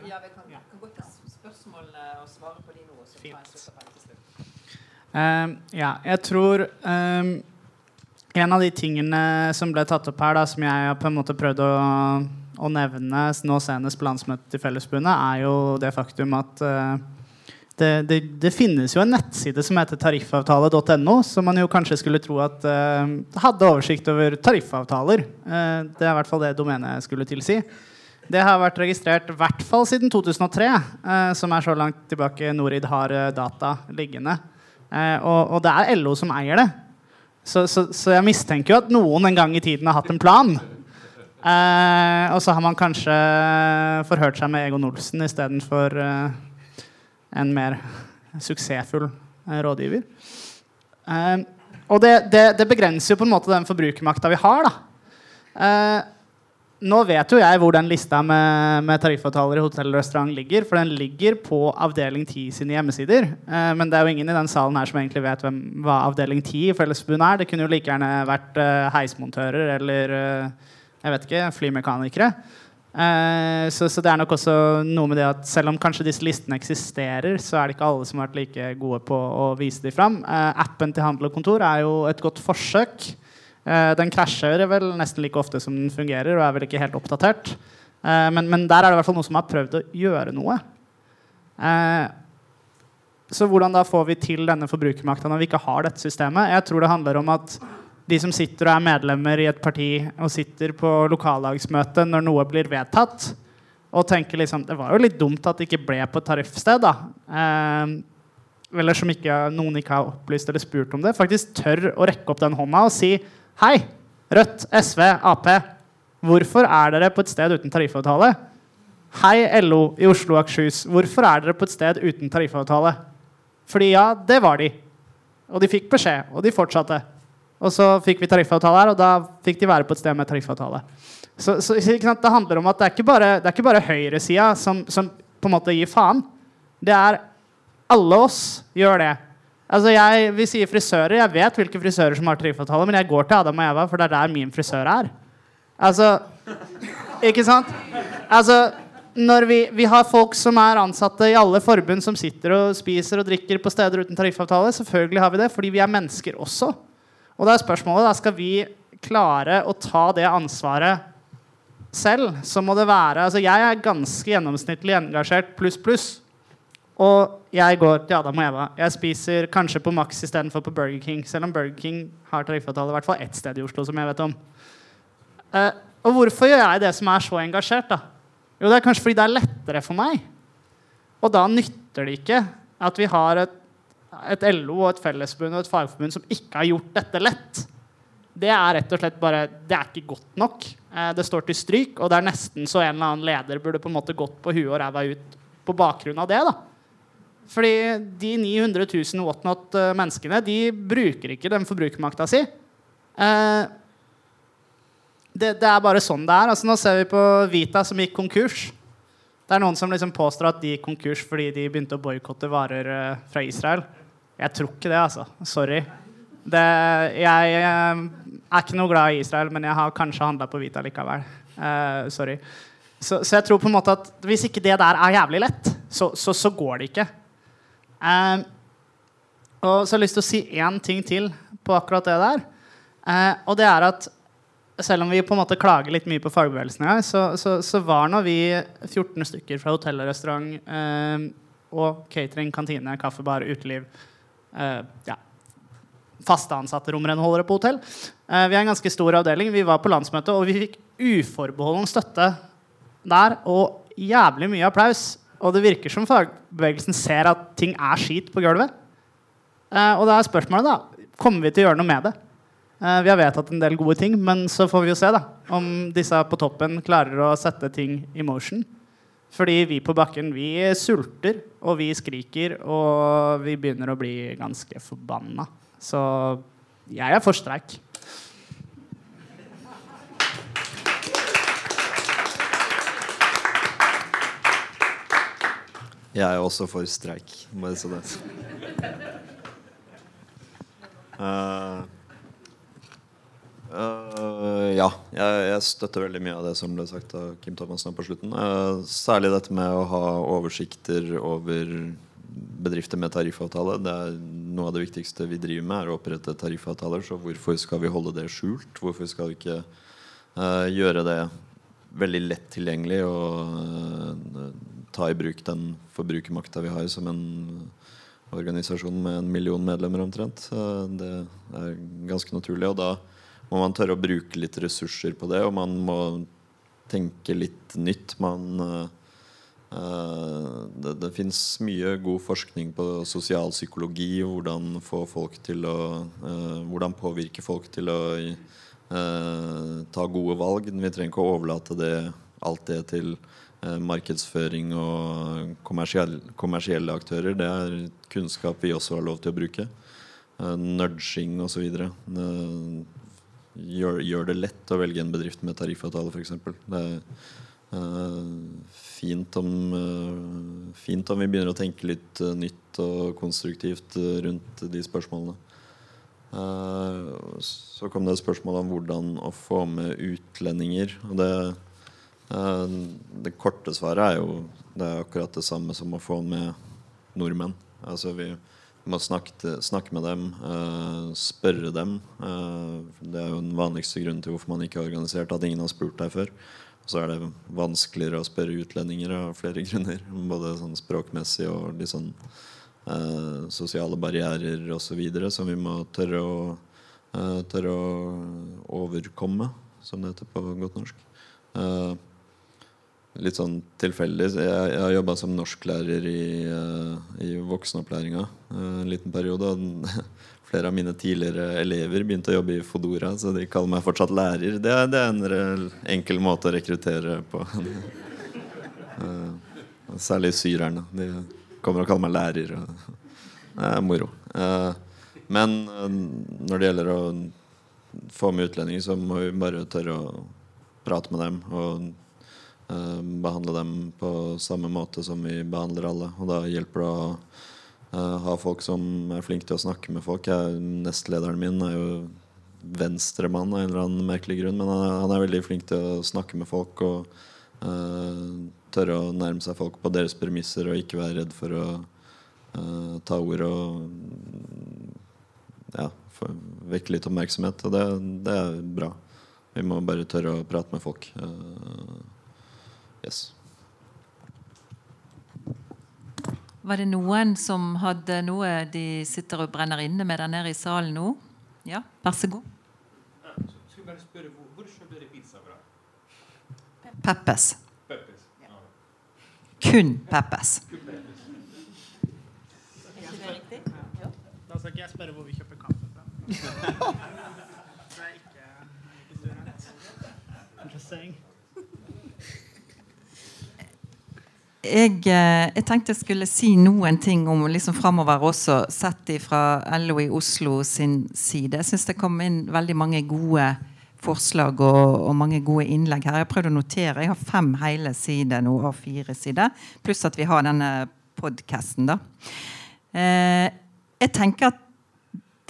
Ja, vi kan, kan gå til spørsmål og svare på de nå. Så tar jeg til slutt. Ehm, ja, jeg tror um, En av de tingene som ble tatt opp her, da, som jeg har på en måte prøvd å, å nevne nå senest på landsmøtet til Fellesforbundet, er jo det faktum at eh, det, det, det finnes jo en nettside som heter tariffavtale.no, som man jo kanskje skulle tro at eh, hadde oversikt over tariffavtaler. Eh, det er i hvert fall det domenet skulle tilsi. Det har vært registrert i hvert fall siden 2003, eh, som er så langt tilbake Norid har eh, data liggende. Eh, og, og det er LO som eier det. Så, så, så jeg mistenker jo at noen en gang i tiden har hatt en plan. Eh, og så har man kanskje forhørt seg med Egon Olsen istedenfor eh, en mer suksessfull eh, rådgiver. Eh, og det, det, det begrenser jo på en måte den forbrukermakta vi har. Eh, nå vet jo jeg hvor den lista med, med tariffavtaler i hotell og restaurant ligger. For den ligger på avdeling 10 sine hjemmesider. Eh, men det er jo ingen i den salen her som egentlig vet hvem, hva avdeling 10 i Fellesforbundet er. Det kunne jo like gjerne vært eh, heismontører eller eh, jeg vet ikke, flymekanikere. Eh, så, så det er nok også noe med det at selv om kanskje disse listene eksisterer, så er det ikke alle som har vært like gode på å vise dem fram. Eh, appen til Handel og Kontor er jo et godt forsøk. Eh, den krasjer vel nesten like ofte som den fungerer, og er vel ikke helt oppdatert. Men, men der er det i hvert fall noen som har prøvd å gjøre noe. Så hvordan da får vi til denne forbrukermakta når vi ikke har dette systemet? Jeg tror det handler om at de som sitter og er medlemmer i et parti og sitter på lokallagsmøte når noe blir vedtatt, og tenker liksom Det var jo litt dumt at det ikke ble på tariffsted, da. Eh, eller som ikke, noen ikke har opplyst eller spurt om det, faktisk tør å rekke opp den hånda og si Hei, Rødt, SV, Ap. Hvorfor er dere på et sted uten tariffavtale? Hei, LO i Oslo og Akershus. Hvorfor er dere på et sted uten tariffavtale? Fordi ja, det var de. Og de fikk beskjed, og de fortsatte. Og så fikk vi tariffavtale her, og da fikk de være på et sted med tariffavtale. Så, så? Det handler om at det er ikke bare, det er ikke bare høyresida som, som på en måte gir faen. Det er Alle oss gjør det. Altså jeg, Vi sier frisører. Jeg vet hvilke frisører som har tariffavtale, men jeg går til Adam og Eva, for det er der min frisør er. Altså Ikke sant? Altså når vi, vi har folk som er ansatte i alle forbund, som sitter og spiser og drikker på steder uten tariffavtale. Selvfølgelig har vi det, fordi vi er mennesker også. Og da er spørsmålet da, skal vi klare å ta det ansvaret selv, så må det være altså Jeg er ganske gjennomsnittlig engasjert pluss, pluss. Og jeg går til Adam og Eva. Jeg spiser kanskje på Max istedenfor på Burger King. Selv om Burger King har tariffavtale i hvert fall ett sted i Oslo. som jeg vet om. Eh, og hvorfor gjør jeg det som er så engasjert? da? Jo, det er kanskje fordi det er lettere for meg. Og da nytter det ikke at vi har et, et LO og et fellesforbund og et fagforbund som ikke har gjort dette lett. Det er rett og slett bare, det er ikke godt nok. Eh, det står til stryk, og det er nesten så en eller annen leder burde på en måte gått på huet og ræva ut på bakgrunn av det. da. Fordi de 900 000 whatnot-menneskene de bruker ikke den forbrukermakta si. Eh, det, det, er bare sånn det er. Altså, nå ser vi på Vita som gikk konkurs. Det er noen som liksom påstår at de gikk konkurs fordi de begynte å boikotte varer fra Israel. Jeg tror ikke det, altså. Sorry. Det, jeg jeg er ikke noe glad i Israel, men jeg har kanskje handla på Vita likevel. Uh, sorry. Så, så, jeg tror på en måte at hvis ikke det der er jævlig lett, så, så, så går det ikke. og så har jeg lyst til å si én ting til på akkurat det der. og det er at selv om vi på en måte klager litt mye på fagbevegelsen ja, så, så, var nå vi 14 stykker fra hotell og restaurant og catering, kantine, kaffebar, uteliv ja, Faste ansatte romrenholdere på hotell. Eh, vi er en ganske stor avdeling. Vi var på landsmøte, og vi fikk uforbeholden støtte der. Og jævlig mye applaus. Og det virker som fagbevegelsen ser at ting er skit på gulvet. Eh, og da er spørsmålet, da Kommer vi til å gjøre noe med det? Vi har vedtatt en del gode ting, men så får vi jo se da, om disse på toppen klarer å sette ting i motion. Fordi vi på bakken vi sulter, og vi skriker, og vi begynner å bli ganske forbanna. Så jeg er for streik. Jeg er også for streik, bare så det. Uh, Uh, ja, jeg, jeg, støtter veldig mye av det som ble sagt av Kim Thomassen på slutten. Uh, særlig dette med å ha oversikter over bedrifter med tariffavtale. Det er Noe av det viktigste vi driver med, er å opprette tariffavtaler. Så hvorfor skal vi holde det skjult? Hvorfor skal vi ikke uh, gjøre det veldig lett tilgjengelig og ta i bruk den forbrukermakta vi har som en organisasjon med en million medlemmer omtrent? det er ganske naturlig. og da må man tørre å bruke litt ressurser på det, og man må tenke litt nytt. Man, uh, det det fins mye god forskning på sosialpsykologi, hvordan få folk til å uh, Hvordan påvirke folk til å uh, ta gode valg. Vi trenger ikke å overlate det, alt det til markedsføring og kommersielle, kommersielle aktører. Det er kunnskap vi også har lov til å bruke. Uh, nudging osv. Gjør, gjør, det lett å velge en bedrift med tariffavtale, f.eks. Det er uh, fint, om, uh, fint om vi begynner å tenke litt uh, nytt og konstruktivt rundt de spørsmålene. så kom det et spørsmål om hvordan å få med utlendinger. Og det, det korte svaret er jo det er akkurat det samme som å få med nordmenn. Altså vi må snakke, snakke med dem, uh, spørre dem. Uh, det er jo den vanligste grunnen til hvorfor man ikke har organisert, at ingen har spurt deg før. Og så er det vanskeligere å spørre utlendinger av flere grunner. Både sånn språkmessig og litt sånn uh, sosiale barrierer osv. som vi må tørre å, tørre å overkomme, som det heter på godt norsk. Uh, litt sånn tilfeldig. Jeg, jeg jobba som norsklærer i, uh, i voksenopplæringa uh, en liten periode. Flere av mine tidligere elever begynte å jobbe i Fodora, så de kaller meg fortsatt lærer. Det, det er en enkel måte å rekruttere på. uh, særlig syrerne. De kommer og kaller meg lærer. Det er moro. men når det gjelder å få med utlendinger, så må vi bare tørre å prate med dem. og Eh, behandle dem på samme måte som vi behandler alle. Og da hjelper det å eh, ha folk som er flinke til å snakke med folk. Jeg, nestlederen min er jo venstremann av en eller annen merkelig grunn, men han er, veldig flink til å snakke med folk og uh, tørre å nærme seg folk på deres premisser og ikke være redd for å uh, ta ord og ja, vekke litt oppmerksomhet. Og det, det er bra. Vi må bare tørre å prate med folk. Eh, yes. Var det noen som hadde noe de sitter og brenner inne med der nede i salen nå? Ja, vær så god. Skulle bare spørre, hvor, kjøper dere pizza fra? Peppes. Peppes. Kun Peppes. Da skal ikke jeg spørre hvor vi kjøper kaffe fra. Det er ikke, ikke student. Jeg, eh, jeg tenkte jeg skulle si noen ting om liksom framover også, sett fra LO i Oslo sin side. Jeg syns det kom inn veldig mange gode forslag og, og mange gode innlegg her. Jeg har prøvd å notere. Jeg har fem hele sider nå, og fire sider. Pluss at vi har denne podkasten, da. Eh, jeg tenker at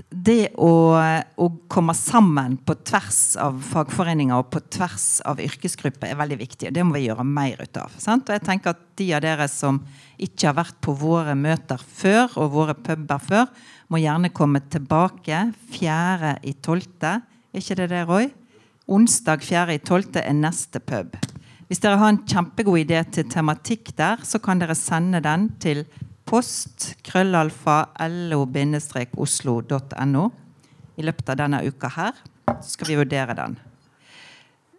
det å, å komme sammen på tvers av fagforeninger og på tvers av yrkesgrupper er veldig viktig. og Det må vi gjøre mer ut av. Sant? Og jeg tenker at De av dere som ikke har vært på våre møter før, og våre puber før, må gjerne komme tilbake 4.12. Er ikke det det, Roy? Onsdag 4.12. er neste pub. Hvis dere har en kjempegod idé til tematikk der, så kan dere sende den til post krøllalfa lo-oslo.no i løpet av denne uka her. Så skal vi vurdere den.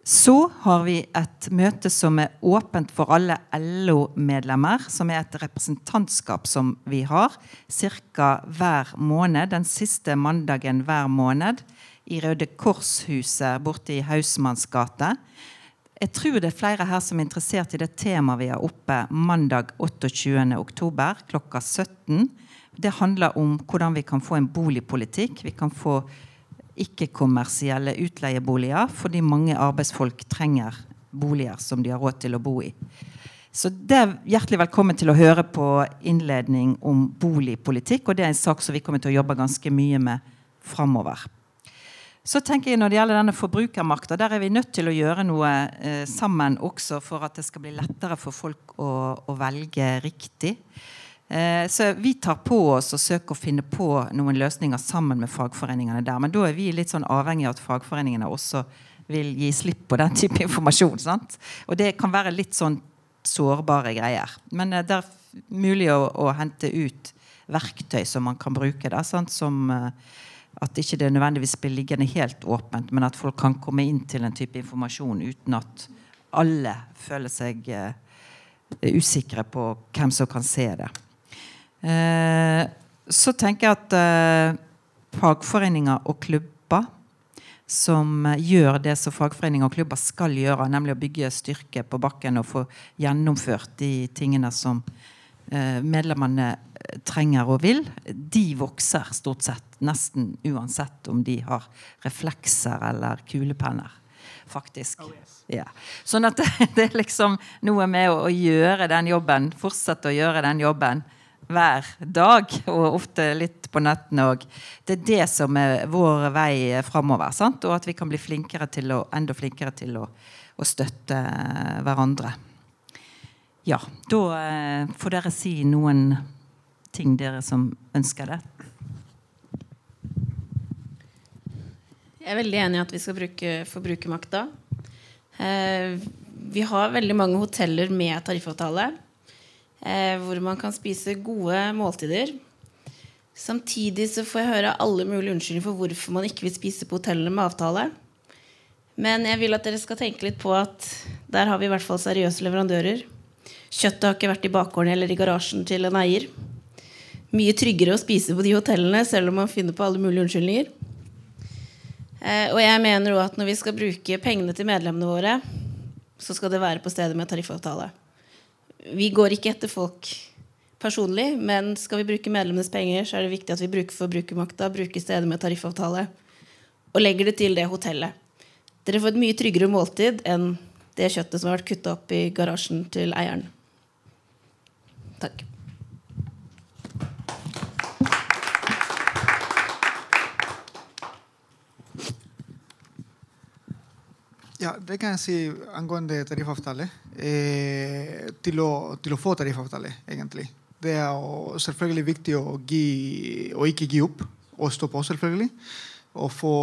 Så har vi et møte som er åpent for alle LO-medlemmer, som er et representantskap som vi har ca. hver måned, den siste mandagen hver måned, i Røde Kors-huset borte i Hausmanns gate. Jeg tror det er flere her som er interessert i det temaet vi har oppe mandag 28. oktober klokka 17. Det handler om hvordan vi kan få en boligpolitikk. Vi kan få ikke-kommersielle utleieboliger fordi mange arbeidsfolk trenger boliger som de har råd til å bo i. Så det er Hjertelig velkommen til å høre på innledning om boligpolitikk. og Det er en sak som vi kommer til å jobbe ganske mye med framover. Så tenker jeg Når det gjelder denne forbrukermakta, der er vi nødt til å gjøre noe eh, sammen også for at det skal bli lettere for folk å, å velge riktig. Eh, så vi tar på oss å søke å finne på noen løsninger sammen med fagforeningene der. Men da er vi litt sånn avhengig av at fagforeningene også vil gi slipp på den type informasjon. sant? Og det kan være litt sånn sårbare greier. Men eh, det er mulig å, å hente ut verktøy som man kan bruke. Da, sant? Som eh, at ikke det nødvendigvis blir liggende helt åpent, men at folk kan komme inn til en type informasjon uten at alle føler seg uh, usikre på hvem som kan se det. Uh, så tenker jeg at eh, fagforeninger og klubber som gjør det som fagforeninger og klubber skal gjøre, nemlig å bygge styrke på bakken og få gjennomført de tingene som medlemmene trenger og vil, de vokser stort sett. Nesten uansett om de har reflekser eller kulepenner. Faktisk. Ja. Sånn at det, det er liksom noe med å, å gjøre den jobben, fortsette å gjøre den jobben hver dag, og ofte litt på nettene òg. Det er det som er vår vei framover. Sant? Og at vi kan bli flinkere til å, enda flinkere til å, å støtte hverandre. Ja, da eh, får dere si noen ting, dere som ønsker det. Jeg er veldig enig i at vi skal bruke forbrukermakta. Eh, vi har veldig mange hoteller med tariffavtale. Eh, hvor man kan spise gode måltider. Samtidig så får jeg høre alle mulige unnskyldninger for hvorfor man ikke vil spise på hotellene med avtale. Men jeg vil at dere skal tenke litt på at der har vi i hvert fall seriøse leverandører. Kjøttet har ikke vært i bakgården eller i garasjen til en eier. Mye tryggere å spise på de hotellene, selv om man finner på alle mulige unnskyldninger. Eh, og jeg mener også at når vi skal bruke pengene til medlemmene våre, så skal det være på stedet med tariffavtale. Vi går ikke etter folk personlig, men skal vi bruke medlemmenes penger, så er det viktig at vi bruker forbrukermakta, bruker stedet med tariffavtale, og legger det til det hotellet. Dere får et mye tryggere måltid enn det kjøttet som har vært kutta opp i garasjen til eieren. Takk. Ja, det kan jeg si angående tariffavtale. Eh, til, å, til, å, få tariffavtale, egentlig. Det er selvfølgelig viktig å, gi, å ikke gi opp, og stå på, selvfølgelig. Og få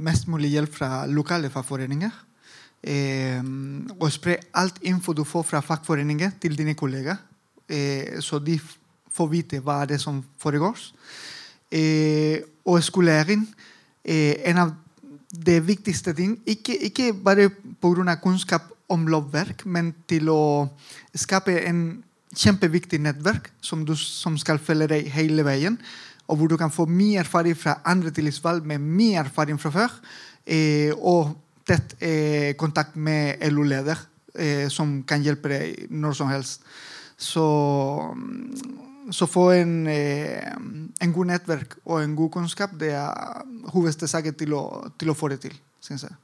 mest mulig hjelp fra lokale fagforeninger. Eh, og spre alt info du får fra fagforeninger, til dine kollegaer. Eh, så de får vite hva det er som foregår. Eh, og skolering eh, en av de viktigste ting. Ikke, ikke bare pga. kunnskap om lovverk, men til å skape en kjempeviktig nettverk som, du, som skal følge deg hele veien. Og hvor du kan få mye erfaring fra andre tillitsvalg med mye erfaring fra før. Eh, og tett eh, kontakt med LO-leder, eh, som kan hjelpe deg når som helst. Så, så få en, eh, en god nettverk og en god kunnskap det er hovedsaken til, til å få det til, syns jeg.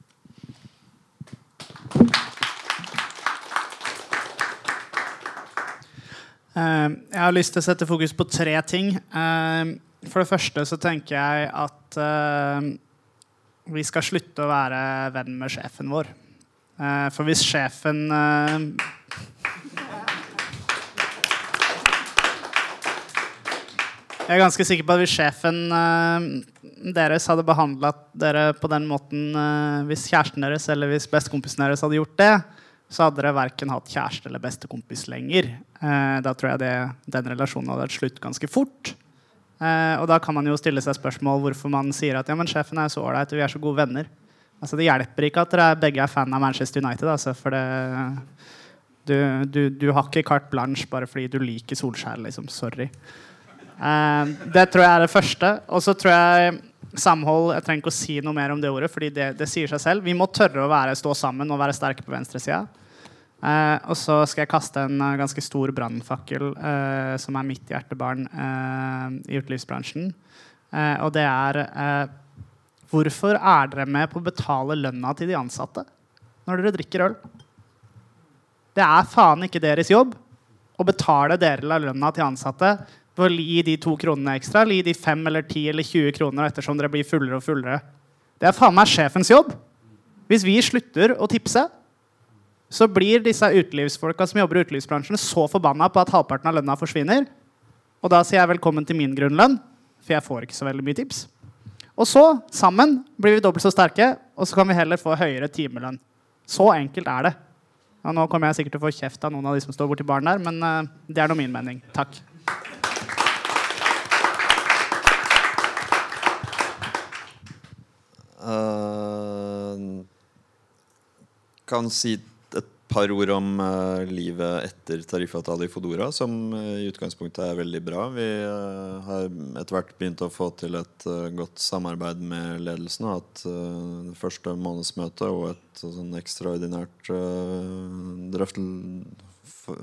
Eh, jeg har lyst til å sette fokus på tre ting. Eh, for det første så tenker jeg at eh, vi skal slutte å være venn med sjefen vår. For hvis sjefen Jeg er ganske sikker på at hvis sjefen deres hadde behandla dere på den måten Hvis kjæresten deres eller hvis bestekompisen deres hadde gjort det, så hadde dere verken hatt kjæreste eller bestekompis lenger. Eh, da tror jeg det, den relasjonen hadde vært slutt ganske fort. Eh, og da kan man jo stille seg spørsmål hvorfor man sier at ja, men sjefen er så ålreit vi er så gode venner. Altså, det hjelper ikke at dere begge er fan av Manchester United. Altså, for det, du, du, du, har ikke carte blanche bare fordi du liker Solskjær. Liksom. Sorry. Eh, det tror jeg er det første. Og så tror jeg samhold Jeg trenger ikke å si noe mer om det ordet, fordi det, det sier seg selv. Vi må tørre å være, stå sammen og være sterke på venstresida. Eh, og så skal jeg kaste en uh, ganske stor brannfakkel uh, som er mitt hjertebarn uh, i utelivsbransjen. og det er Hvorfor er dere med på å betale lønna til de ansatte når dere drikker øl? Det er faen ikke deres jobb å betale deler av lønna til ansatte å gi de to kronene ekstra, eller gi de fem eller ti eller 20 kroner ettersom dere blir fullere og fullere. Det er faen meg sjefens jobb. Hvis vi slutter å tipse, så blir disse utelivsfolka som jobber i utelivsbransjen, så forbanna på at halvparten av lønna forsvinner. Og da sier jeg velkommen til min grunnlønn, for jeg får ikke så veldig mye tips. Og så, sammen, blir vi dobbelt så sterke, og så kan vi heller få høyere timelønn. Så enkelt er det. Og nå kommer jeg sikkert til å få kjeft av noen av de som står borti baren der, men uh, det er nå min mening. Takk. Uh, kan si et par ord om uh, livet etter tariffavtale i Fodora, som uh, i utgangspunktet er veldig bra. Vi har etter hvert begynt å få til et godt samarbeid med ledelsen. Og hatt det første månedsmøtet og et sånn ekstraordinært drøftel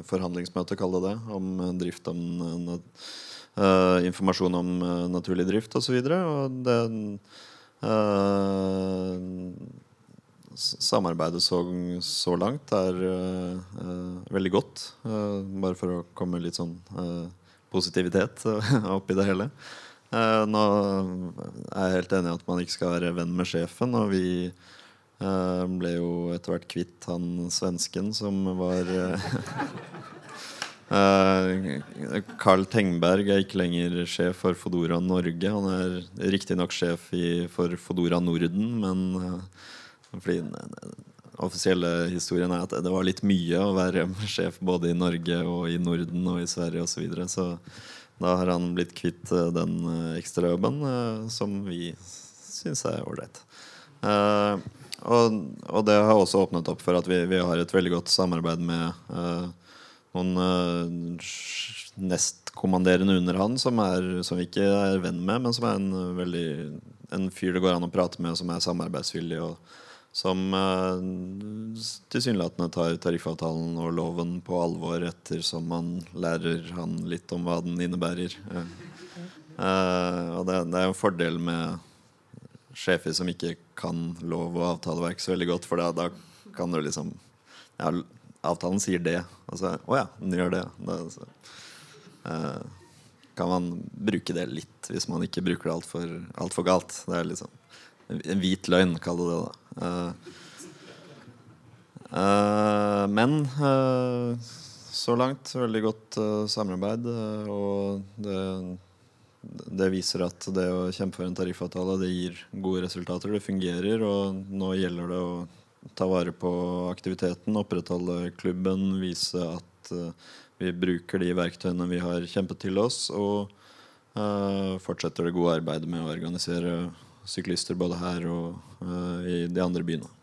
forhandlingsmøte, kall det det, om drift om informasjon om naturlig drift osv. Og, så og det samarbeidet så, så, langt er uh, veldig godt. Bare for å komme litt sånn positivitet oppi det hele. nå er jeg helt enig i at man ikke skal være venn med sjefen. Og vi ble jo etter hvert kvitt han svensken som var Carl Tengberg er ikke lenger sjef for Fodora Norge. Han er riktignok sjef i, for Fodora Norden, men fordi den offisielle historien er at det var litt mye å være sjef både i Norge og i Norden og i Sverige osv. Så, videre. så da har han blitt kvitt eh, den eh, ekstrajobben uh, som vi syns er ålreit. Uh, og, og, det har også åpnet opp for at vi, vi har et veldig godt samarbeid med uh, noen nestkommanderende under han som, er, som vi ikke er venn med, men som er en veldig en fyr det går an å prate med, som er samarbeidsvillig. og som uh, tilsynelatende tar tariffavtalen og loven på alvor ettersom man lærer han litt om hva den innebærer. Uh, og det, det, er en fordel med sjefer som ikke kan lov og avtaleverk så veldig godt, for da, da kan du liksom ja, Avtalen sier det. Og så Å ja, den gjør det. det så, uh, kan man bruke det litt hvis man ikke bruker det altfor alt for galt. Det er liksom en hvit løgn, kall det det. da. Uh, Eh, men eh, så langt veldig godt eh, samarbeid. eh, og det, det viser at det å kjempe for en tariffavtale det gir gode resultater. Det fungerer, og nå gjelder det å ta vare på aktiviteten, opprettholde klubben, vise at uh, vi bruker de verktøyene vi har kjempet til oss, og uh, fortsetter det gode arbeidet med å organisere syklister både her og uh, i de andre byene.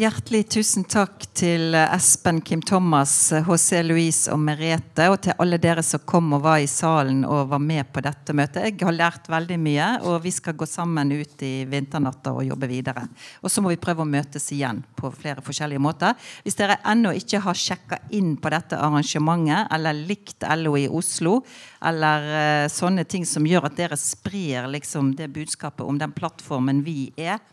Hjertelig tusen takk til eh, Espen, Kim Thomas, HC Louise og Merete, og til alle dere som kom og var i salen og var med på dette møtet. Jeg har lært veldig mye, og vi skal gå sammen ut i vinternatta og jobbe videre. Og så må vi prøve å møtes igjen på flere forskjellige måter. Hvis dere ennå ikke har sjekka inn på dette arrangementet, eller likt LO i Oslo, eller eh, sånne ting som gjør at dere sprer liksom, det budskapet om den plattformen vi er,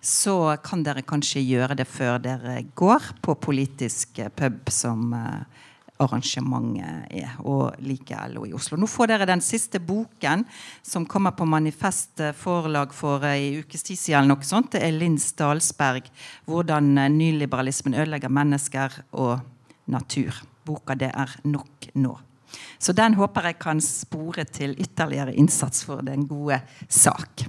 så kan dere kanskje gjøre det før dere går på politisk eh, pub, som eh, arrangementet er, og like LO i Oslo. Nå får dere den siste boken, som kommer på Manifest eh, forlag for ei ukes tid siden. eller noe sånt. Det er Linn Stalsberg, 'Hvordan nyliberalismen ødelegger mennesker og natur'. Boka 'Det er nok nå'. Så den håper jeg kan spore til ytterligere innsats for den gode sak.